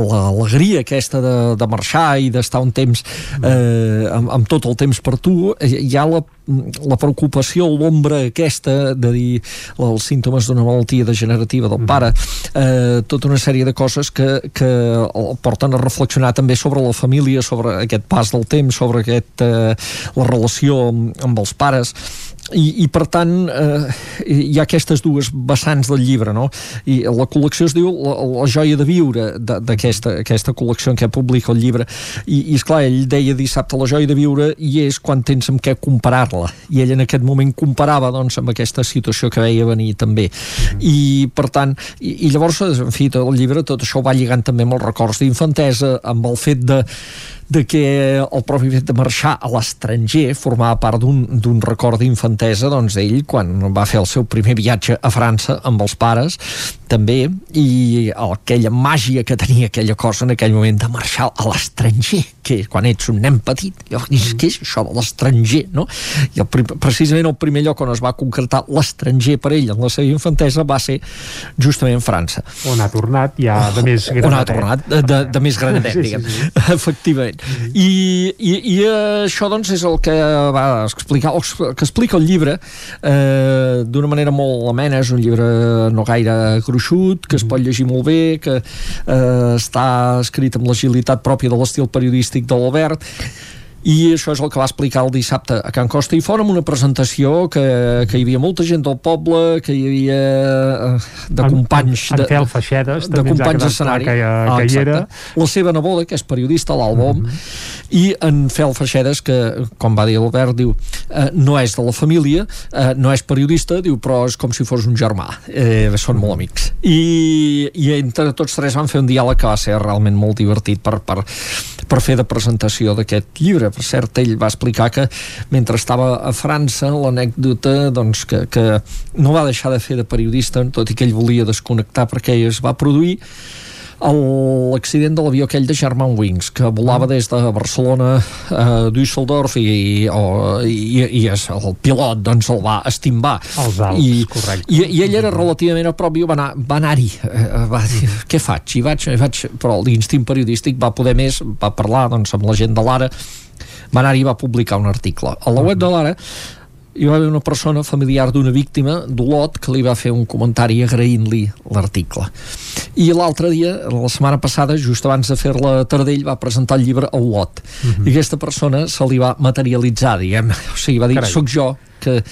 l'alegria aquesta de, de marxar i d'estar un temps eh, amb, amb tot el temps per tu eh, hi ha la, la preocupació l'ombra aquesta de dir els símptomes d'una malaltia degenerativa del pare eh, tota una sèrie de coses que, que el porten a reflexionar també sobre la família, sobre aquest pas del temps sobre aquest, eh, la relació amb, amb els pares i, i per tant eh, hi ha aquestes dues vessants del llibre no? i la col·lecció es diu la, la joia de viure d'aquesta aquesta col·lecció en què publica el llibre. I, i esclar, ell deia dissabte la joia de viure i és quan tens amb què comparar-la. I ell en aquest moment comparava doncs, amb aquesta situació que veia venir també. I per tant, i, i llavors en fi, tot el llibre tot això va lligant també amb els records d'infantesa amb el fet de de que el propi fet de marxar a l'estranger formava part d'un record d'infantesa doncs, d'ell quan va fer el seu primer viatge a França amb els pares també, i aquella màgia que tenia aquella cosa en aquell moment de marxar a l'estranger, que quan ets un nen petit, llavors dius, què és això de l'estranger, no? I el, precisament el primer lloc on es va concretar l'estranger per ell en la seva infantesa va ser justament França. On ha tornat ja de més granadet. On ha tornat de, de, de més granadet, sí, diguem, sí, sí. efectivament. I, i, I això, doncs, és el que va explicar, que explica el llibre eh, d'una manera molt amena, és un llibre no gaire gruixut, gruixut, que es pot llegir molt bé, que eh, està escrit amb l'agilitat pròpia de l'estil periodístic de l'Albert i això és el que va explicar el dissabte a Can Costa. I fora amb una presentació que, que hi havia molta gent del poble que hi havia eh, de companys en, en, Fel Feixedes de companys d'escenari. que, ah, que hi era. La seva neboda que és periodista l'Albom mm -hmm. i en Fel Feixedes que com va dir l'Albert diu eh, no és de la família eh, no és periodista diu però és com si fos un germà. Eh, són molt amics. I, i entre tots tres van fer un diàleg que va ser realment molt divertit per, per, per fer de presentació d'aquest llibre. Per cert, ell va explicar que mentre estava a França l'anècdota doncs, que, que no va deixar de fer de periodista, tot i que ell volia desconnectar perquè es va produir l'accident de l'avió aquell de German Wings que volava des de Barcelona a Düsseldorf i, o, i, i el pilot doncs el va estimbar. Els Alps, I, correcte. i, i ell era relativament a prop i va anar-hi va, anar eh, va dir, què faig? I vaig, vaig. Però l'instint periodístic va poder més va parlar doncs, amb la gent de l'Ara. Va anar-hi i va publicar un article. A la web de l'Ara hi va haver una persona familiar d'una víctima d'Olot que li va fer un comentari agraint-li l'article i l'altre dia, la setmana passada just abans de fer la Tardell va presentar el llibre a Olot uh mhm. -huh. i aquesta persona se li va materialitzar diguem, o sigui, va dir, Carai. soc jo que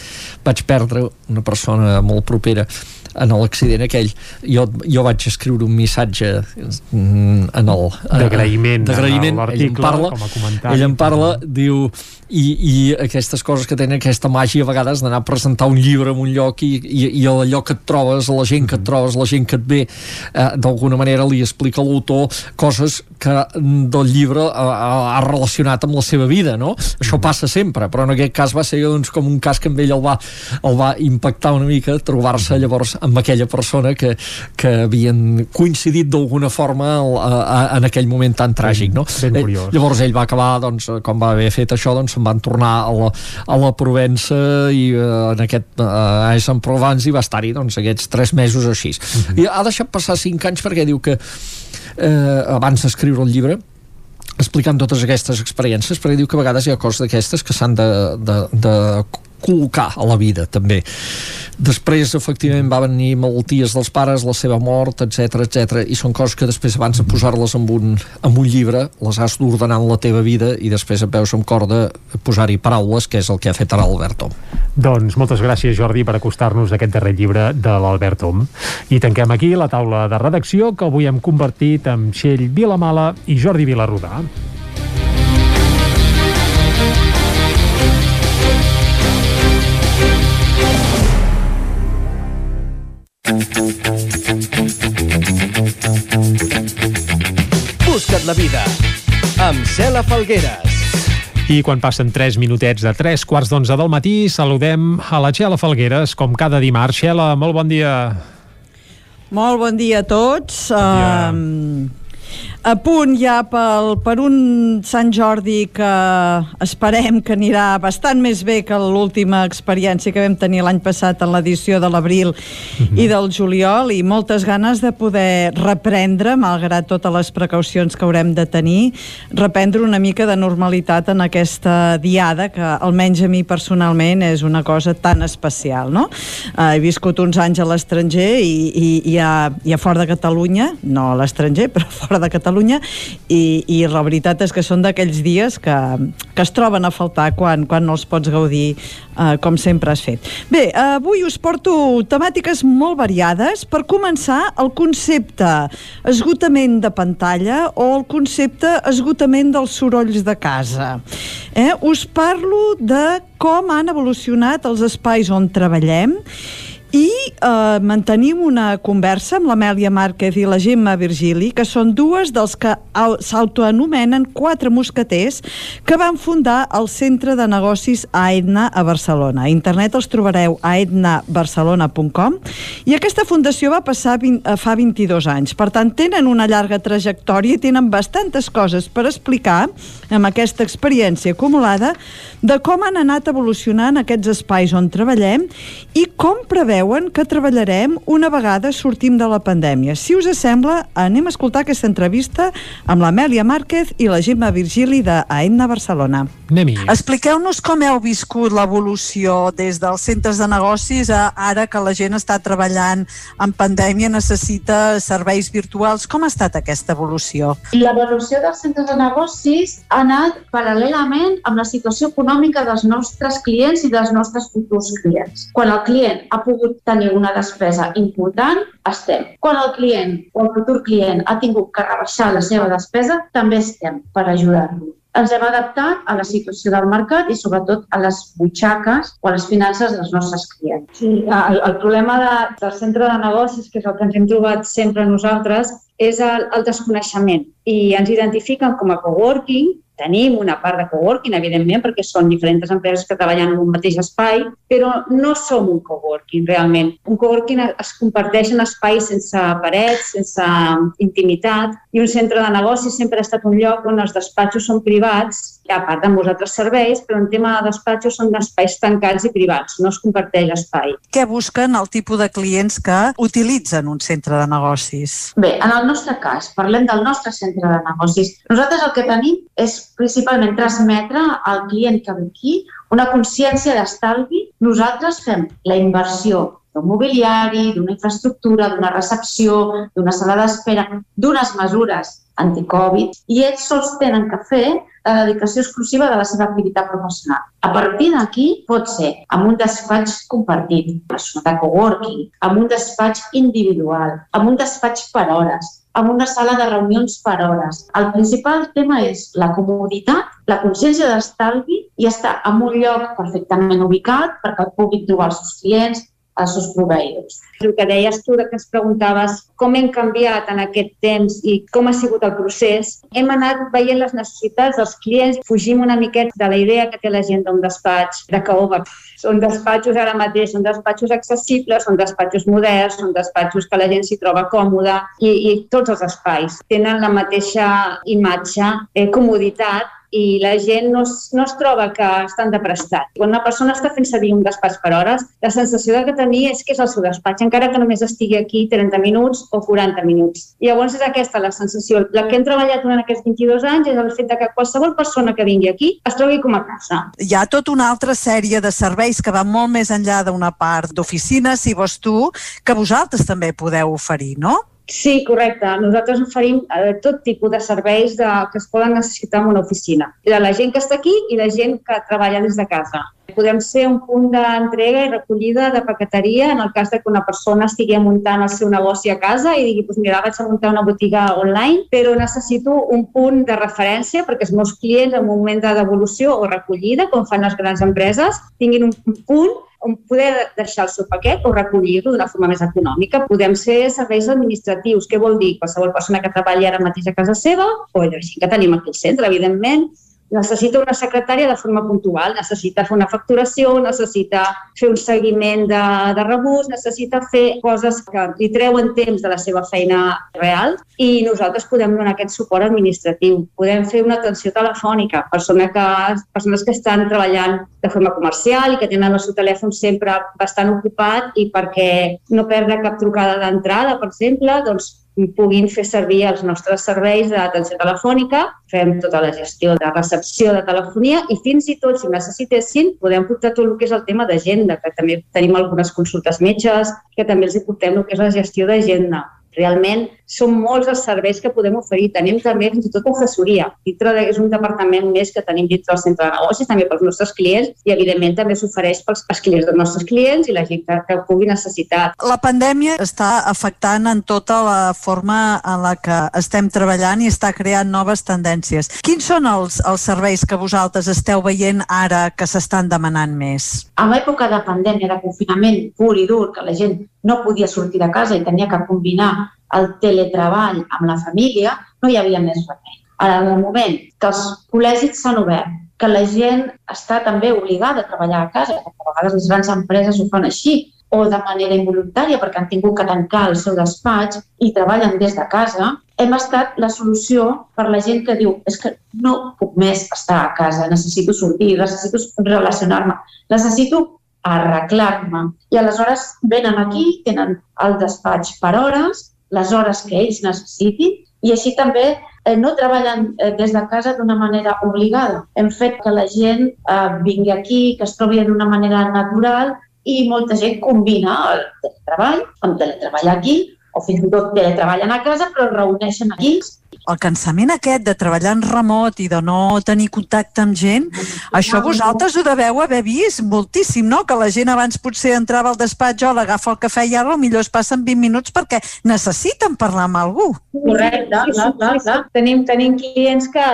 vaig perdre una persona molt propera en l'accident aquell. Jo, jo vaig escriure un missatge mm, en el d'agraïment d'agraïment. ell em parla, ell em parla diu i, i aquestes coses que tenen aquesta màgia a vegades d'anar a presentar un llibre en un lloc i, i, i allò que et trobes, la gent que et trobes, la gent que et ve eh, d'alguna manera li explica a l'autor coses que del llibre ha, ha relacionat amb la seva vida, no? Això passa sempre, però en aquest cas va ser doncs, com un cas que amb ell el va, el va impactar una mica trobar-se llavors amb aquella persona que, que havien coincidit d'alguna forma a, a, en aquell moment tan tràgic, no? Ben curiós. Eh, llavors ell va acabar, doncs, com va haver fet això, doncs se'n van tornar a la, a la Provença i eh, en aquest eh, a Sant Provence i va estar-hi doncs, aquests tres mesos o així. Uh mhm. -huh. I ha deixat passar cinc anys perquè diu que eh, abans d'escriure el llibre explicant totes aquestes experiències perquè diu que a vegades hi ha coses d'aquestes que s'han de, de, de col·locar a la vida també. Després efectivament va venir malalties dels pares, la seva mort etc etc i són coses que després abans de posar-les en, un, en un llibre les has d'ordenar en la teva vida i després et veus amb corda posar-hi paraules que és el que ha fet ara l'Alberto Doncs moltes gràcies Jordi per acostar-nos aquest darrer llibre de l'Albert i tanquem aquí la taula de redacció que avui hem convertit en Txell Vilamala i Jordi Vilarrudà Busca't la vida amb Cela Falgueres. I quan passen 3 minutets de 3 quarts d'11 del matí, saludem a la Xela Falgueres, com cada dimarts. Xela, molt bon dia. Molt bon dia a tots. Bon dia. Uh, a punt ja pel, per un Sant Jordi que esperem que anirà bastant més bé que l'última experiència que vam tenir l'any passat en l'edició de l'abril mm -hmm. i del juliol i moltes ganes de poder reprendre, malgrat totes les precaucions que haurem de tenir, reprendre una mica de normalitat en aquesta diada que almenys a mi personalment és una cosa tan especial, no? Uh, he viscut uns anys a l'estranger i, i, i, a, i a fora de Catalunya, no a l'estranger, però fora de Catalunya Catalunya i, i la veritat és que són d'aquells dies que, que es troben a faltar quan, quan no els pots gaudir eh, com sempre has fet. Bé, avui us porto temàtiques molt variades. Per començar, el concepte esgotament de pantalla o el concepte esgotament dels sorolls de casa. Eh? Us parlo de com han evolucionat els espais on treballem I eh, mantenim una conversa amb l'Amèlia Márquez i la Gemma Virgili, que són dues dels que s'autoanomenen quatre mosqueters que van fundar el Centre de Negocis AEDNA a Barcelona. A internet els trobareu a etnabarcelona.com i aquesta fundació va passar 20, eh, fa 22 anys. Per tant, tenen una llarga trajectòria i tenen bastantes coses per explicar amb aquesta experiència acumulada de com han anat evolucionant aquests espais on treballem i com preveu creuen que treballarem una vegada sortim de la pandèmia. Si us sembla, anem a escoltar aquesta entrevista amb l'Amèlia Márquez i la Gemma Virgili de AENA Barcelona. Anem-hi. Expliqueu-nos com heu viscut l'evolució des dels centres de negocis a ara que la gent està treballant en pandèmia, necessita serveis virtuals. Com ha estat aquesta evolució? L'evolució dels centres de negocis ha anat paral·lelament amb la situació econòmica dels nostres clients i dels nostres futurs clients. Quan el client ha pogut pogut tenir una despesa important, estem. Quan el client o el futur client ha tingut que rebaixar la seva despesa, també estem per ajudar-lo. Ens hem adaptat a la situació del mercat i sobretot a les butxaques o a les finances dels nostres clients. Sí, el, el problema de, del centre de negocis, que és el que ens hem trobat sempre nosaltres, és el, el desconeixement i ens identifiquen com a coworking Tenim una part de coworking, evidentment, perquè són diferents empreses que treballen en un mateix espai, però no som un coworking, realment. Un coworking es comparteix en espais sense parets, sense intimitat, i un centre de negoci sempre ha estat un lloc on els despatxos són privats a part de molts altres serveis, però en tema de despatxos són espais tancats i privats, no es comparteix l'espai. Què busquen el tipus de clients que utilitzen un centre de negocis? Bé, en el nostre cas, parlem del nostre centre de negocis. Nosaltres el que tenim és principalment transmetre al client que ve aquí una consciència d'estalvi. Nosaltres fem la inversió d'un mobiliari, d'una infraestructura, d'una recepció, d'una sala d'espera, d'unes mesures anticovid, i ells sols tenen que fer la dedicació exclusiva de la seva activitat professional. A partir d'aquí pot ser amb un despatx compartit, de coworking, amb un despatx individual, amb un despatx per hores, amb una sala de reunions per hores. El principal tema és la comoditat, la consciència d'estalvi i estar en un lloc perfectament ubicat perquè el públic trobar els seus clients, als seus proveïdors. El que deies tu, que es preguntaves com hem canviat en aquest temps i com ha sigut el procés, hem anat veient les necessitats dels clients, fugim una miqueta de la idea que té la gent d'un despatx de caoba. Són despatxos ara mateix, són despatxos accessibles, són despatxos moderns, són despatxos que la gent s'hi troba còmoda i, i tots els espais tenen la mateixa imatge, eh, comoditat i la gent no es, no es troba que estan de prestat. Quan una persona està fent servir un despatx per hores, la sensació que tenia és que és el seu despatx, encara que només estigui aquí 30 minuts o 40 minuts. Llavors és aquesta la sensació. La que hem treballat durant aquests 22 anys és el fet de que qualsevol persona que vingui aquí es trobi com a casa. Hi ha tota una altra sèrie de serveis que van molt més enllà d'una part d'oficina, si vols tu, que vosaltres també podeu oferir, no? Sí, correcte. Nosaltres oferim eh, tot tipus de serveis de, que es poden necessitar en una oficina. De la gent que està aquí i la gent que treballa des de casa. Podem ser un punt d'entrega i recollida de paqueteria en el cas de que una persona estigui muntant el seu negoci a casa i digui, pues mira, vaig a muntar una botiga online, però necessito un punt de referència perquè els meus clients en moment de devolució o recollida, com fan les grans empreses, tinguin un punt on poder deixar el seu paquet o recollir-lo d'una forma més econòmica. Podem ser serveis administratius. Què vol dir? Qualsevol persona que treballi ara mateix a casa seva o la gent que tenim aquí al centre, evidentment, necessita una secretària de forma puntual, necessita fer una facturació, necessita fer un seguiment de, de rebuts, necessita fer coses que li treuen temps de la seva feina real i nosaltres podem donar aquest suport administratiu. Podem fer una atenció telefònica, persona que, persones que estan treballant de forma comercial i que tenen el seu telèfon sempre bastant ocupat i perquè no perdre cap trucada d'entrada, per exemple, doncs puguin fer servir els nostres serveis d'atenció telefònica, fem tota la gestió de recepció de telefonia i fins i tot, si necessitessin, podem portar tot el que és el tema d'agenda, que també tenim algunes consultes metges, que també els hi portem el que és la gestió d'agenda. Realment són molts els serveis que podem oferir. Tenim també fins i tot assessoria. Dintre de, és un departament més que tenim dintre del centre de negocis, també pels nostres clients i evidentment també s'ofereix pels, pels clients dels nostres clients i la gent que, que ho pugui necessitar. La pandèmia està afectant en tota la forma en la que estem treballant i està creant noves tendències. Quins són els, els serveis que vosaltres esteu veient ara que s'estan demanant més? En l'època de pandèmia, de confinament pur i dur, que la gent no podia sortir de casa i tenia que combinar el teletreball amb la família, no hi havia més remei. Ara, en el moment que els col·legis s'han obert, que la gent està també obligada a treballar a casa, perquè a vegades les grans empreses ho fan així, o de manera involuntària perquè han tingut que tancar el seu despatx i treballen des de casa, hem estat la solució per la gent que diu és que no puc més estar a casa, necessito sortir, necessito relacionar-me, necessito arreglar-me. I aleshores venen aquí, tenen el despatx per hores, les hores que ells necessitin i així també eh, no treballen eh, des de casa d'una manera obligada. Hem fet que la gent eh, vingui aquí, que es trobi d'una manera natural i molta gent combina el teletreball amb teletreball aquí o fins i tot teletreballen a casa però es reuneixen aquí el cansament aquest de treballar en remot i de no tenir contacte amb gent, això vosaltres ho deveu haver vist moltíssim, no? Que la gent abans potser entrava al despatx o l'agafa el cafè i ara millor es passen 20 minuts perquè necessiten parlar amb algú. Correcte, clar, clar, clar. Tenim, tenim clients que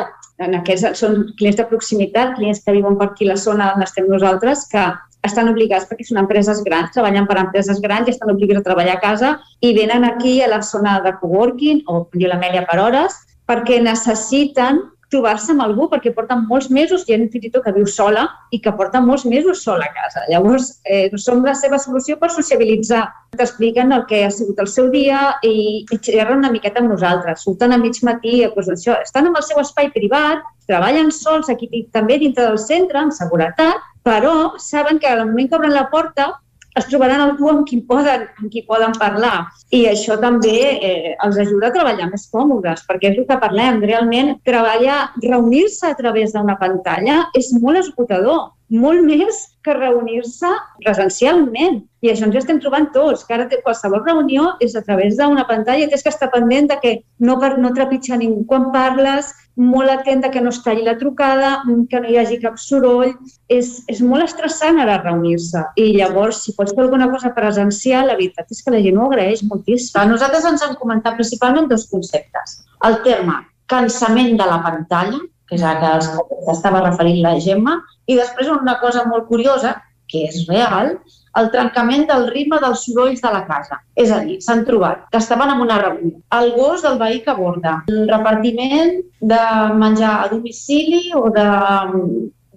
en aquests són clients de proximitat, clients que viuen per aquí la zona on estem nosaltres, que estan obligats perquè són empreses grans, treballen per empreses grans i estan obligats a treballar a casa i venen aquí a la zona de coworking o com diu l'Amèlia per hores perquè necessiten trobar-se amb algú perquè porten molts mesos, gent fins i tot que viu sola i que porta molts mesos sola a casa. Llavors, eh, som la seva solució per sociabilitzar. T'expliquen el que ha sigut el seu dia i, i xerren una miqueta amb nosaltres. Surten a mig matí, doncs això, estan en el seu espai privat, treballen sols aquí també dintre del centre, amb seguretat, però saben que al moment que obren la porta es trobaran algú amb qui poden, amb qui poden parlar. I això també eh, els ajuda a treballar més còmodes, perquè és el que parlem. Realment, treballar, reunir-se a través d'una pantalla és molt esgotador, molt més que reunir-se presencialment. I això ens estem trobant tots, que ara qualsevol reunió és a través d'una pantalla, tens que estar pendent de que no, no trepitja ningú quan parles, molt atenta que no es talli la trucada, que no hi hagi cap soroll. És, és molt estressant ara reunir-se. I llavors, si pots fer alguna cosa presencial, la veritat és que la gent ho agraeix moltíssim. A nosaltres ens han comentat principalment dos conceptes. El terme cansament de la pantalla, que és a que estava referint la Gemma, i després una cosa molt curiosa, que és real, el trencament del ritme dels sorolls de la casa. És a dir, s'han trobat que estaven en una reunió. El gos del veí que aborda, el repartiment de menjar a domicili o de,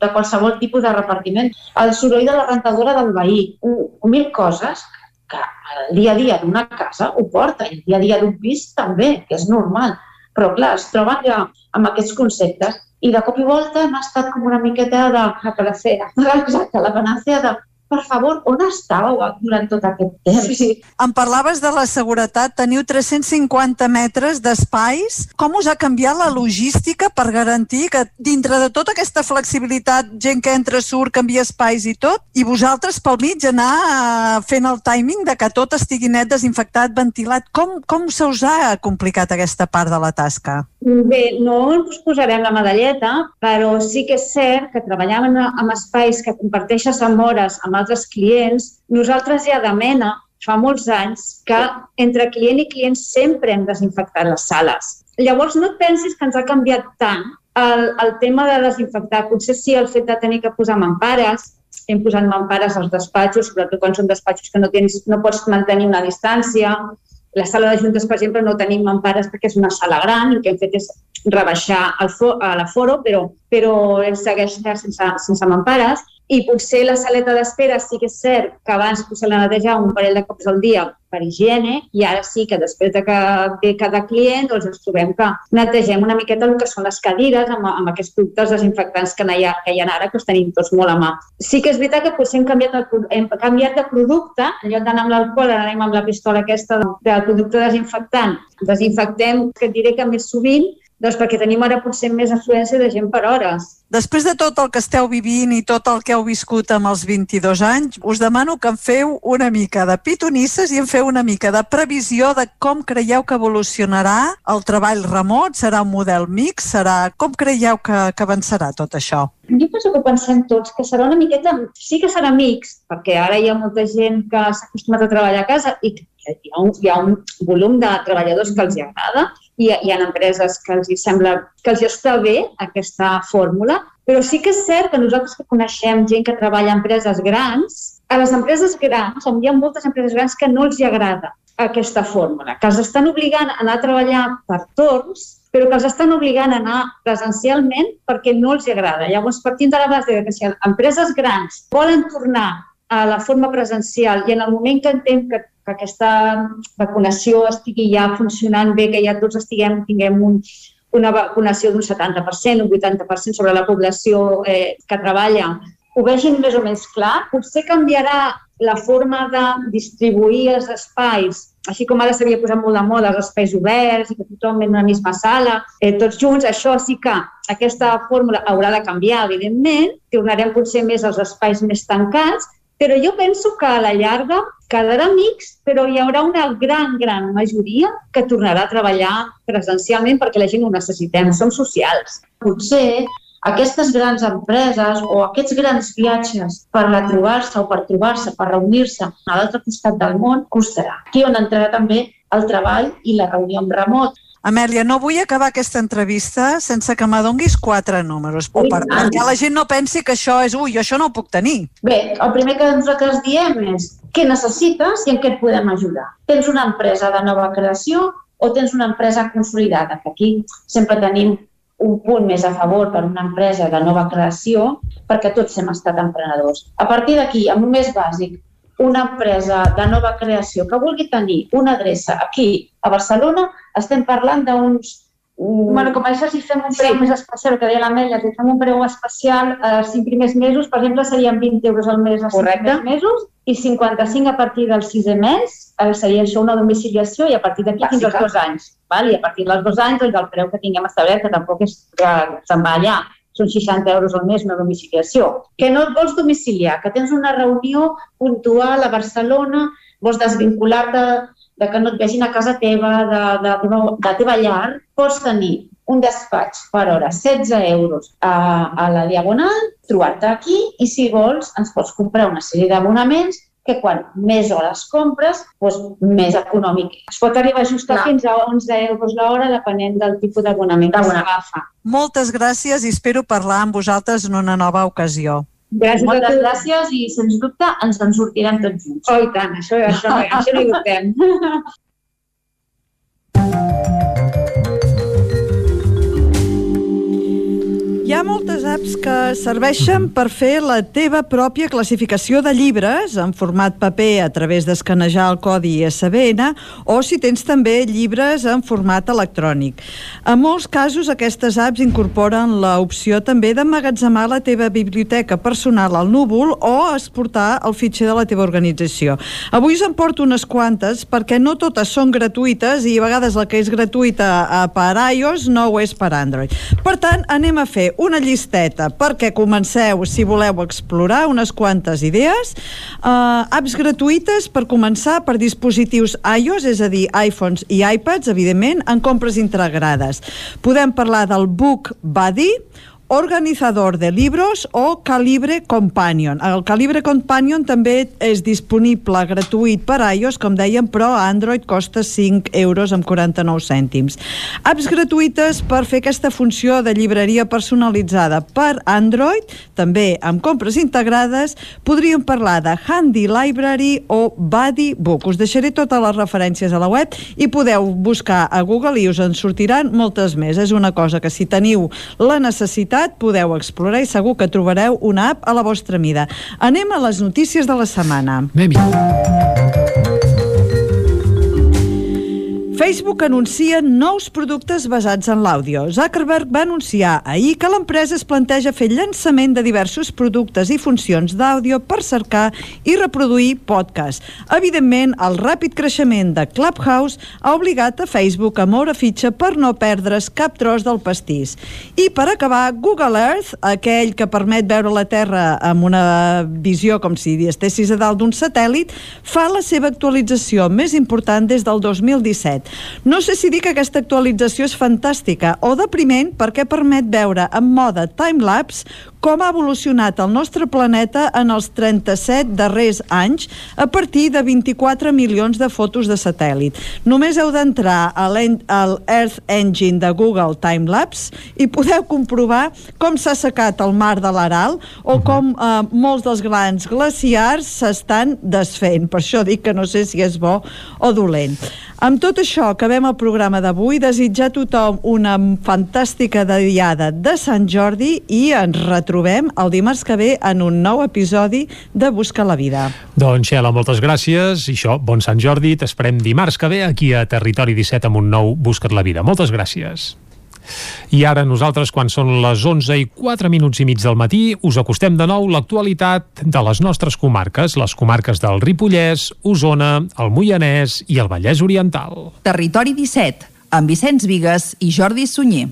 de qualsevol tipus de repartiment, el soroll de la rentadora del veí, mil coses que el dia a dia d'una casa ho porta, i el dia a dia d'un pis també, que és normal. Però, clar, es troben ja amb aquests conceptes i de cop i volta hem estat com una miqueta de la panacea. Exacte, la panacea de per favor, on estàveu durant tot aquest temps? Sí, sí. Em parlaves de la seguretat, teniu 350 metres d'espais. Com us ha canviat la logística per garantir que dintre de tota aquesta flexibilitat, gent que entra, surt, canvia espais i tot, i vosaltres pel mig anar eh, fent el timing de que tot estigui net, desinfectat, ventilat. Com, com se us ha complicat aquesta part de la tasca? Bé, no ens posarem la medalleta, però sí que és cert que treballam amb espais que comparteixes amb hores amb altres clients, nosaltres ja de mena fa molts anys que entre client i client sempre hem desinfectat les sales. Llavors no et pensis que ens ha canviat tant el, el tema de desinfectar. Potser sí el fet de tenir que posar mampares, hem posat mampares als despatxos, sobretot quan són despatxos que no, tens, no pots mantenir una distància. La sala de juntes, per exemple, no tenim mampares perquè és una sala gran i el que hem fet és rebaixar a l'aforo, però, però segueix sense, sense mampares i potser la saleta d'espera sí que és cert que abans potser la netejar un parell de cops al dia per higiene i ara sí que després de que ve cada client doncs ens trobem que netegem una miqueta el que són les cadires amb, amb aquests productes desinfectants que hi, ha, que hi ha ara que els tenim tots molt a mà. Sí que és veritat que potser hem canviat, el, hem canviat de producte, en lloc d'anar amb l'alcohol ara anem amb la pistola aquesta del producte desinfectant. Desinfectem, que et diré que més sovint, doncs perquè tenim ara potser més afluència de gent per hores Després de tot el que esteu vivint i tot el que heu viscut amb els 22 anys, us demano que em feu una mica de pitonisses i em feu una mica de previsió de com creieu que evolucionarà el treball remot, serà un model mix, serà... Com creieu que, que avançarà tot això? Jo penso que pensem tots que serà una miqueta... Sí que serà mix, perquè ara hi ha molta gent que s'ha acostumat a treballar a casa i hi ha un, hi ha un volum de treballadors que els agrada i hi ha empreses que els hi sembla que els hi està bé aquesta fórmula, però sí que és cert que nosaltres que coneixem gent que treballa a empreses grans, a les empreses grans, on hi ha moltes empreses grans que no els hi agrada aquesta fórmula, que els estan obligant a anar a treballar per torns, però que els estan obligant a anar presencialment perquè no els hi agrada. Llavors, partint de la base que si empreses grans volen tornar a la forma presencial i en el moment que entenc que, que aquesta vacunació estigui ja funcionant bé, que ja tots estiguem, tinguem un, una vacunació d'un 70%, un 80% sobre la població eh, que treballa, ho vegin més o menys clar, potser canviarà la forma de distribuir els espais, així com ara s'havia posat molt de moda els espais oberts i que tothom en una misma sala, eh, tots junts, això sí que aquesta fórmula haurà de canviar, evidentment, tornarem potser més als espais més tancats, però jo penso que a la llarga quedarà mix, però hi haurà una gran, gran majoria que tornarà a treballar presencialment perquè la gent ho necessitem, som socials. Potser aquestes grans empreses o aquests grans viatges per retrobar-se o per trobar-se, per reunir-se a l'altre costat del món, costarà. Aquí on entrarà també el treball i la reunió en remot. Amèlia, no vull acabar aquesta entrevista sense que m'adonguis quatre números, o per, perquè la gent no pensi que això és, ui, jo això no ho puc tenir. Bé, el primer que nosaltres diem és què necessites i en què et podem ajudar. Tens una empresa de nova creació o tens una empresa consolidada, que aquí sempre tenim un punt més a favor per una empresa de nova creació perquè tots hem estat emprenedors. A partir d'aquí, amb un més bàsic, una empresa de nova creació que vulgui tenir una adreça aquí a Barcelona, estem parlant d'uns Mm. Bueno, com això, si fem un preu sí. més especial, que deia l'Amelia, si fem un preu especial eh, els 5 primers mesos, per exemple, serien 20 euros al mes els 5 primers mesos i 55 a partir del 6è mes, eh, seria això una domiciliació i a partir d'aquí fins als dos anys. Val? I a partir dels dos anys, doncs, el preu que tinguem establert, que tampoc és que se'n va allà, són 60 euros al mes una domiciliació. Que no et vols domiciliar, que tens una reunió puntual a Barcelona, vols desvincular-te de que no et vegin a casa teva, de, de, de, de teva llar, pots tenir un despatx per hora, 16 euros a, a la Diagonal, trobar-te aquí i si vols ens pots comprar una sèrie d'abonaments que quan més hores compres, doncs més econòmic. Es pot arribar a ajustar no. fins a 11 euros l'hora depenent del tipus d'abonament que s'agafa. Moltes gràcies i espero parlar amb vosaltres en una nova ocasió. Gràcies Moltes gràcies i, sens dubte, ens en sortirem tots junts. Oh, i tant, això, això, això no hi dubtem. Hi ha moltes apps que serveixen per fer la teva pròpia classificació de llibres en format paper a través d'escanejar el codi ISBN o si tens també llibres en format electrònic. En molts casos aquestes apps incorporen l'opció també d'emmagatzemar la teva biblioteca personal al núvol o exportar el fitxer de la teva organització. Avui us en porto unes quantes perquè no totes són gratuïtes i a vegades la que és gratuïta per iOS no ho és per Android. Per tant, anem a fer una llisteta perquè comenceu, si voleu explorar, unes quantes idees. Uh, apps gratuïtes per començar per dispositius iOS, és a dir, iPhones i iPads, evidentment, en compres integrades. Podem parlar del Book Buddy, organizador de libros o Calibre Companion. El Calibre Companion també és disponible gratuït per iOS, com dèiem, però a Android costa 5 euros amb 49 cèntims. Apps gratuïtes per fer aquesta funció de llibreria personalitzada per Android, també amb compres integrades, podríem parlar de Handy Library o Buddy Book. Us deixaré totes les referències a la web i podeu buscar a Google i us en sortiran moltes més. És una cosa que si teniu la necessitat ciutat podeu explorar i segur que trobareu una app a la vostra mida. Anem a les notícies de la setmana. Anem-hi. Facebook anuncia nous productes basats en l'àudio. Zuckerberg va anunciar ahir que l'empresa es planteja fer llançament de diversos productes i funcions d'àudio per cercar i reproduir podcast. Evidentment, el ràpid creixement de Clubhouse ha obligat a Facebook a moure fitxa per no perdre's cap tros del pastís. I per acabar, Google Earth, aquell que permet veure la Terra amb una visió com si estessis a dalt d'un satèl·lit, fa la seva actualització més important des del 2017. No sé si dir que aquesta actualització és fantàstica o depriment perquè permet veure en mode time-lapse com ha evolucionat el nostre planeta en els 37 darrers anys a partir de 24 milions de fotos de satèl·lit. Només heu d'entrar a l'Earth Engine de Google Timelapse i podeu comprovar com s'ha secat el mar de l'Aral o com eh, molts dels grans glaciars s'estan desfent. Per això dic que no sé si és bo o dolent. Amb tot això, acabem el programa d'avui. Desitjar a tothom una fantàstica diada de Sant Jordi i ens retrobem el dimarts que ve en un nou episodi de Busca la Vida. Doncs, Xela, moltes gràcies. I això, bon Sant Jordi. T'esperem dimarts que ve aquí a Territori 17 amb un nou Busca't la Vida. Moltes gràcies. I ara nosaltres, quan són les 11 i 4 minuts i mig del matí, us acostem de nou l'actualitat de les nostres comarques, les comarques del Ripollès, Osona, el Moianès i el Vallès Oriental. Territori 17, amb Vicenç Vigues i Jordi Sunyer.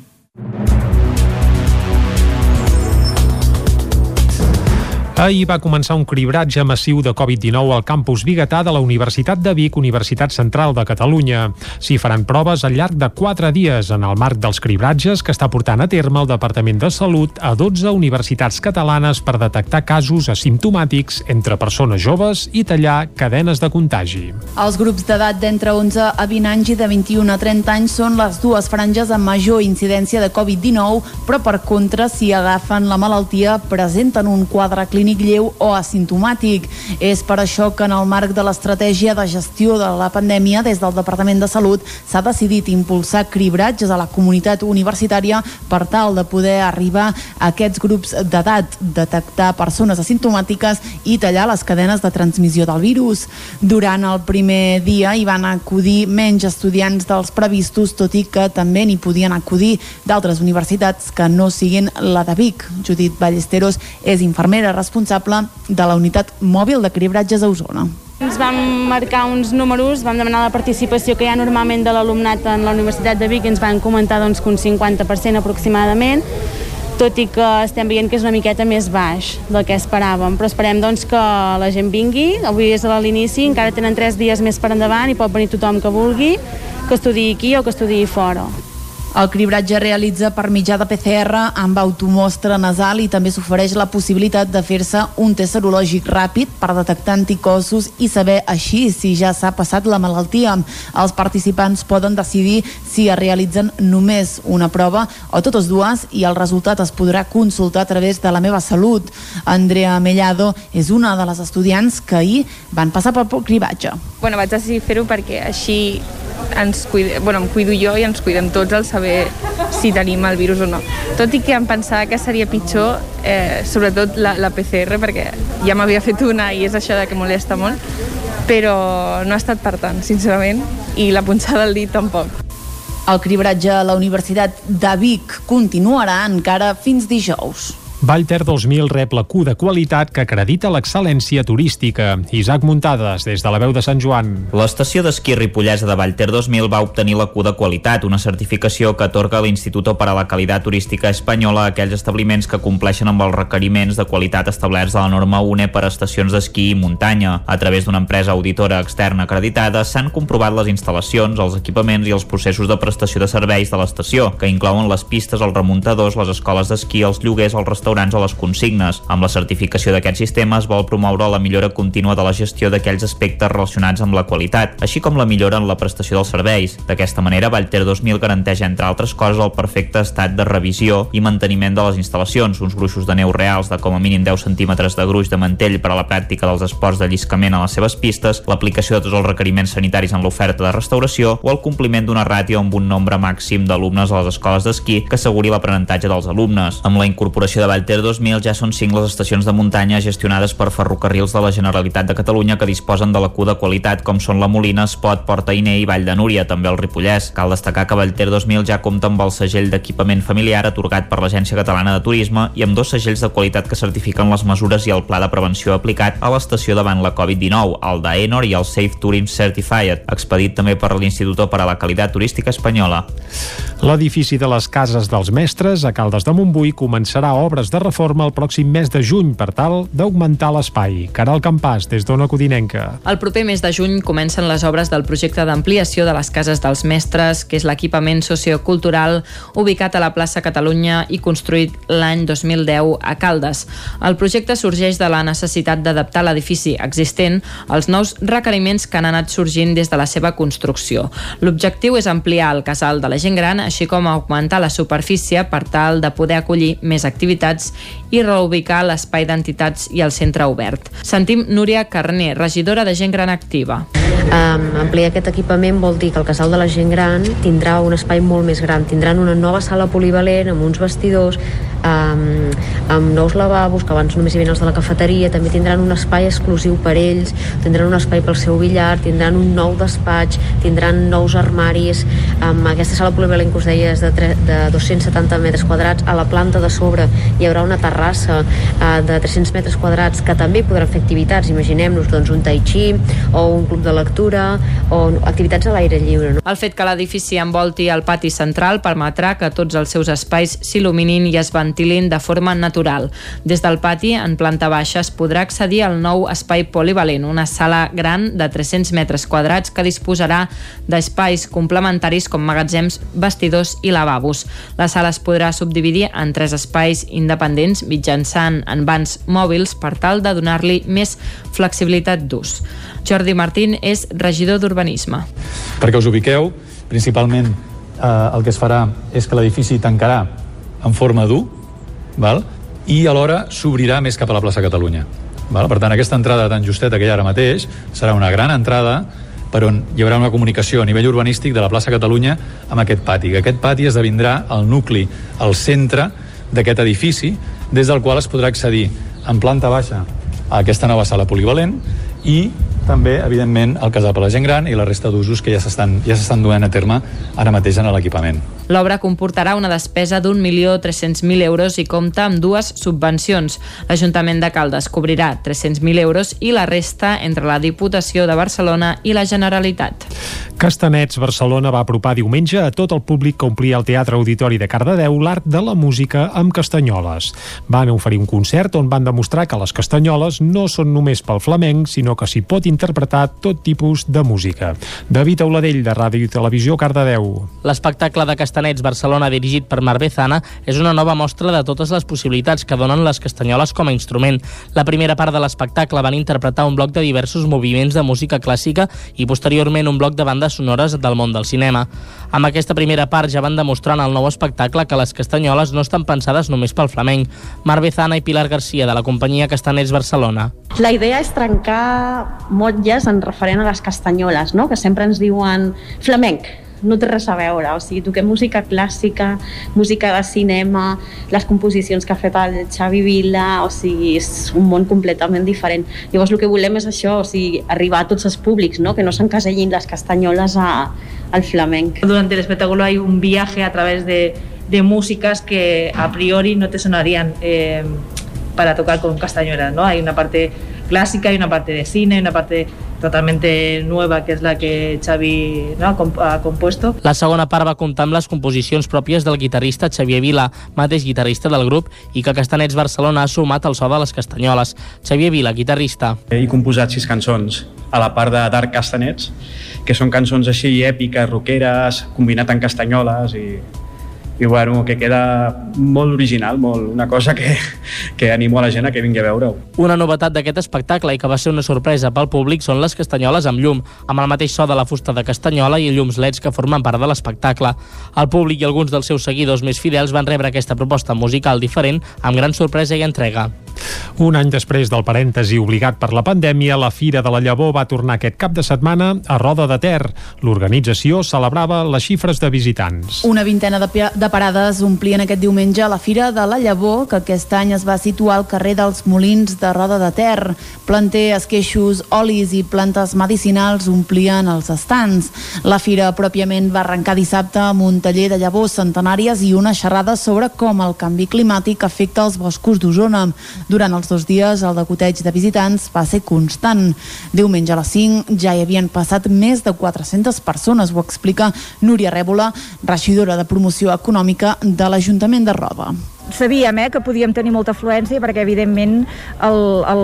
Ahir va començar un cribratge massiu de Covid-19 al campus Bigatà de la Universitat de Vic, Universitat Central de Catalunya. S'hi faran proves al llarg de 4 dies en el marc dels cribratges que està portant a terme el Departament de Salut a 12 universitats catalanes per detectar casos asimptomàtics entre persones joves i tallar cadenes de contagi. Els grups d'edat d'entre 11 a 20 anys i de 21 a 30 anys són les dues franges amb major incidència de Covid-19, però per contra, si agafen la malaltia, presenten un quadre clínic clínic lleu o asimptomàtic. És per això que en el marc de l'estratègia de gestió de la pandèmia des del Departament de Salut s'ha decidit impulsar cribratges a la comunitat universitària per tal de poder arribar a aquests grups d'edat, detectar persones asimptomàtiques i tallar les cadenes de transmissió del virus. Durant el primer dia hi van acudir menys estudiants dels previstos, tot i que també n'hi podien acudir d'altres universitats que no siguin la de Vic. Judit Ballesteros és infermera responsable responsable de la unitat mòbil de cribratges a Osona. Ens vam marcar uns números, vam demanar la participació que hi ha normalment de l'alumnat en la Universitat de Vic i ens van comentar doncs, que un 50% aproximadament, tot i que estem veient que és una miqueta més baix del que esperàvem, però esperem doncs, que la gent vingui, avui és a l'inici, encara tenen tres dies més per endavant i pot venir tothom que vulgui, que estudiï aquí o que estudiï fora. El cribratge realitza per mitjà de PCR amb automostra nasal i també s'ofereix la possibilitat de fer-se un test serològic ràpid per detectar anticossos i saber així si ja s'ha passat la malaltia. Els participants poden decidir si es realitzen només una prova o totes dues i el resultat es podrà consultar a través de la meva salut. Andrea Mellado és una de les estudiants que ahir van passar pel cribratge. Bueno, vaig decidir fer-ho perquè així ens cuide, bueno, em cuido jo i ens cuidem tots al saber si tenim el virus o no. Tot i que em pensava que seria pitjor, eh, sobretot la, la PCR, perquè ja m'havia fet una i és això de que molesta molt, però no ha estat per tant, sincerament, i la punxada del dit tampoc. El cribratge a la Universitat de Vic continuarà encara fins dijous. Vallter 2000 rep la Q de qualitat que acredita l'excel·lència turística. Isaac Muntades, des de la veu de Sant Joan. L'estació d'esquí ripollesa de Vallter 2000 va obtenir la Q de qualitat, una certificació que atorga l'Instituto para la Calidad Turística Espanyola a aquells establiments que compleixen amb els requeriments de qualitat establerts a la norma UNE per a estacions d'esquí i muntanya. A través d'una empresa auditora externa acreditada s'han comprovat les instal·lacions, els equipaments i els processos de prestació de serveis de l'estació, que inclouen les pistes, els remuntadors, les escoles d'esquí, els lloguers, els restaurants o les consignes. Amb la certificació d'aquest sistema es vol promoure la millora contínua de la gestió d'aquells aspectes relacionats amb la qualitat, així com la millora en la prestació dels serveis. D'aquesta manera, Vallter 2000 garanteix, entre altres coses, el perfecte estat de revisió i manteniment de les instal·lacions, uns gruixos de neu reals de com a mínim 10 centímetres de gruix de mantell per a la pràctica dels esports de lliscament a les seves pistes, l'aplicació de tots els requeriments sanitaris en l'oferta de restauració o el compliment d'una ràtio amb un nombre màxim d'alumnes a les escoles d'esquí que asseguri l'aprenentatge dels alumnes. Amb la incorporació de Vallter 2000 ja són cinc les estacions de muntanya gestionades per ferrocarrils de la Generalitat de Catalunya que disposen de la Q de qualitat, com són la Molina, Espot, Porta Iné i Vall de Núria, també el Ripollès. Cal destacar que Vallter 2000 ja compta amb el segell d'equipament familiar atorgat per l'Agència Catalana de Turisme i amb dos segells de qualitat que certifiquen les mesures i el pla de prevenció aplicat a l'estació davant la Covid-19, el d'Aenor i el Safe Tourism Certified, expedit també per l'Institut per a la Qualitat Turística Espanyola. L'edifici de les Cases dels Mestres a Caldes de Montbui començarà obres de reforma el pròxim mes de juny per tal d'augmentar l'espai. Caral Campàs, des d'Ona Codinenca. El proper mes de juny comencen les obres del projecte d'ampliació de les Cases dels Mestres, que és l'equipament sociocultural ubicat a la plaça Catalunya i construït l'any 2010 a Caldes. El projecte sorgeix de la necessitat d'adaptar l'edifici existent als nous requeriments que han anat sorgint des de la seva construcció. L'objectiu és ampliar el casal de la gent gran, així com augmentar la superfície per tal de poder acollir més activitats ads i reubicar l'espai d'entitats i el centre obert. Sentim Núria Carné, regidora de Gent Gran Activa. Um, ampliar aquest equipament vol dir que el casal de la gent gran tindrà un espai molt més gran, tindran una nova sala polivalent amb uns vestidors, um, amb nous lavabos, que abans només hi havia els de la cafeteria, també tindran un espai exclusiu per ells, tindran un espai pel seu billar, tindran un nou despatx, tindran nous armaris, amb aquesta sala polivalent que us deia és de, tre, de 270 metres quadrats, a la planta de sobre hi haurà una terrassa uh, de 300 metres quadrats que també podran fer activitats, imaginem-nos doncs, un tai chi o un club de lectura o activitats a l'aire lliure. No? El fet que l'edifici envolti el pati central permetrà que tots els seus espais s'il·luminin i es ventilin de forma natural. Des del pati, en planta baixa, es podrà accedir al nou espai polivalent, una sala gran de 300 metres quadrats que disposarà d'espais complementaris com magatzems, vestidors i lavabos. La sala es podrà subdividir en tres espais independents mitjançant en vans mòbils per tal de donar-li més flexibilitat d'ús. Jordi Martín és regidor d'Urbanisme. Perquè us ubiqueu, principalment eh, el que es farà és que l'edifici tancarà en forma d'U, val? i alhora s'obrirà més cap a la plaça Catalunya. Val? Per tant, aquesta entrada tan justeta que hi ha ara mateix serà una gran entrada per on hi haurà una comunicació a nivell urbanístic de la plaça Catalunya amb aquest pati, que aquest pati esdevindrà el nucli, el centre d'aquest edifici, des del qual es podrà accedir en planta baixa a aquesta nova sala polivalent i també, evidentment, el casal per la gent gran i la resta d'usos que ja s'estan ja s'estan duent a terme ara mateix en l'equipament. L'obra comportarà una despesa d'un milió 300.000 euros i compta amb dues subvencions. L'Ajuntament de Caldes cobrirà 300.000 euros i la resta entre la Diputació de Barcelona i la Generalitat. Castanets Barcelona va apropar diumenge a tot el públic que omplia el Teatre Auditori de Cardedeu l'art de la música amb castanyoles. Van oferir un concert on van demostrar que les castanyoles no són només pel flamenc, sinó que s'hi pot interpretar tot tipus de música. David Auladell, de Ràdio i Televisió, Cardedeu. L'espectacle de Castanets Barcelona dirigit per Mar Bezana és una nova mostra de totes les possibilitats que donen les castanyoles com a instrument. La primera part de l'espectacle van interpretar un bloc de diversos moviments de música clàssica i posteriorment un bloc de bandes sonores del món del cinema. Amb aquesta primera part ja van demostrar en el nou espectacle que les castanyoles no estan pensades només pel flamenc. Mar Bezana i Pilar Garcia, de la companyia Castanets Barcelona. La idea és trencar motlles en referent a les castanyoles, no? que sempre ens diuen flamenc, no té res a veure, o sigui, toquem música clàssica, música de cinema, les composicions que ha fet el Xavi Vila, o sigui, és un món completament diferent. Llavors el que volem és això, o sigui, arribar a tots els públics, no? que no s'encasellin les castanyoles a, al flamenc. Durante el espectáculo hay un viaje a través de, de músicas que a priori no te sonarían eh, para tocar con castañuelas, ¿no? Hay una parte clásica, hay una parte de cine, una parte totalmente nueva que és la que Xavi no, ha compuesto. La segona part va comptar amb les composicions pròpies del guitarrista Xavier Vila, mateix guitarrista del grup, i que Castanets Barcelona ha sumat al so de les castanyoles. Xavier Vila, guitarrista. He composat sis cançons a la part de Dark Castanets, que són cançons així èpiques, rockeres, combinat amb castanyoles i i bueno, que queda molt original, molt, una cosa que, que animo a la gent a que vingui a veure-ho. Una novetat d'aquest espectacle i que va ser una sorpresa pel públic són les castanyoles amb llum, amb el mateix so de la fusta de castanyola i llums leds que formen part de l'espectacle. El públic i alguns dels seus seguidors més fidels van rebre aquesta proposta musical diferent amb gran sorpresa i entrega. Un any després del parèntesi obligat per la pandèmia, la Fira de la Llavor va tornar aquest cap de setmana a Roda de Ter. L'organització celebrava les xifres de visitants. Una vintena de, de parades omplien aquest diumenge la Fira de la Llavor, que aquest any es va situar al carrer dels Molins de Roda de Ter. Planter, esqueixos, olis i plantes medicinals omplien els estants. La fira pròpiament va arrencar dissabte amb un taller de llavors centenàries i una xerrada sobre com el canvi climàtic afecta els boscos d'Osona. Durant els dos dies, el decoteig de visitants va ser constant. Diumenge a les 5 ja hi havien passat més de 400 persones, ho explica Núria Rèbola, regidora de promoció econòmica de l'Ajuntament de Roda sabíem eh, que podíem tenir molta afluència perquè evidentment el, el,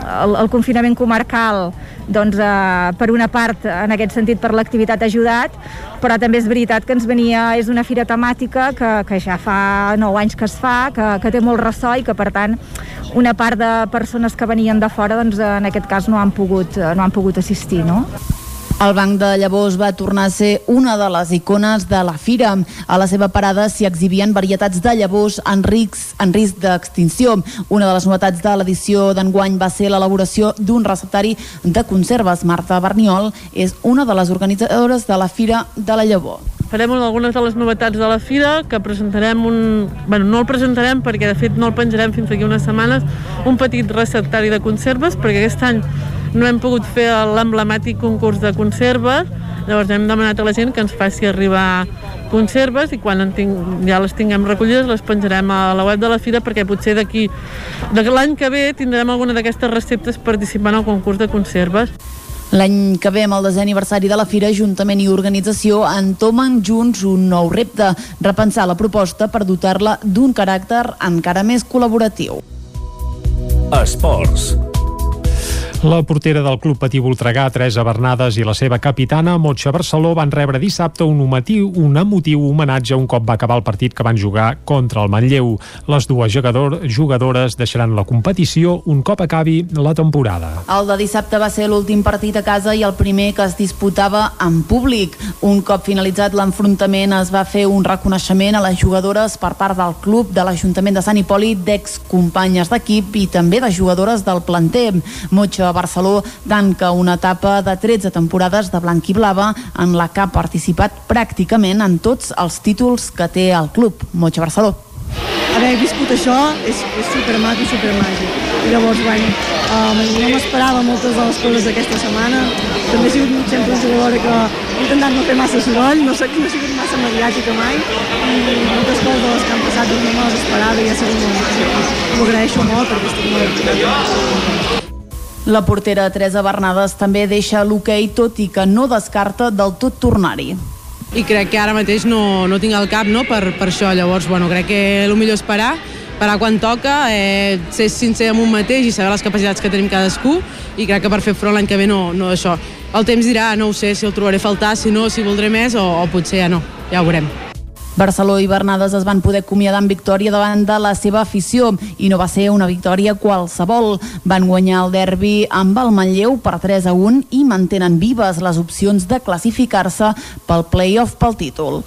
el, el confinament comarcal doncs, eh, per una part en aquest sentit per l'activitat ha ajudat però també és veritat que ens venia és una fira temàtica que, que ja fa 9 anys que es fa, que, que té molt ressò i que per tant una part de persones que venien de fora doncs, en aquest cas no han pogut, no han pogut assistir no? El Banc de Llavors va tornar a ser una de les icones de la fira. A la seva parada s'hi exhibien varietats de llavors en risc, en risc d'extinció. Una de les novetats de l'edició d'enguany va ser l'elaboració d'un receptari de conserves. Marta Berniol és una de les organitzadores de la Fira de la Llavor farem algunes de les novetats de la fira, que presentarem un... Bueno, no el presentarem perquè de fet no el penjarem fins aquí unes setmanes, un petit receptari de conserves, perquè aquest any no hem pogut fer l'emblemàtic concurs de conserves, llavors hem demanat a la gent que ens faci arribar conserves i quan en tinc, ja les tinguem recollides les penjarem a la web de la fira perquè potser d'aquí de l'any que ve tindrem alguna d'aquestes receptes participant al concurs de conserves. L'any que ve, amb el desè aniversari de la Fira, Ajuntament i Organització entomen junts un nou repte, repensar la proposta per dotar-la d'un caràcter encara més col·laboratiu. Esports. La portera del Club Patí Voltregà, Teresa Bernades, i la seva capitana, Motxa Barceló, van rebre dissabte un emotiu, un emotiu homenatge un cop va acabar el partit que van jugar contra el Manlleu. Les dues jugador, jugadores deixaran la competició un cop acabi la temporada. El de dissabte va ser l'últim partit a casa i el primer que es disputava en públic. Un cop finalitzat l'enfrontament es va fer un reconeixement a les jugadores per part del club de l'Ajuntament de Sant Hipòlit, d'excompanyes d'equip i també de jugadores del planter. Motxa Barceló tanca una etapa de 13 temporades de blanc i blava en la que ha participat pràcticament en tots els títols que té el club, Motxa Barceló. Haver viscut això és, és supermaco i supermàgic. I llavors, bueno, um, no m'esperava moltes de les coses d'aquesta setmana. També he sigut sempre una jugadora que he intentat no fer massa soroll, no, sé, no he sigut massa mediàtica mai, i moltes coses de les que han passat no me les esperava i ha sigut molt. M'ho agraeixo molt perquè estic molt la portera Teresa Bernades també deixa l'hoquei tot i que no descarta del tot tornar-hi. I crec que ara mateix no, no tinc el cap no, per, per això, llavors bueno, crec que el millor és parar. Parar quan toca, eh, ser sincer amb un mateix i saber les capacitats que tenim cadascú. I crec que per fer front l'any que ve no, no això. El temps dirà, no ho sé, si el trobaré a faltar, si no, si voldré més o, o potser ja no, ja ho veurem. Barceló i Bernades es van poder acomiadar amb victòria davant de la seva afició i no va ser una victòria qualsevol. Van guanyar el derbi amb el Manlleu per 3 a 1 i mantenen vives les opcions de classificar-se pel play-off pel títol.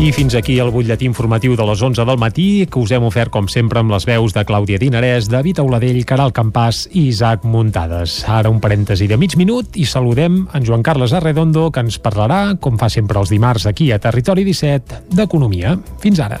I fins aquí el butlletí informatiu de les 11 del matí, que us hem ofert, com sempre, amb les veus de Clàudia Dinarès, David Auladell, Caral Campàs i Isaac Muntades. Ara un parèntesi de mig minut i saludem en Joan Carles Arredondo, que ens parlarà, com fa sempre els dimarts aquí a Territori 17, d'Economia. Fins ara.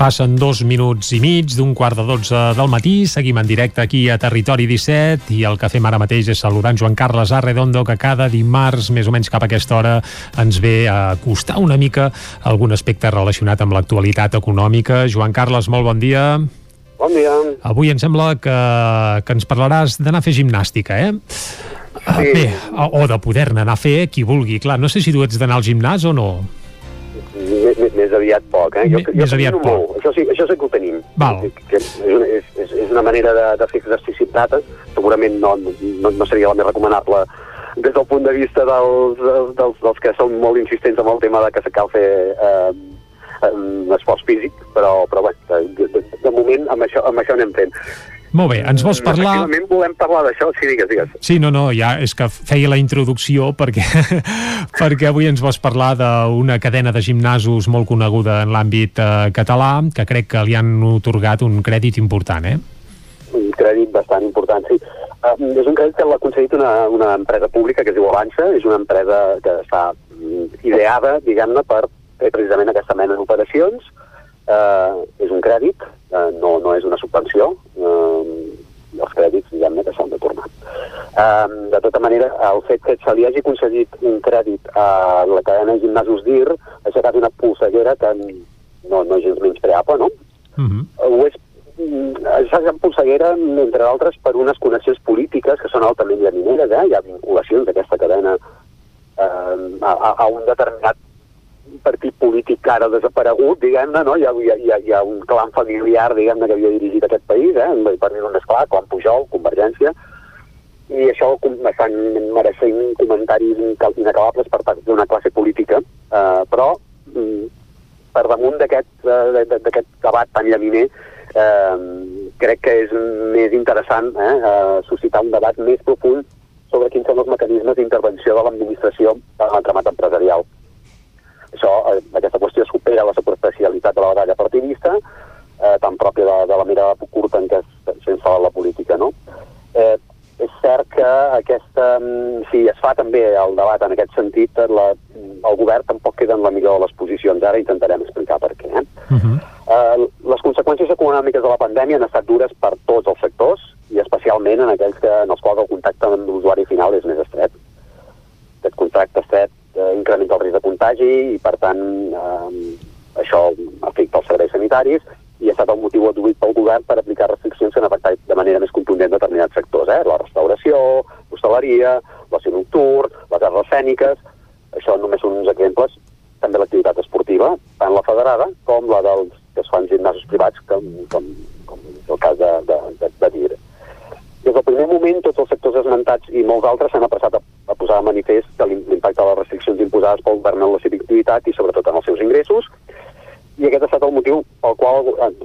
Passen dos minuts i mig d'un quart de dotze del matí. Seguim en directe aquí a Territori 17 i el que fem ara mateix és saludar en Joan Carles Arredondo, que cada dimarts, més o menys cap a aquesta hora, ens ve a costar una mica algun aspecte relacionat amb l'actualitat econòmica. Joan Carles, molt bon dia. Bon dia. Avui em sembla que, que ens parlaràs d'anar a fer gimnàstica, eh? Sí. Bé, o, o de poder-ne anar a fer qui vulgui. Clar, no sé si tu ets d'anar al gimnàs o no. Més, aviat poc, eh? Jo, jo més aviat camino molt. Això sí, això sí que ho tenim. Val. Que és, una, és, és, una manera de, de fer exercici plata. Segurament no, no, no seria la més recomanable des del punt de vista dels, dels, dels que són molt insistents amb el tema de que cal fer eh, esforç físic, però, però bé, de, de, de moment amb això, amb això anem fent. Molt bé, ens vols parlar... Efectivament volem parlar d'això, sí, digues, digues. Sí, no, no, ja és que feia la introducció perquè, perquè avui ens vols parlar d'una cadena de gimnasos molt coneguda en l'àmbit eh, català, que crec que li han otorgat un crèdit important, eh? Un crèdit bastant important, sí. Uh, és un crèdit que l'ha concedit una, una empresa pública que es diu Avança, és una empresa que està mm, ideada, diguem-ne, per fer precisament aquesta mena d'operacions. Uh, és un crèdit, uh, no, no és una subvenció, uh, els crèdits, diguem-ne, que s'han de tornar. Uh, de tota manera, el fet que se li hagi concedit un crèdit a la cadena de gimnasos DIR ha aixecat una polseguera que no, no és gens menys preable, no? Uh -huh. Ho és això ja polseguera, entre d'altres, per unes connexions polítiques que són altament llamineres, eh? hi ha vinculacions d'aquesta cadena eh, a, a un determinat partit polític ara desaparegut, diguem-ne, no? Hi ha, hi, ha, hi ha un clan familiar, diguem-ne, que havia dirigit aquest país, eh? per dir-ho més clar, clan Pujol, Convergència, i això estan mereixent comentaris inacabables per part d'una classe política, eh, però mm, per damunt d'aquest uh, debat tan llaminer, eh, crec que és més interessant eh, uh, suscitar un debat més profund sobre quins són els mecanismes d'intervenció de l'administració en l'entramat empresarial. Això, eh, aquesta qüestió supera la superficialitat de la batalla partidista, eh, tan pròpia de, de la mirada curta en què sense la política, no? Eh, és cert que aquesta, mm, si es fa també el debat en aquest sentit, la, el govern tampoc queda en la millor de les posicions. Ara intentarem explicar per què. Eh? Uh -huh. eh, les conseqüències econòmiques de la pandèmia han estat dures per tots els sectors i especialment en aquells que, en els quals el contacte amb l'usuari final és més estret. Aquest contacte estret eh, incrementa el risc de contagi i, per tant, eh, això afecta els serveis sanitaris i ha estat el motiu adduït pel govern per aplicar restriccions que han afectat de manera més contundent determinats sectors, eh? la restauració, l'hostaleria, l'oci nocturn, les arts escèniques, això només són uns exemples, també l'activitat esportiva, tant la federada com la dels que es fan gimnasos privats, com, com, com el cas de, de, de, de dir. Des del primer moment, tots els sectors esmentats i molts altres s'han apressat a, a posar a manifest l'impacte de les restriccions imposades pel govern en la seva activitat i sobretot en els seus ingressos, i aquest ha estat el motiu pel qual el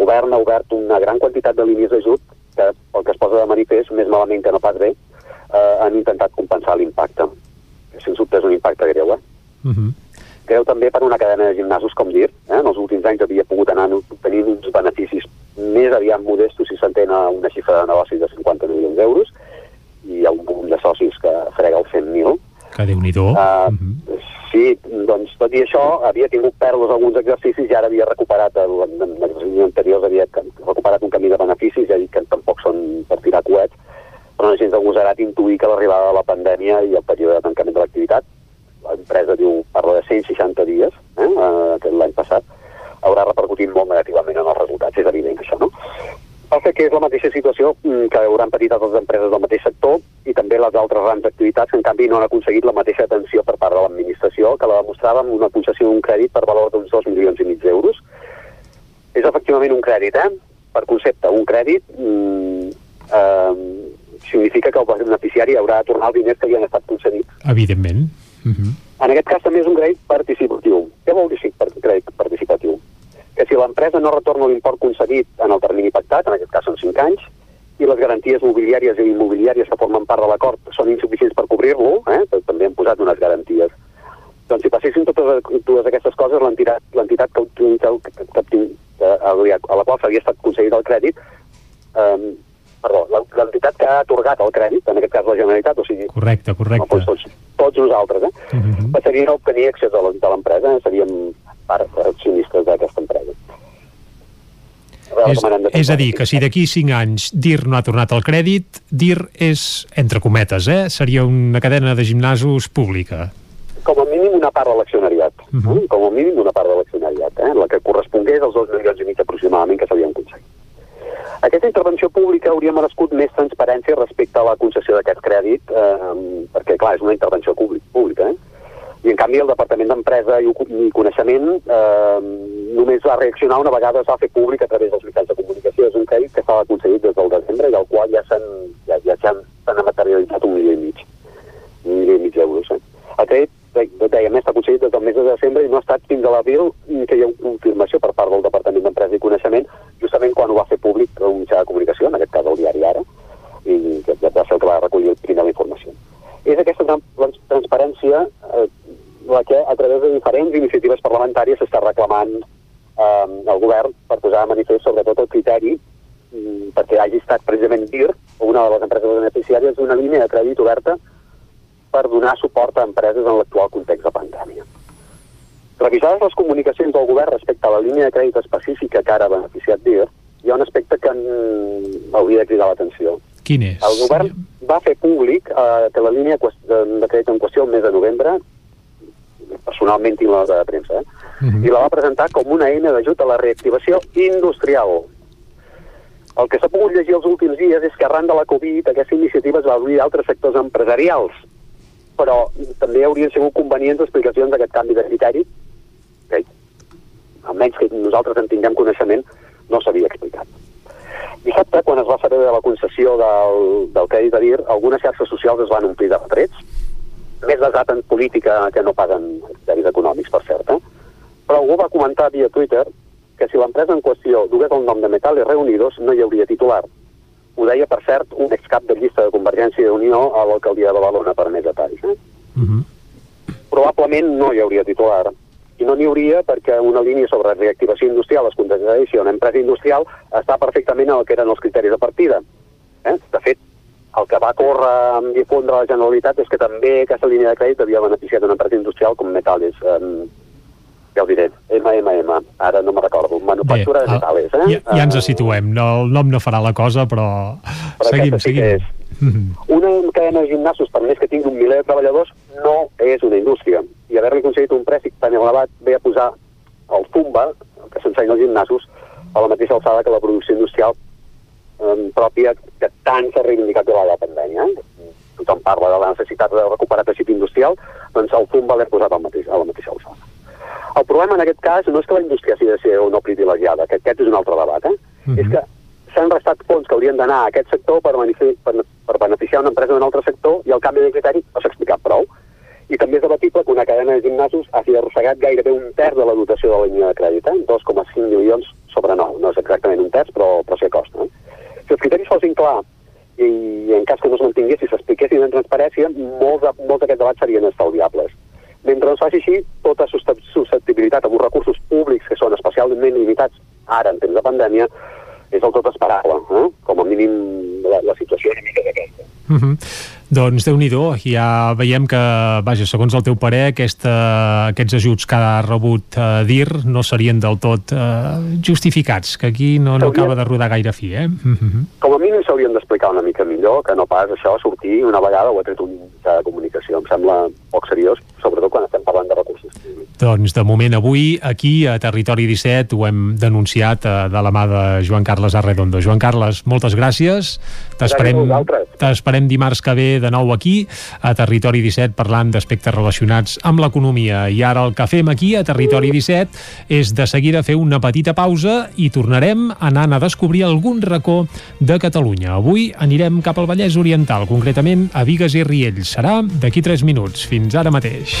govern ha obert una gran quantitat de línies d'ajut que, el que es posa de manifest, més malament que no pas bé, eh, han intentat compensar l'impacte. Sens dubte és un impacte greu, eh? Uh -huh. Greu també per una cadena de gimnasos com dir, eh? en els últims anys havia pogut anar més aviat modestos si s'entén a una xifra de negoci de 50 milions d'euros i hi ha un volum de socis que frega els 100.000. Que déu nhi uh, uh -huh. Sí, doncs tot i això havia tingut pèrdues alguns exercicis i ara havia recuperat, el, en l'exercici anteriors havia recuperat un camí de beneficis, ja dic que tampoc són per tirar coets, però no és gens agosarat intuir que l'arribada de la pandèmia i el període de tancament de l'activitat, l'empresa diu, parla de 160 dies, eh, eh l'any passat, haurà repercutit molt negativament en els resultats, és evident això, no? Passa que és la mateixa situació mm, que hauran patit altres empreses del mateix sector i també les altres grans activitats que en canvi no han aconseguit la mateixa atenció per part de l'administració que la demostrava amb una concessió d'un crèdit per valor d'uns 2 milions i mig d'euros. És efectivament un crèdit, eh? Per concepte, un crèdit mm, eh, significa que el beneficiari haurà de tornar els diners que li han estat concedits. Evidentment. Uh -huh. En aquest cas també és un crèdit participatiu. Què vol dir crèdit participatiu? Que si l'empresa no retorna l'import concedit en el termini pactat, en aquest cas són 5 anys, i les garanties mobiliàries i immobiliàries que formen part de l'acord són insuficients per cobrir-lo, eh? també han posat unes garanties. Doncs si passessin totes dues aquestes coses, l'entitat que, que, que, que, a la qual s'havia estat concedit el crèdit eh, perdó, l'entitat que ha atorgat el crèdit, en aquest cas la Generalitat, o sigui... Correcte, correcte. No, tots, tots nosaltres, eh? Uh Mhm. -huh. Passarien a obtenir accés a l'empresa, eh? seríem part accionistes d'aquesta empresa. És, és a dir, que si d'aquí 5 anys DIR no ha tornat al crèdit, DIR és, entre cometes, eh, seria una cadena de gimnasos pública. Com a mínim una part de l'accionariat. Uh Mhm. -huh. Com a mínim una part de l'accionariat, eh? la que correspongués als 2 milions i mig aproximadament que s'havien aconseguit. Aquesta intervenció pública hauria merescut més transparència respecte a la concessió d'aquest crèdit, eh, perquè, clar, és una intervenció públic, pública, eh? I, en canvi, el Departament d'Empresa i, Coneixement eh, només va reaccionar una vegada es va fer públic a través dels mitjans de comunicació. És un crèdit que estava aconseguit des del desembre i al qual ja s'han ja, ja s'han materialitzat un milió i mig. Un milió i mig d'euros. Eh? El crèdit, dèiem, està aconseguit des del mes de desembre i no ha estat fins a l'abril que hi ha una confirmació per part del Departament d'Empresa i Coneixement, justament quan ho va fer públic un mitjà de comunicació, en aquest cas el diari Ara, i que va ser el que va recollir primer la informació. És aquesta tran- trans transparència eh, la que a través de diferents iniciatives parlamentàries s'està reclamant eh, al govern per posar de manifest sobretot el criteri mm, perquè hagi estat precisament DIR, una de les empreses beneficiàries d'una línia de crèdit oberta per donar suport a empreses en l'actual context de pandèmia. Revisades les comunicacions del govern respecte a la línia de crèdit específica que ara ha beneficiat DIR, hi ha un aspecte que mm, hauria de cridar l'atenció. Quin és? El govern va fer públic eh, que la línia de crèdit en qüestió el mes de novembre, personalment tinc la nota de premsa, eh? i la va presentar com una eina d'ajut a la reactivació industrial. El que s'ha pogut llegir els últims dies és que arran de la Covid aquesta iniciativa es va obrir a altres sectors empresarials, però també haurien sigut convenients explicacions d'aquest canvi de criteri, que almenys que nosaltres en tinguem coneixement, no s'havia explicat. Dissabte, quan es va saber de la concessió del, del crèdit a dir, algunes xarxes socials es van omplir de retrets, més basat en política que no paguen crèdits econòmics, per cert, eh? però algú va comentar via Twitter que si l'empresa en qüestió dugués el nom de Metales Reunidos no hi hauria titular. Ho deia, per cert, un excap de llista de Convergència i Unió a l'alcaldia de Badalona per més detalls. Eh? Probablement no hi hauria titular. I no n'hi hauria perquè una línia sobre reactivació industrial es consideraria una empresa industrial està perfectament en el que eren els criteris de partida. Eh? De fet, el que va córrer amb difondre la Generalitat és que també aquesta línia de crèdit havia beneficiat una empresa industrial com Metales. Um, ja ho diré, MMM, ara no me recordo, manufactura de el- metales. Eh? Ja, ja ens situem, no, el nom no farà la cosa, però, Però seguim, sí seguim. Mhm. Una cadena de gimnasos, per més que tingui un miler de treballadors, no és una indústria. I haver-li aconseguit un prèstic tan elevat ve a posar el Zumba, que s'ensenya als gimnasos, a la mateixa alçada que la producció industrial eh, pròpia que tant s'ha reivindicat durant la pandèmia. Eh? Tothom parla de la necessitat de recuperar teixit industrial, doncs el Zumba l'hem posat al mateix, a la mateixa alçada. El problema en aquest cas no és que la indústria hagi de ser o no privilegiada, que aquest és un altre debat, eh? és que s'han restat fons que haurien d'anar a aquest sector per, per, per beneficiar una empresa d'un altre sector i el canvi de criteri no s'ha explicat prou. I també és debatible que una cadena de gimnasos hagi arrossegat gairebé un terç de la dotació de la línia de crèdit, eh? 2,5 milions sobre 9. No és exactament un terç, però, però sí que costa. Eh? Si els criteris fossin clar i en cas que no es mantinguessin, s'expliquessin en transparència, molts, molts d'aquests debats serien estalviables. Mentre no es faci així, tota suscep- susceptibilitat amb uns recursos públics que són especialment limitats ara en temps de pandèmia és el tot esperable. Eh? Com a mínim la, la situació una mica d'aquesta. Mhm. Doncs déu nhi ja veiem que, vaja, segons el teu parer, aquesta, aquests ajuts que ha rebut eh, DIR no serien del tot eh, justificats, que aquí no, no acaba de rodar gaire fi, eh? Mhm. Com a mínim s'haurien d'explicar una mica millor que no pas això sortir una vegada o ha tret un mitjà de comunicació. Em sembla poc seriós, sobretot quan estem parlant de. Doncs de moment avui aquí a Territori 17 ho hem denunciat eh, de la mà de Joan Carles Arredondo. Joan Carles, moltes gràcies. T'esperem dimarts que ve de nou aquí a Territori 17 parlant d'aspectes relacionats amb l'economia. I ara el que fem aquí a Territori 17 és de seguida fer una petita pausa i tornarem anant a descobrir algun racó de Catalunya. Avui anirem cap al Vallès Oriental, concretament a Vigues i Riells. Serà d'aquí 3 minuts. Fins ara mateix.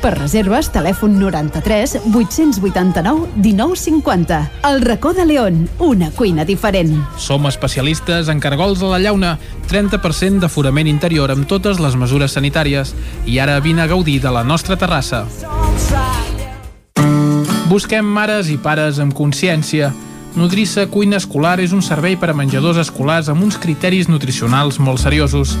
Per reserves, telèfon 93 889 1950. El racó de León, una cuina diferent. Som especialistes en cargols a la llauna, 30% d'aforament interior amb totes les mesures sanitàries. I ara vine a gaudir de la nostra terrassa. Busquem mares i pares amb consciència. Nodrissa Cuina Escolar és un servei per a menjadors escolars amb uns criteris nutricionals molt seriosos.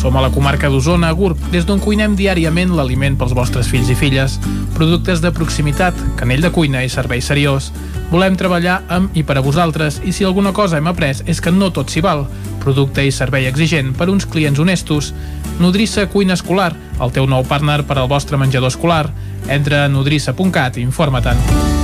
Som a la comarca d'Osona, a Gurb, des d'on cuinem diàriament l'aliment pels vostres fills i filles. Productes de proximitat, canell de cuina i servei seriós. Volem treballar amb i per a vosaltres i si alguna cosa hem après és que no tot s'hi val. Producte i servei exigent per uns clients honestos. Nodrissa Cuina Escolar, el teu nou partner per al vostre menjador escolar. Entra a nodrissa.cat i informa-te'n.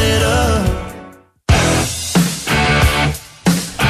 it.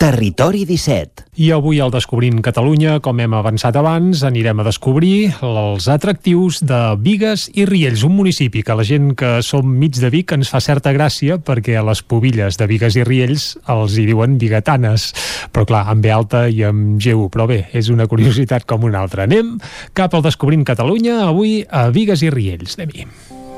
Territori 17. I avui al Descobrint Catalunya, com hem avançat abans, anirem a descobrir els atractius de Vigues i Riells, un municipi que la gent que som mig de Vic ens fa certa gràcia perquè a les pobilles de Vigues i Riells els hi diuen biguetanes. Però clar, amb B alta i amb GU, però bé, és una curiositat com una altra. Anem cap al Descobrint Catalunya, avui a Vigues i Riells. Anem-hi.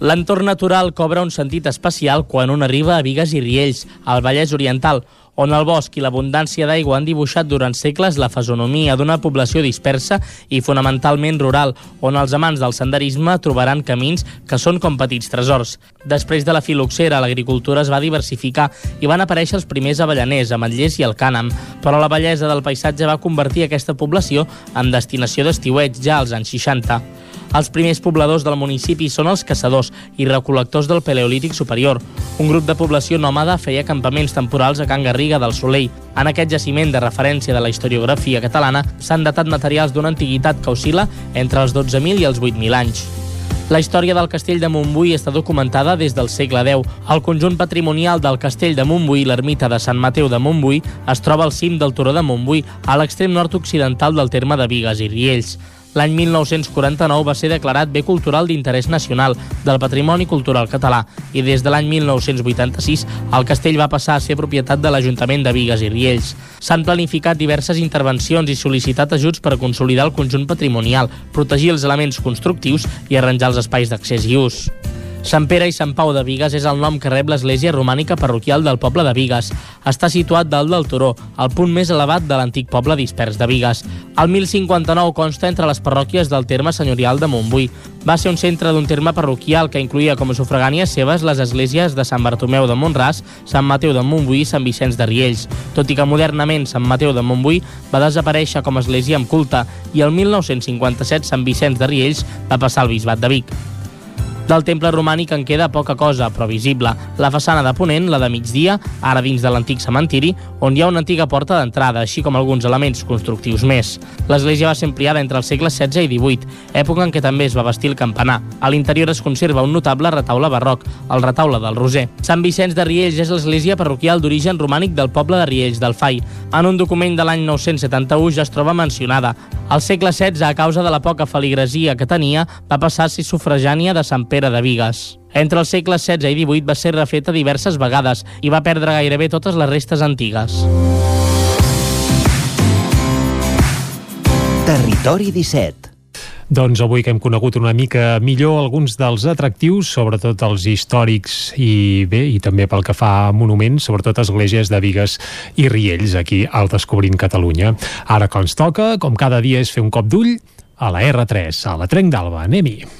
L'entorn natural cobra un sentit especial quan un arriba a Vigues i Riells, al Vallès Oriental, on el bosc i l'abundància d'aigua han dibuixat durant segles la fesonomia d'una població dispersa i fonamentalment rural, on els amants del senderisme trobaran camins que són com petits tresors. Després de la filoxera, l'agricultura es va diversificar i van aparèixer els primers avellaners, ametllers i el cànem, però la bellesa del paisatge va convertir aquesta població en destinació d'estiueig ja als anys 60. Els primers pobladors del municipi són els caçadors i recol·lectors del Paleolític superior. Un grup de població nòmada feia campaments temporals a Can Garriga del Soleil. En aquest jaciment de referència de la historiografia catalana s'han datat materials d'una antiguitat que oscil·la entre els 12.000 i els 8.000 anys. La història del castell de Montbui està documentada des del segle X. El conjunt patrimonial del castell de Montbui, l'ermita de Sant Mateu de Montbui, es troba al cim del turó de Montbui, a l'extrem nord-occidental del terme de Vigues i Riells. L'any 1949 va ser declarat Bé Cultural d'Interès Nacional del Patrimoni Cultural Català i des de l'any 1986 el castell va passar a ser propietat de l'Ajuntament de Vigues i Riells. S'han planificat diverses intervencions i sol·licitat ajuts per consolidar el conjunt patrimonial, protegir els elements constructius i arranjar els espais d'accés i ús. Sant Pere i Sant Pau de Vigues és el nom que rep l'església romànica parroquial del poble de Vigues. Està situat dalt del Turó, el punt més elevat de l'antic poble dispers de Vigues. El 1059 consta entre les parròquies del terme senyorial de Montbui. Va ser un centre d'un terme parroquial que incluïa com a sufragànies seves les esglésies de Sant Bartomeu de Montràs, Sant Mateu de Montbui i Sant Vicenç de Riells. Tot i que modernament Sant Mateu de Montbui va desaparèixer com a església amb culte i el 1957 Sant Vicenç de Riells va passar al bisbat de Vic. Del temple romànic en queda poca cosa, però visible. La façana de Ponent, la de migdia, ara dins de l'antic cementiri, on hi ha una antiga porta d'entrada, així com alguns elements constructius més. L'església va ser ampliada entre els segles XVI i XVIII, època en què també es va vestir el campanar. A l'interior es conserva un notable retaule barroc, el retaule del Roser. Sant Vicenç de Riells és l'església parroquial d'origen romànic del poble de Riells del Fai. En un document de l'any 971 ja es troba mencionada. Al segle XVI, a causa de la poca feligresia que tenia, va passar a ser sufragània de Sant Pere de Vigues. Entre els segles XVI i XVIII va ser refeta diverses vegades i va perdre gairebé totes les restes antigues. Territori 17. Doncs avui que hem conegut una mica millor alguns dels atractius, sobretot els històrics i bé, i també pel que fa a monuments, sobretot esglésies de Vigues i Riells, aquí al Descobrint Catalunya. Ara que ens toca, com cada dia, és fer un cop d'ull a la R3, a la Trenc d'Alba. Anem-hi.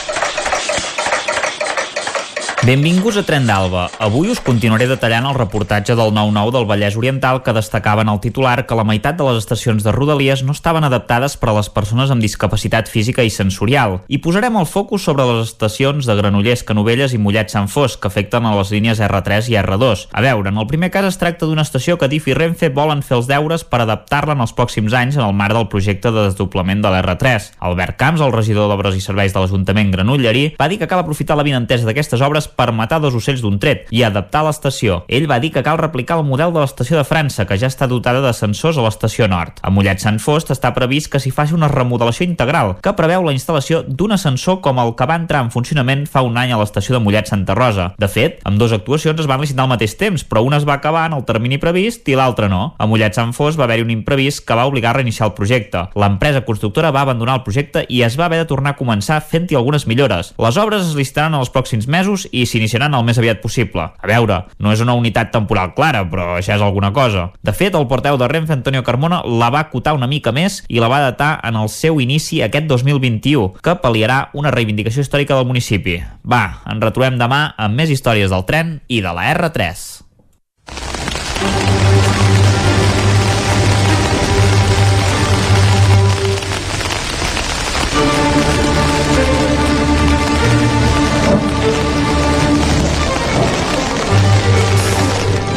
Benvinguts a Tren d'Alba. Avui us continuaré detallant el reportatge del 9-9 del Vallès Oriental que destacava en el titular que la meitat de les estacions de Rodalies no estaven adaptades per a les persones amb discapacitat física i sensorial. I posarem el focus sobre les estacions de Granollers, Canovelles i Mollet Sant Fos, que afecten a les línies R3 i R2. A veure, en el primer cas es tracta d'una estació que DIF i Renfe volen fer els deures per adaptar-la en els pròxims anys en el marc del projecte de desdoblament de l'R3. Albert Camps, el regidor d'Obres i Serveis de l'Ajuntament Granollerí, va dir que cal aprofitar la vinentesa d'aquestes obres per matar dos ocells d'un tret i adaptar l'estació. Ell va dir que cal replicar el model de l'estació de França, que ja està dotada de sensors a l'estació nord. A Mollet Sant Fost està previst que s'hi faci una remodelació integral, que preveu la instal·lació d'un ascensor com el que va entrar en funcionament fa un any a l'estació de Mollet Santa Rosa. De fet, amb dues actuacions es van licitar al mateix temps, però una es va acabar en el termini previst i l'altra no. A Mollet Sant Fost va haver-hi un imprevist que va obligar a reiniciar el projecte. L'empresa constructora va abandonar el projecte i es va haver de tornar a començar fent-hi algunes millores. Les obres es licitaran en els pròxims mesos i s'iniciaran el més aviat possible. A veure, no és una unitat temporal clara, però això és alguna cosa. De fet, el porteu de Renfe, Antonio Carmona, la va acotar una mica més i la va datar en el seu inici aquest 2021, que pal·liarà una reivindicació històrica del municipi. Va, ens retrobem demà amb més històries del tren i de la R3.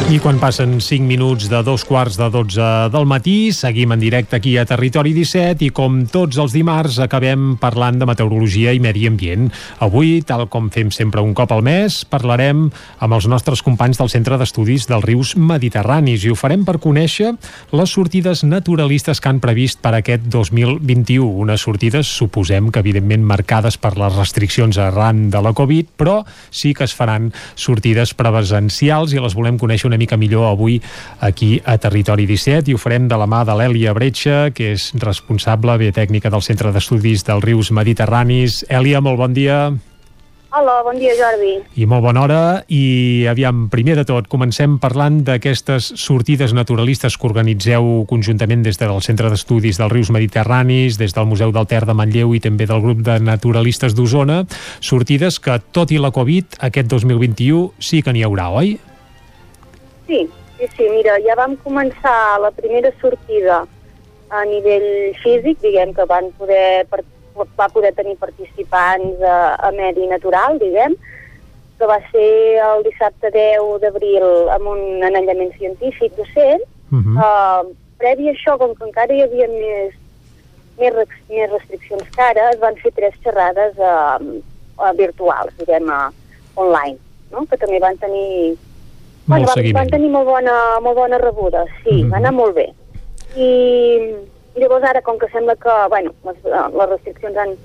I quan passen 5 minuts de dos quarts de 12 del matí, seguim en directe aquí a Territori 17 i com tots els dimarts acabem parlant de meteorologia i medi ambient. Avui, tal com fem sempre un cop al mes, parlarem amb els nostres companys del Centre d'Estudis dels Rius Mediterranis i ho farem per conèixer les sortides naturalistes que han previst per aquest 2021. Unes sortides, suposem que evidentment marcades per les restriccions arran de la Covid, però sí que es faran sortides presencials i les volem conèixer una mica millor avui aquí a Territori 17 i ho farem de la mà de l'Èlia Bretxa, que és responsable bé tècnica del Centre d'Estudis dels Rius Mediterranis. Èlia, molt bon dia. Hola, bon dia Jordi. I molt bona hora. I aviam, primer de tot, comencem parlant d'aquestes sortides naturalistes que organitzeu conjuntament des del Centre d'Estudis dels Rius Mediterranis, des del Museu del Ter de Manlleu i també del grup de naturalistes d'Osona. Sortides que, tot i la Covid, aquest 2021 sí que n'hi haurà, oi? Sí, sí, sí, mira, ja vam començar la primera sortida a nivell físic, diguem que van poder, va poder tenir participants a, a medi natural, diguem, que va ser el dissabte 10 d'abril amb un anellament científic docent. Uh -huh. uh, previ a això, com que encara hi havia més, més, més restriccions que ara, es van fer tres xerrades uh, uh, virtuals, diguem, uh, online, no? que també van tenir Bueno, van, van tenir molt bona, molt bona rebuda, sí, mm -hmm. va anar molt bé. I, I llavors ara, com que sembla que bueno, les, les restriccions han,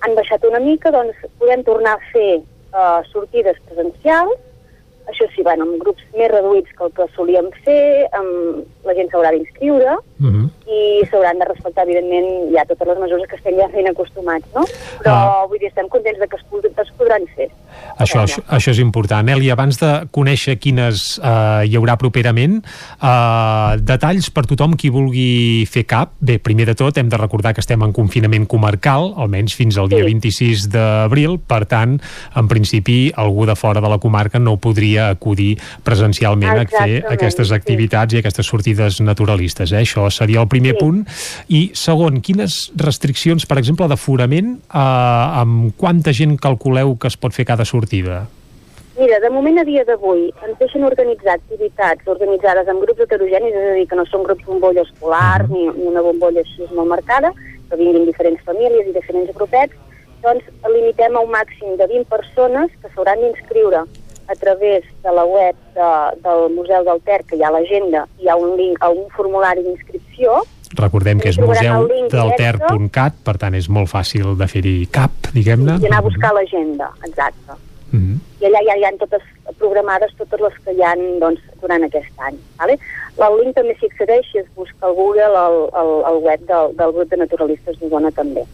han baixat una mica, doncs podem tornar a fer uh, sortides presencials això sí, bueno, amb grups més reduïts que el que solíem fer, amb, la gent s'haurà d'inscriure Uh -huh. i s'hauran de respectar, evidentment, ja totes les mesures que estem ja ben acostumats, no? Però, Ah. vull dir, estem contents de que es, pod es podran fer. Això, això, això és important. Eli, abans de conèixer quines eh, hi haurà properament, eh, detalls per tothom qui vulgui fer cap. Bé, primer de tot hem de recordar que estem en confinament comarcal, almenys fins al dia 26 d'abril, per tant, en principi, algú de fora de la comarca no podria acudir presencialment a fer Exactament, aquestes sí. activitats i aquestes sortides naturalistes. Eh? Això seria el primer Sí. punt. I segon, quines restriccions, per exemple, d'aforament, eh, amb quanta gent calculeu que es pot fer cada sortida? Mira, de moment a dia d'avui ens deixen organitzar activitats organitzades amb grups heterogenis, és a dir, que no són grups bombolla escolar ni, ni una bombolla així molt marcada, que vinguin diferents famílies i diferents grupets, doncs limitem a un màxim de 20 persones que s'hauran d'inscriure a través de la web de, del Museu del Ter, que hi ha a l'agenda, hi ha un link a un formulari d'inscripció, Recordem que és museu.delter.cat, per tant és molt fàcil de fer-hi cap, diguem-ne. i anar a buscar l'agenda, exacte. Mhm. i allà ja hi ha totes programades totes les que hi ha doncs, durant aquest any. Vale? El link també s'hi accedeix si es busca al Google el, el, el web del, del grup de naturalistes d'Osona també.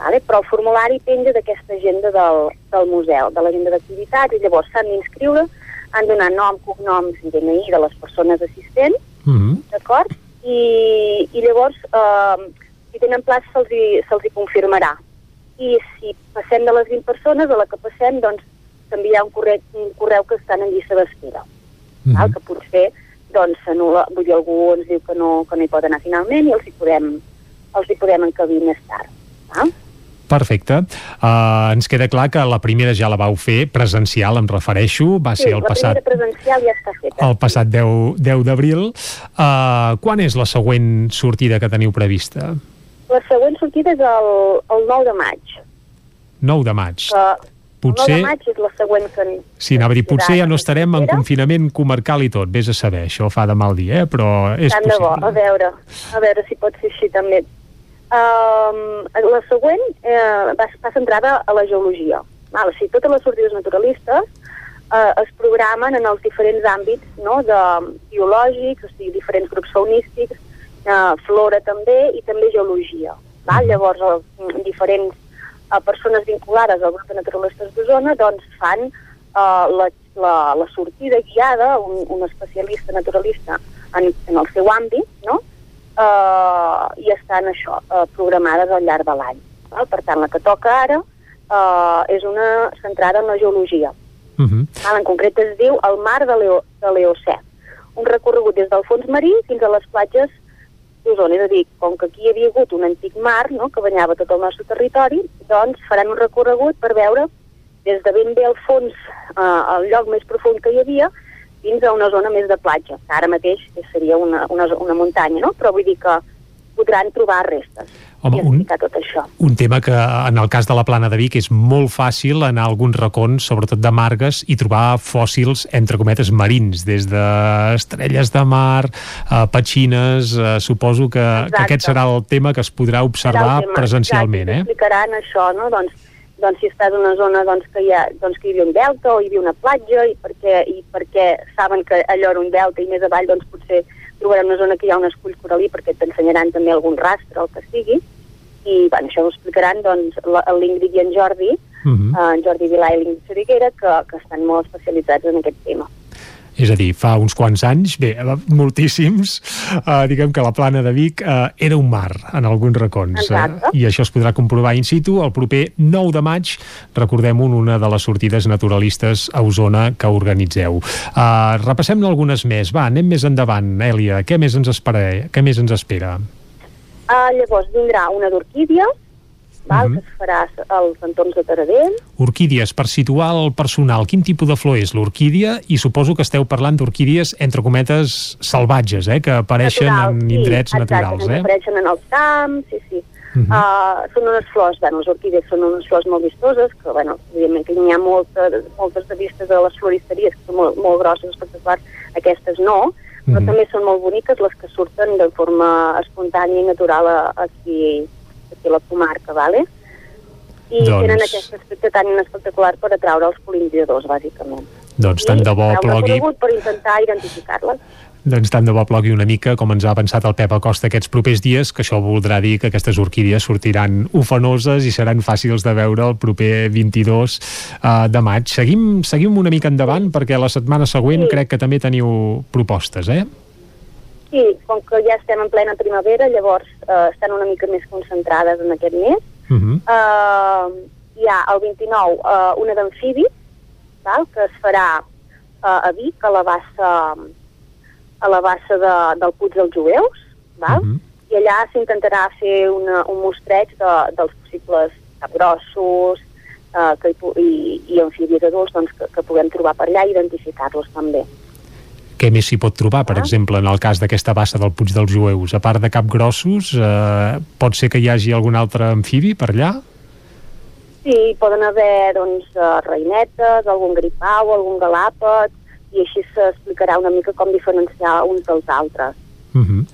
Vale? Però el formulari penja d'aquesta agenda del, del museu, de l'agenda d'activitats, i llavors s'han d'inscriure, han de donar nom, cognoms i DNI de les persones assistents, Mhm. d'acord? I, I llavors, eh, si tenen plaça se'ls hi, se hi confirmarà. I si passem de les 20 persones, a la que passem, doncs s'envia un, correu, un correu que estan en llista d'espera, Mhm. val? que potser doncs s'anul·la, vull dir, algú ens diu que no, que no hi pot anar finalment i els hi podem, els hi podem encabir més tard. Val? Perfecte. Uh, ens queda clar que la primera ja la vau fer presencial, em refereixo, va sí, ser el la passat primera presencial ja està feta. el passat 10, 10 d'abril. Uh, quan és la següent sortida que teniu prevista? La següent sortida és el, el 9 de maig. 9 de maig. Que Potser- El 9 de maig és la següent que... Sí, anava a dir, potser ja no estarem en confinament comarcal i tot, vés a saber, això fa de mal dir, eh? però és Tant de bo, a possible. veure, a veure si pot ser així també. Um, la següent eh, va, va centrada a la geologia. Val? O sigui, totes les sortides naturalistes eh, es programen en els diferents àmbits no? de biològics, o sigui, diferents grups faunístics, eh, flora també, i també geologia. Val? Llavors, eh, diferents eh, persones vinculades al grup de naturalistes d'Osona doncs, fan eh, la, la, la sortida guiada, un, un especialista naturalista en, en el seu àmbit, no? Eh, i estan això, eh, programades al llarg de l'any. val? Per tant, la que toca ara eh, és una centrada en la geologia. Mhm. Val? En concret es diu el mar de l'Eocè. Un recorregut des del fons marí fins a les platges d'Osona. És a dir, com que aquí hi havia hagut un antic mar no?, que banyava tot el nostre territori, doncs faran un recorregut per veure des de ben bé al fons, eh, el lloc més profund que hi havia, fins a una zona més de platja, que ara mateix seria una, una, una muntanya, no? Però vull dir que podran trobar restes Home, un, tot això. un tema que en el cas de la plana de Vic és molt fàcil anar a alguns racons, sobretot de margues, i trobar fòssils, entre cometes, marins, des d'estrelles de mar, eh, petxines, eh, suposo que, que aquest serà el tema que es podrà observar presencialment, exacte, eh? Explicaran això, no? Doncs, doncs si estàs en una zona doncs, que, hi ha, doncs, que hi havia un delta o hi havia una platja i perquè, i perquè saben que allò era un delta i més avall doncs potser trobarem una zona que hi ha un escull coralí perquè t'ensenyaran també algun rastre o el que sigui i bueno, això ho explicaran doncs, l'Ingrid i en Jordi, Mhm. eh, en Jordi Vilà i l'Ingrid Soriguera, que, que estan molt especialitzats en aquest tema. És a dir, fa uns quants anys, bé, eh, moltíssims, eh, diguem que la plana de Vic eh, era un mar en alguns racons. Eh. I això es podrà comprovar in situ el proper 9 de maig, recordem-ho, en una de les sortides naturalistes a Osona que organitzeu. Eh, repassem algunes més. Va, anem més endavant, Èlia. Què més ens espera? Què més ens espera? Uh, llavors vindrà una d'orquídia, val, Mhm. que es farà als entorns de Taradell, Orquídies, per situar el personal, quin tipus de flor és l'orquídia? I suposo que esteu parlant d'orquídies, entre cometes, salvatges, eh? que apareixen Natural, en sí, indrets exacte, naturals. que Eh? apareixen en els camps, sí, sí. Mhm. uh, són unes flors, bueno, les orquídees són unes flors molt vistoses, que, bueno, evidentment que n'hi ha molta, moltes de vistes a les floristeries, que són molt, molt grosses, espectaculars, aquestes no, però Mhm. també són molt boniques les que surten de forma espontània i natural aquí, aquí a la comarca, vale? I Doncs- tenen aquest aspecte tan espectacular per atraure els polinizadors, bàsicament. Doncs tant de bo plogui per intentar identificar-les. doncs tant de bo plogui una mica com ens ha avançat el Pep Acosta aquests propers dies, que això voldrà dir que aquestes orquídies sortiran ufanoses i seran fàcils de veure el proper 22 uh, de maig. Seguim, seguim una mica endavant perquè la setmana següent Sí. crec que també teniu propostes, eh? Sí, com que ja estem en plena primavera, llavors eh, estan una mica més concentrades en aquest mes. Uh -huh. Eh, hi ha el 29 eh, una d'amfibi, que es farà eh, a Vic, a la bassa, a la bassa de, del Puig dels Jueus, val? i allà s'intentarà fer una, un mostreig de, dels possibles capgrossos eh, que hi, i, i amfibis adults doncs, que, que puguem trobar per allà i identificar-los també. Què més s'hi pot trobar, Ah. per exemple, en el cas d'aquesta bassa del Puig dels Jueus? A part de capgrossos, eh, pot ser que hi hagi algun altre amfibi per allà? Sí, poden haver doncs, eh, reinetes, algun gripau, algun galàpet, i així s'explicarà una mica com diferenciar uns dels altres. -huh.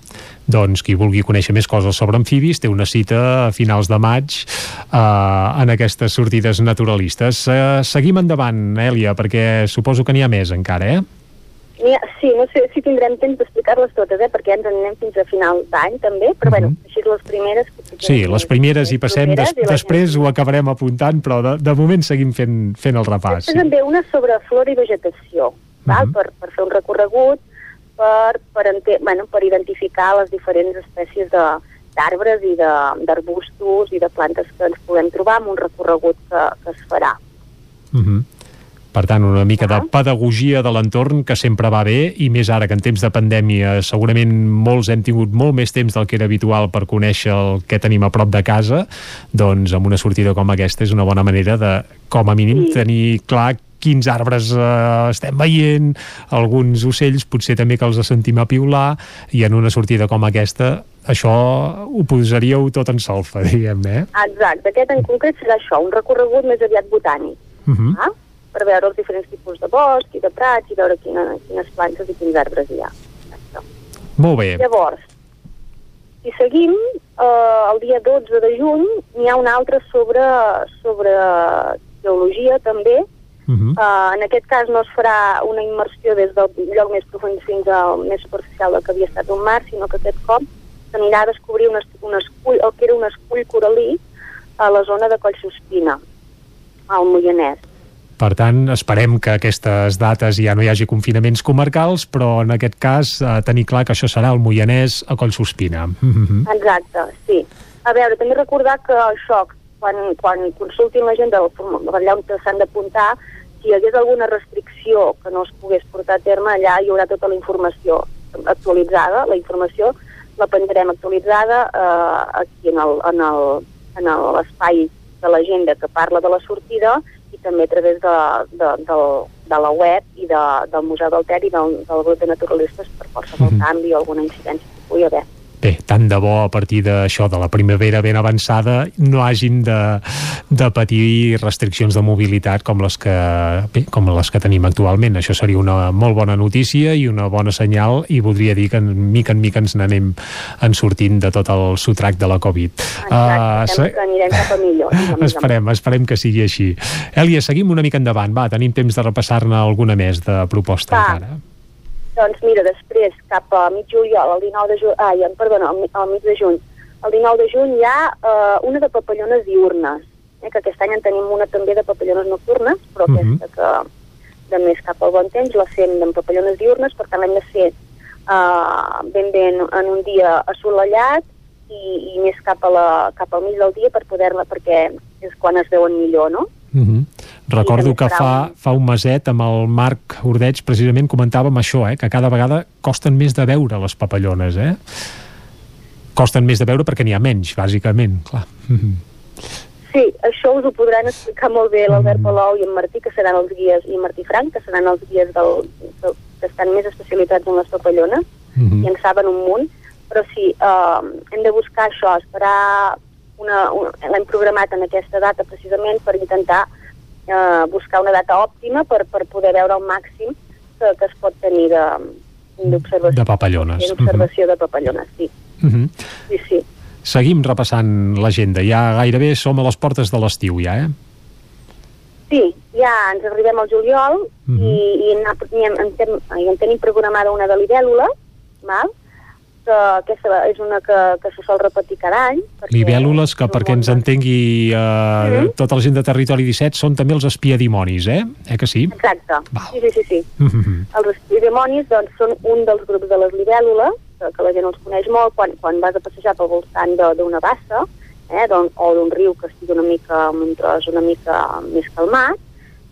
Doncs qui vulgui conèixer més coses sobre amfibis té una cita a finals de maig eh, en aquestes sortides naturalistes. Eh, seguim endavant, Èlia, perquè suposo que n'hi ha més encara, eh? Sí, no sé si tindrem temps d'explicar-les totes, eh, perquè ens en anem fins a final d'any també, però bueno, així les primeres... Sí Sí, les primeres hi passem, des, i després ho acabarem apuntant, però de, de moment seguim fent, fent el repàs. Després també una sobre flora i vegetació, val? per, per fer un recorregut, per, per, bueno, per identificar les diferents espècies de- d'arbres i de- d'arbustos i de plantes que ens podem trobar en un recorregut que, que es farà. Uh -huh. Per tant, una mica de pedagogia de l'entorn que sempre va bé i més ara que en temps de pandèmia segurament molts hem tingut molt més temps del que era habitual per conèixer el que tenim a prop de casa, doncs amb una sortida com aquesta és una bona manera de, com a mínim, tenir clar quins arbres eh, estem veient, alguns ocells potser també que els sentim a piular i en una sortida com aquesta això ho posaríeu tot en solfa, diguem-ne, eh? Exacte, aquest en concret serà això, un recorregut més aviat botànic, Uh -huh. ah? Per veure els diferents tipus de bosc i de prats i veure quina, quines plantes i quins arbres hi ha. Molt bé. Llavors, si seguim, eh, el dia 12 de juny n'hi ha un altre sobre, sobre geologia també. Uh -huh. Eh, en aquest cas no es farà una immersió des del lloc més profund fins al més superficial del que havia estat un mar, sinó que aquest cop s'anirà a descobrir un, un escull, el que era un escull coralí a la zona de Collsospina, al Moianès. Per tant, esperem que aquestes dates ja no hi hagi confinaments comarcals, però en aquest cas eh, tenir clar que això serà el Moianès a Collsospina. Exacte, sí. A veure, també recordar que això, quan, quan consultin la gent del allà on s'han d'apuntar, si hi hagués alguna restricció que no es pogués portar a terme, allà hi haurà tota la informació actualitzada, la informació la penjarem actualitzada eh, aquí en el- en el- en el- l'espai de l'agenda que parla de la sortida i també a través de, de, del, de la web i de, del Museu del Ter i del, del grup de naturalistes per qualsevol Mhm. canvi o alguna incidència que pugui haver. Bé, tant de bo a partir d'això, de la primavera ben avançada, no hagin de, de patir restriccions de mobilitat com les, que, bé, com les que tenim actualment. Això seria una molt bona notícia i una bona senyal i voldria dir que en mica en mica ens n'anem en sortint de tot el sotrac de la Covid. Ah, Exacte, uh, que anirem cap a millor. Esperem, esperem que sigui així. Èlia, seguim una mica endavant. Va, tenim temps de repassar-ne alguna més de proposta Va. encara. Doncs mira, després, cap a mig juliol, el 19 de juny, ai, perdona, al, al mig de juny, el 19 de juny hi ha eh, una de papallones diurnes, eh, que aquest any en tenim una també de papallones nocturnes, però Mhm. aquesta que de més cap al bon temps la fem amb papallones diurnes, per tant l'hem de fer eh, ben bé en, en un dia assolellat i, i més cap, a la, cap al mig del dia per poder-la, perquè és quan es veuen millor, no? Uh -huh. Recordo que fa, fa un meset amb el Marc Ordeig precisament comentàvem això, eh, que cada vegada costen més de veure les papallones, eh? Costen més de veure perquè n'hi ha menys, bàsicament, clar. Uh -huh. Sí, això us ho podran explicar molt bé l'Albert Palou i en Martí, que seran els guies, i Martí Frank, que seran els guies del, del, que estan més especialitzats en les papallones, Mhm. i en saben un munt, però sí, eh, hem de buscar això, esperar una, una l'hem programat en aquesta data precisament per intentar eh, buscar una data òptima per, per poder veure el màxim que, que es pot tenir de- d'observació. De papallones. D'observació de papallones, sí. Uh -huh. Sí, sí. Seguim repassant l'agenda. Ja gairebé som a les portes de l'estiu, ja, eh? Sí, ja ens arribem al juliol mm -hmm. i, i, en, i, en, en, en tenim programada una de libèl·lula, val? Que aquesta és una que, que se sol repetir cada any. Libèl·lules, que perquè ens entengui eh, mm -hmm. tota la gent de Territori 17, són també els espiadimonis, eh? Eh que sí? Exacte, sí, sí, sí. sí. Mm -hmm. Els espiadimonis doncs, són un dels grups de les libèl·lules, que, que la gent els coneix molt, quan, quan vas a passejar pel voltant d'una bassa, eh, doncs, o d'un riu que estigui una mica amb un tros una mica més calmat,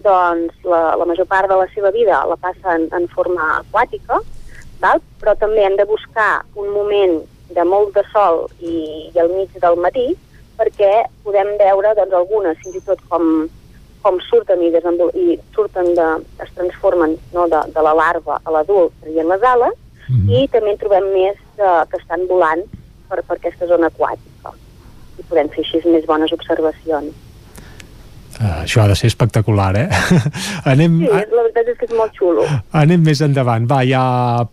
doncs la, la major part de la seva vida la passa en, en forma aquàtica, val? però també hem de buscar un moment de molt de sol i, i al mig del matí perquè podem veure doncs, algunes, fins i tot com, com surten i, i surten de, es transformen no, de, de la larva a l'adult traient les ales mm -hmm. i també en trobem més de, que estan volant per, per aquesta zona aquàtica i podem fer així més bones observacions. Uh, això ha de ser espectacular, eh? anem, sí, la veritat és que és molt xulo. Anem més endavant. Va, ja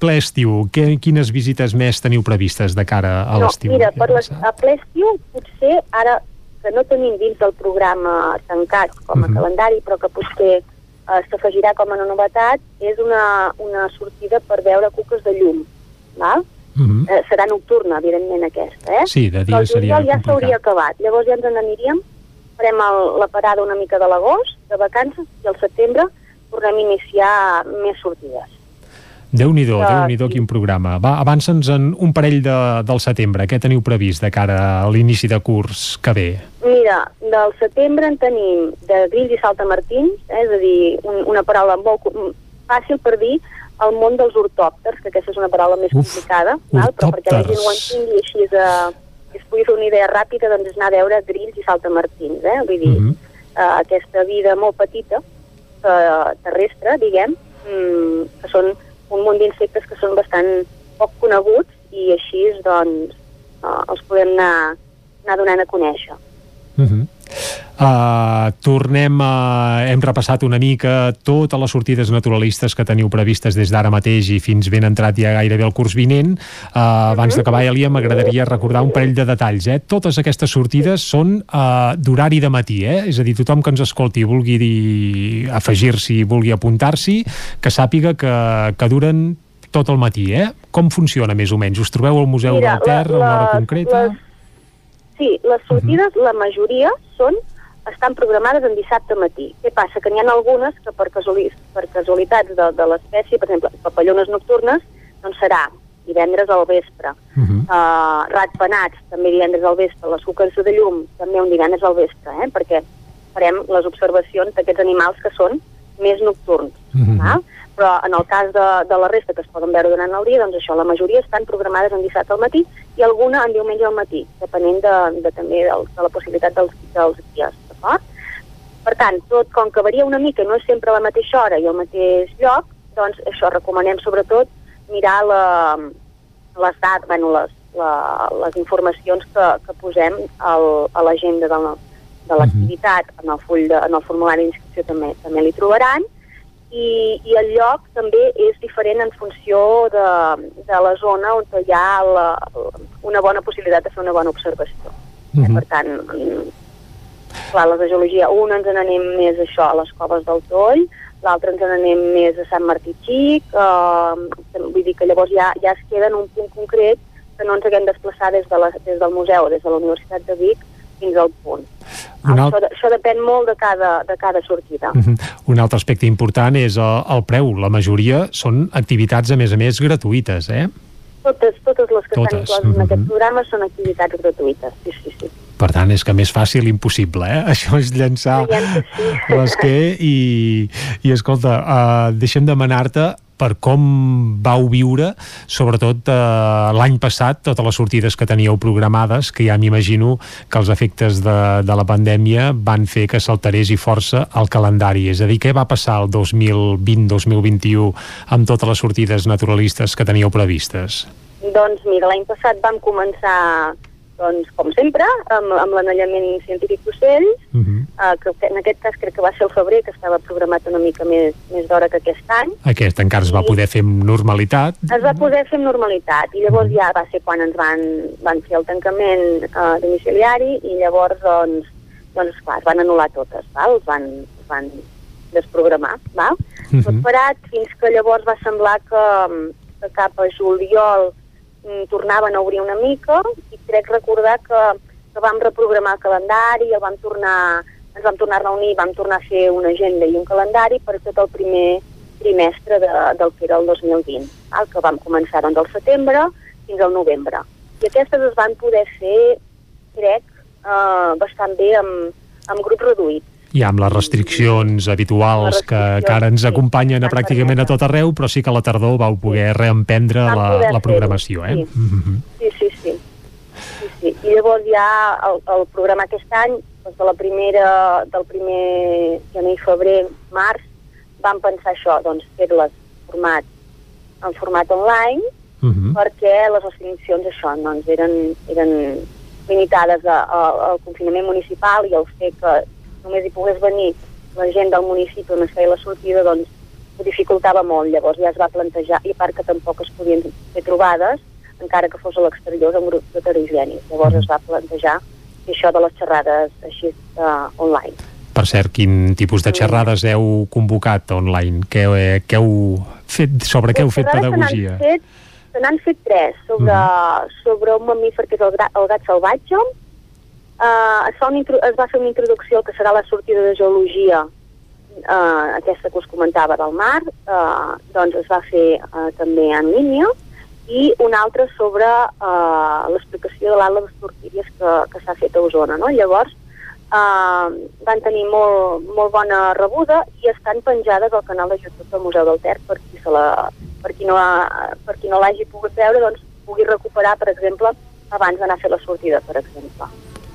ple estiu. Que, quines visites més teniu previstes de cara a no, l'estiu? Mira, per les, a ple estiu potser ara que no tenim dins del programa tancat com a uh mhm. -huh. calendari, però que potser uh, s'afegirà com a novetat, és una, una sortida per veure cuques de llum. Val? Uh -huh. uh, serà nocturna, evidentment, aquesta, eh? Sí, de dia seria ja s'hauria acabat. Llavors ja ens n'aniríem farem el, la parada una mica de l'agost, de vacances, i al setembre tornem a iniciar més sortides. Déu-n'hi-do, uh, Déu-n'hi-do, quin programa. Va, avança'ns en un parell de, del setembre. Què teniu previst de cara a l'inici de curs que ve? Mira, del setembre en tenim de grills i saltamartins, eh, és a dir, un, una paraula molt fàcil per dir el món dels ortòpters, que aquesta és una paraula més Uf, complicada, val? però perquè la gent ho entengui així de, que es pugui fer una idea ràpida, doncs és anar a veure grills i saltamartins, eh? Vull dir, uh -huh. uh, aquesta vida molt petita, uh, terrestre, diguem, um, que són un munt d'insectes que són bastant poc coneguts i així, doncs, uh, els podem anar, anar donant a conèixer. Uh -huh. Uh, tornem a... hem repassat una mica totes les sortides naturalistes que teniu previstes des d'ara mateix i fins ben entrat ja gairebé el curs vinent. Uh, abans d'acabar, Elia, m'agradaria recordar un parell de detalls. Eh? Totes aquestes sortides són uh, d'horari de matí, eh? és a dir, tothom que ens escolti vulgui afegir-s'hi, vulgui apuntar-s'hi, que sàpiga que, que duren tot el matí, eh? Com funciona més o menys? Us trobeu al Museu Mira, del Ter a una hora concreta? Les, sí, les sortides, uh -huh. la majoria són estan programades en dissabte matí. Què passa? Que n'hi ha algunes que per, casuali per casualitats de, de l'espècie, per exemple, papallones nocturnes, doncs serà divendres al vespre. Uh -huh. uh, ratpenats, també divendres al vespre. Les cuques de llum, també un divendres al vespre, eh? perquè farem les observacions d'aquests animals que són més nocturns. Uh -huh. eh? però en el cas de, de la resta que es poden veure durant el dia, doncs això, la majoria estan programades en dissabte al matí i alguna en diumenge al matí, depenent de, de també de, de la possibilitat dels, dels dies. D'acord? Per tant, tot com que varia una mica, no és sempre a la mateixa hora i al mateix lloc, doncs això recomanem sobretot mirar la, les dades, bueno, les, la, les informacions que, que posem al, a l'agenda de, de l'activitat, en el full de, en el formulari d'inscripció també, també l'hi trobaran, i, i el lloc també és diferent en funció de, de la zona on hi ha la, una bona possibilitat de fer una bona observació. Uh -huh. Per tant, clar, les de geologia, un ens n'anem més això a les coves del Toll, l'altre ens n'anem més a Sant Martí Xic, eh, vull dir que llavors ja, ja es queda en un punt concret que no ens haguem desplaçar des, de la, des del museu, des de la Universitat de Vic, fins al punt. Un alt... això, això depèn molt de cada, de cada sortida. Uh mhm. -huh. Un altre aspecte important és el, el preu. La majoria són activitats, a més a més, gratuïtes, eh? Totes, totes les que totes. estan incloses uh -huh. en aquest mhm. programa són activitats gratuïtes, sí, sí, sí. Per tant, és que més fàcil impossible, eh? Això és llançar l'esquer i, i escolta, uh, deixem demanar-te per com vau viure, sobretot eh, l'any passat, totes les sortides que teníeu programades, que ja m'imagino que els efectes de, de la pandèmia van fer que s'alterés i força el calendari. És a dir, què va passar el 2020-2021 amb totes les sortides naturalistes que teníeu previstes? Doncs mira, l'any passat vam començar doncs, com sempre, amb, amb l'anellament científic d'ocells, uh mhm. -huh. uh, que en aquest cas crec que va ser el febrer, que estava programat una mica més, més d'hora que aquest any. Aquest encara es va poder fer amb normalitat. Es va poder fer amb normalitat, i llavors uh mhm. -huh. ja va ser quan ens van, van fer el tancament uh, domiciliari, i llavors, doncs, doncs clar, es van anul·lar totes, val? Es van, es van desprogramar, val? Mhm. Tot parat fins que llavors va semblar que, que cap a juliol tornaven a obrir una mica i crec recordar que, que vam reprogramar el calendari, el vam tornar, ens vam tornar a reunir, vam tornar a fer una agenda i un calendari per tot el primer trimestre de, del que era el 2020, el que vam començar doncs, al setembre fins al novembre. I aquestes es van poder fer, crec, eh, bastant bé amb, amb grups reduïts. I amb les restriccions habituals Les que, restriccions, que ara ens sí, acompanyen a van pràcticament a tot arreu, però sí que a la tardor vau poder reemprendre la, la programació, eh? sí. Mhm. Sí, sí, sí. sí, sí. I llavors ja el, el programa aquest any, doncs de la primera, del primer gener febrer, març, vam pensar això, doncs fer-les format, en format online, Mhm. perquè les restriccions això doncs eren, eren limitades a, a, al confinament municipal i el fet que només hi pogués venir la gent del municipi on es feia la sortida doncs ho dificultava molt, llavors ja es va plantejar i a part que tampoc es podien fer trobades encara que fos a l'exterior en grups heterogènics, llavors es va plantejar això de les xerrades així uh, online. Per cert, quin tipus de xerrades heu convocat online? Què, eh, què heu fet, sobre què heu fet pedagogia? Se n'han fet, se fet tres sobre, sobre un mamífer que és el, el gat salvatge. Uh, es, fa una, es va fer una introducció que serà la sortida de geologia, uh, aquesta que us comentava del mar, uh, doncs es va fer uh, també en línia, i una altra sobre uh, l'explicació de l'ala d'estorquíries que, que s'ha fet a Osona. No? Llavors, uh, van tenir molt, molt bona rebuda i estan penjades al canal de YouTube del Museu del Ter per qui, se la, per qui no, per qui no l'hagi pogut veure, doncs pugui recuperar, per exemple, abans d'anar a fer la sortida, per exemple.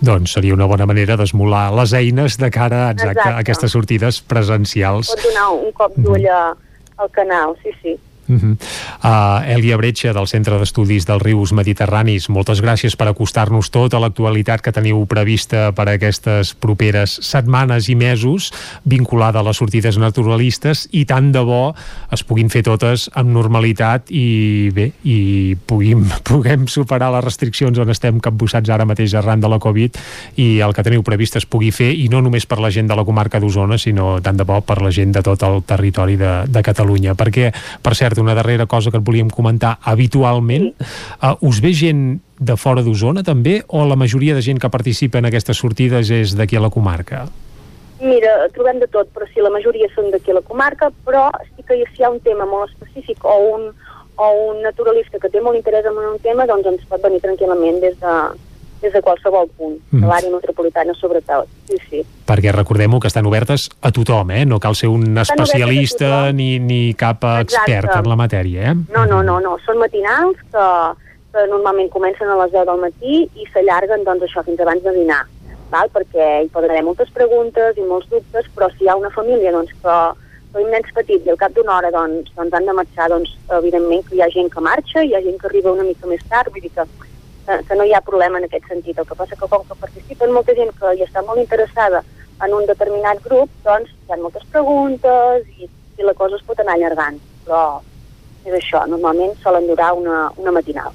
Doncs seria una bona manera d'esmolar les eines de cara exacte, Exacte. a aquestes sortides presencials. Pot donar un cop d'ull al canal, sí, sí. Uh -huh. uh, Elia Bretxa, del Centre d'Estudis dels Rius Mediterranis, moltes gràcies per acostar-nos tota l'actualitat que teniu prevista per a aquestes properes setmanes i mesos vinculada a les sortides naturalistes i tant de bo es puguin fer totes amb normalitat i bé, i puguem, puguem superar les restriccions on estem capbussats ara mateix arran de la Covid i el que teniu previst es pugui fer i no només per la gent de la comarca d'Osona sinó tant de bo per la gent de tot el territori de, de Catalunya perquè, per cert, una darrera cosa que et volíem comentar habitualment, uh, us ve gent de fora d'Osona també o la majoria de gent que participa en aquestes sortides és d'aquí a la comarca? Mira, trobem de tot, però sí, la majoria són d'aquí a la comarca, però sí que si hi ha un tema molt específic o un, o un naturalista que té molt interès en un tema, doncs ens pot venir tranquil·lament des de, des de qualsevol punt, Mm. de l'àrea metropolitana sobretot. Sí, sí. Perquè recordem-ho que estan obertes a tothom, eh? No cal ser un a especialista ni, ni cap expert Exacte. en la matèria, eh? No, no, no, no. Són matinals que, que normalment comencen a les 10 del matí i s'allarguen, doncs, això, fins abans de dinar. Val? Perquè hi poden haver moltes preguntes i molts dubtes, però si hi ha una família doncs, que tenim nens petits i al cap d'una hora doncs, doncs han de marxar, doncs, evidentment que hi ha gent que marxa, hi ha gent que arriba una mica més tard, vull dir que, que, que no hi ha problema en aquest sentit. El que passa que com que participen molta gent que hi està molt interessada en un determinat grup, doncs hi ha moltes preguntes i, i la cosa es pot anar allargant. Però és això, normalment solen durar una, una matinal.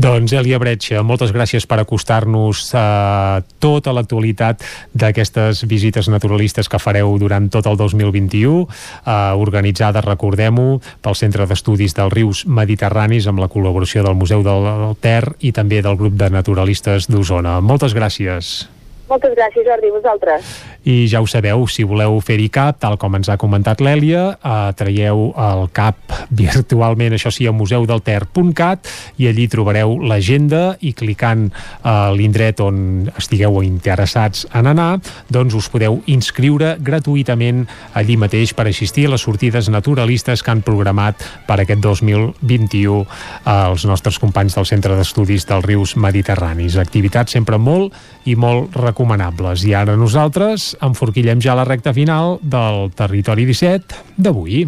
Doncs Elia Bretxa, moltes gràcies per acostar-nos a tota l'actualitat d'aquestes visites naturalistes que fareu durant tot el 2021, eh, organitzades, recordem-ho, pel Centre d'Estudis dels Rius Mediterranis amb la col·laboració del Museu del Ter i també del grup de naturalistes d'Osona. Moltes gràcies. Moltes gràcies, Jordi, vosaltres. I ja ho sabeu, si voleu fer-hi cap, tal com ens ha comentat l'Èlia, eh, traieu el cap virtualment, això sí, a museudelter.cat i allí trobareu l'agenda i clicant a l'indret on estigueu interessats en anar, doncs us podeu inscriure gratuïtament allí mateix per assistir a les sortides naturalistes que han programat per aquest 2021 els nostres companys del Centre d'Estudis dels Rius Mediterranis. Activitats sempre molt i molt recomanables. I ara nosaltres enforquillem ja la recta final del Territori 17 d'avui.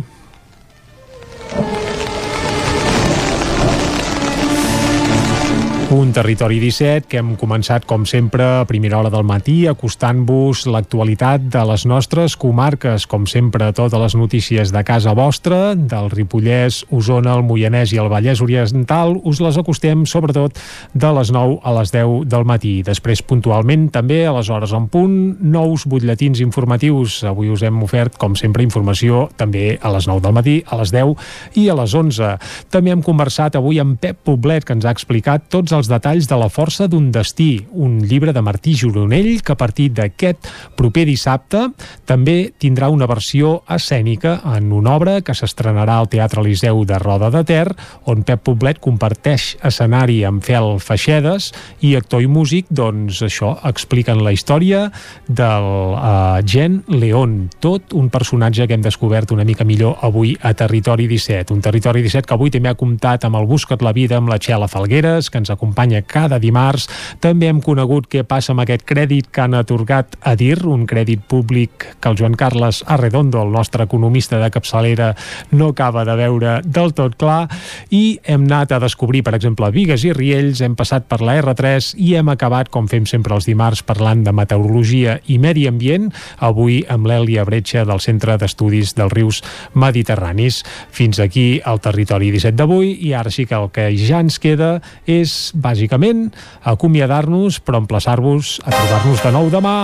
Un territori 17 que hem començat, com sempre, a primera hora del matí, acostant-vos l'actualitat de les nostres comarques. Com sempre, totes les notícies de casa vostra, del Ripollès, Osona, el Moianès i el Vallès Oriental, us les acostem, sobretot, de les 9 a les 10 del matí. Després, puntualment, també, a les hores en punt, nous butlletins informatius. Avui us hem ofert, com sempre, informació també a les 9 del matí, a les 10 i a les 11. També hem conversat avui amb Pep Poblet, que ens ha explicat tots els els detalls de La força d'un destí, un llibre de Martí Gironell que a partir d'aquest proper dissabte també tindrà una versió escènica en una obra que s'estrenarà al Teatre Eliseu de Roda de Ter, on Pep Poblet comparteix escenari amb Fel Feixedes i actor i músic, doncs això, expliquen la història del uh, Gen León, tot un personatge que hem descobert una mica millor avui a Territori 17, un Territori 17 que avui també ha comptat amb el Busca't la vida amb la Txela Falgueres, que ens acompanya acompanya cada dimarts. També hem conegut què passa amb aquest crèdit que han atorgat a DIR, un crèdit públic que el Joan Carles Arredondo, el nostre economista de capçalera, no acaba de veure del tot clar. I hem anat a descobrir, per exemple, Vigues i Riells, hem passat per la R3 i hem acabat, com fem sempre els dimarts, parlant de meteorologia i medi ambient, avui amb l'Èlia Bretxa del Centre d'Estudis dels Rius Mediterranis. Fins aquí el territori 17 d'avui i ara sí que el que ja ens queda és bàsicament, acomiadar-nos, però emplaçar-vos a trobar-nos de nou demà.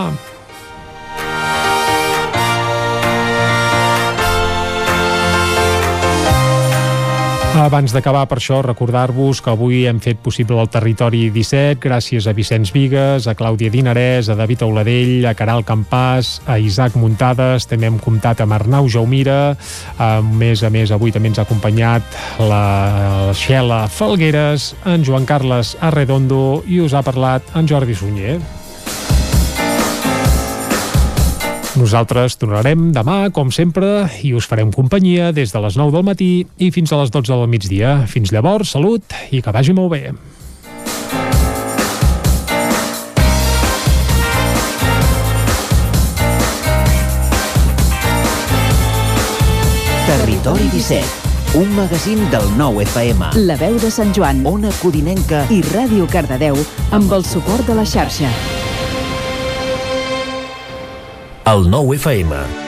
Abans d'acabar, per això, recordar-vos que avui hem fet possible el Territori 17 gràcies a Vicenç Vigues, a Clàudia Dinarès, a David Auladell, a Caral Campàs, a Isaac Muntades, també hem comptat amb Arnau Jaumira, a més a més avui també ens ha acompanyat la Xela Falgueres, en Joan Carles Arredondo i us ha parlat en Jordi Sunyer. Nosaltres tornarem demà, com sempre, i us farem companyia des de les 9 del matí i fins a les 12 del migdia. Fins llavors, salut i que vagi molt bé. Territori 17, un magazín del nou FM. La veu de Sant Joan, Ona Codinenca i Ràdio Cardedeu amb el suport de la xarxa. El nou FM.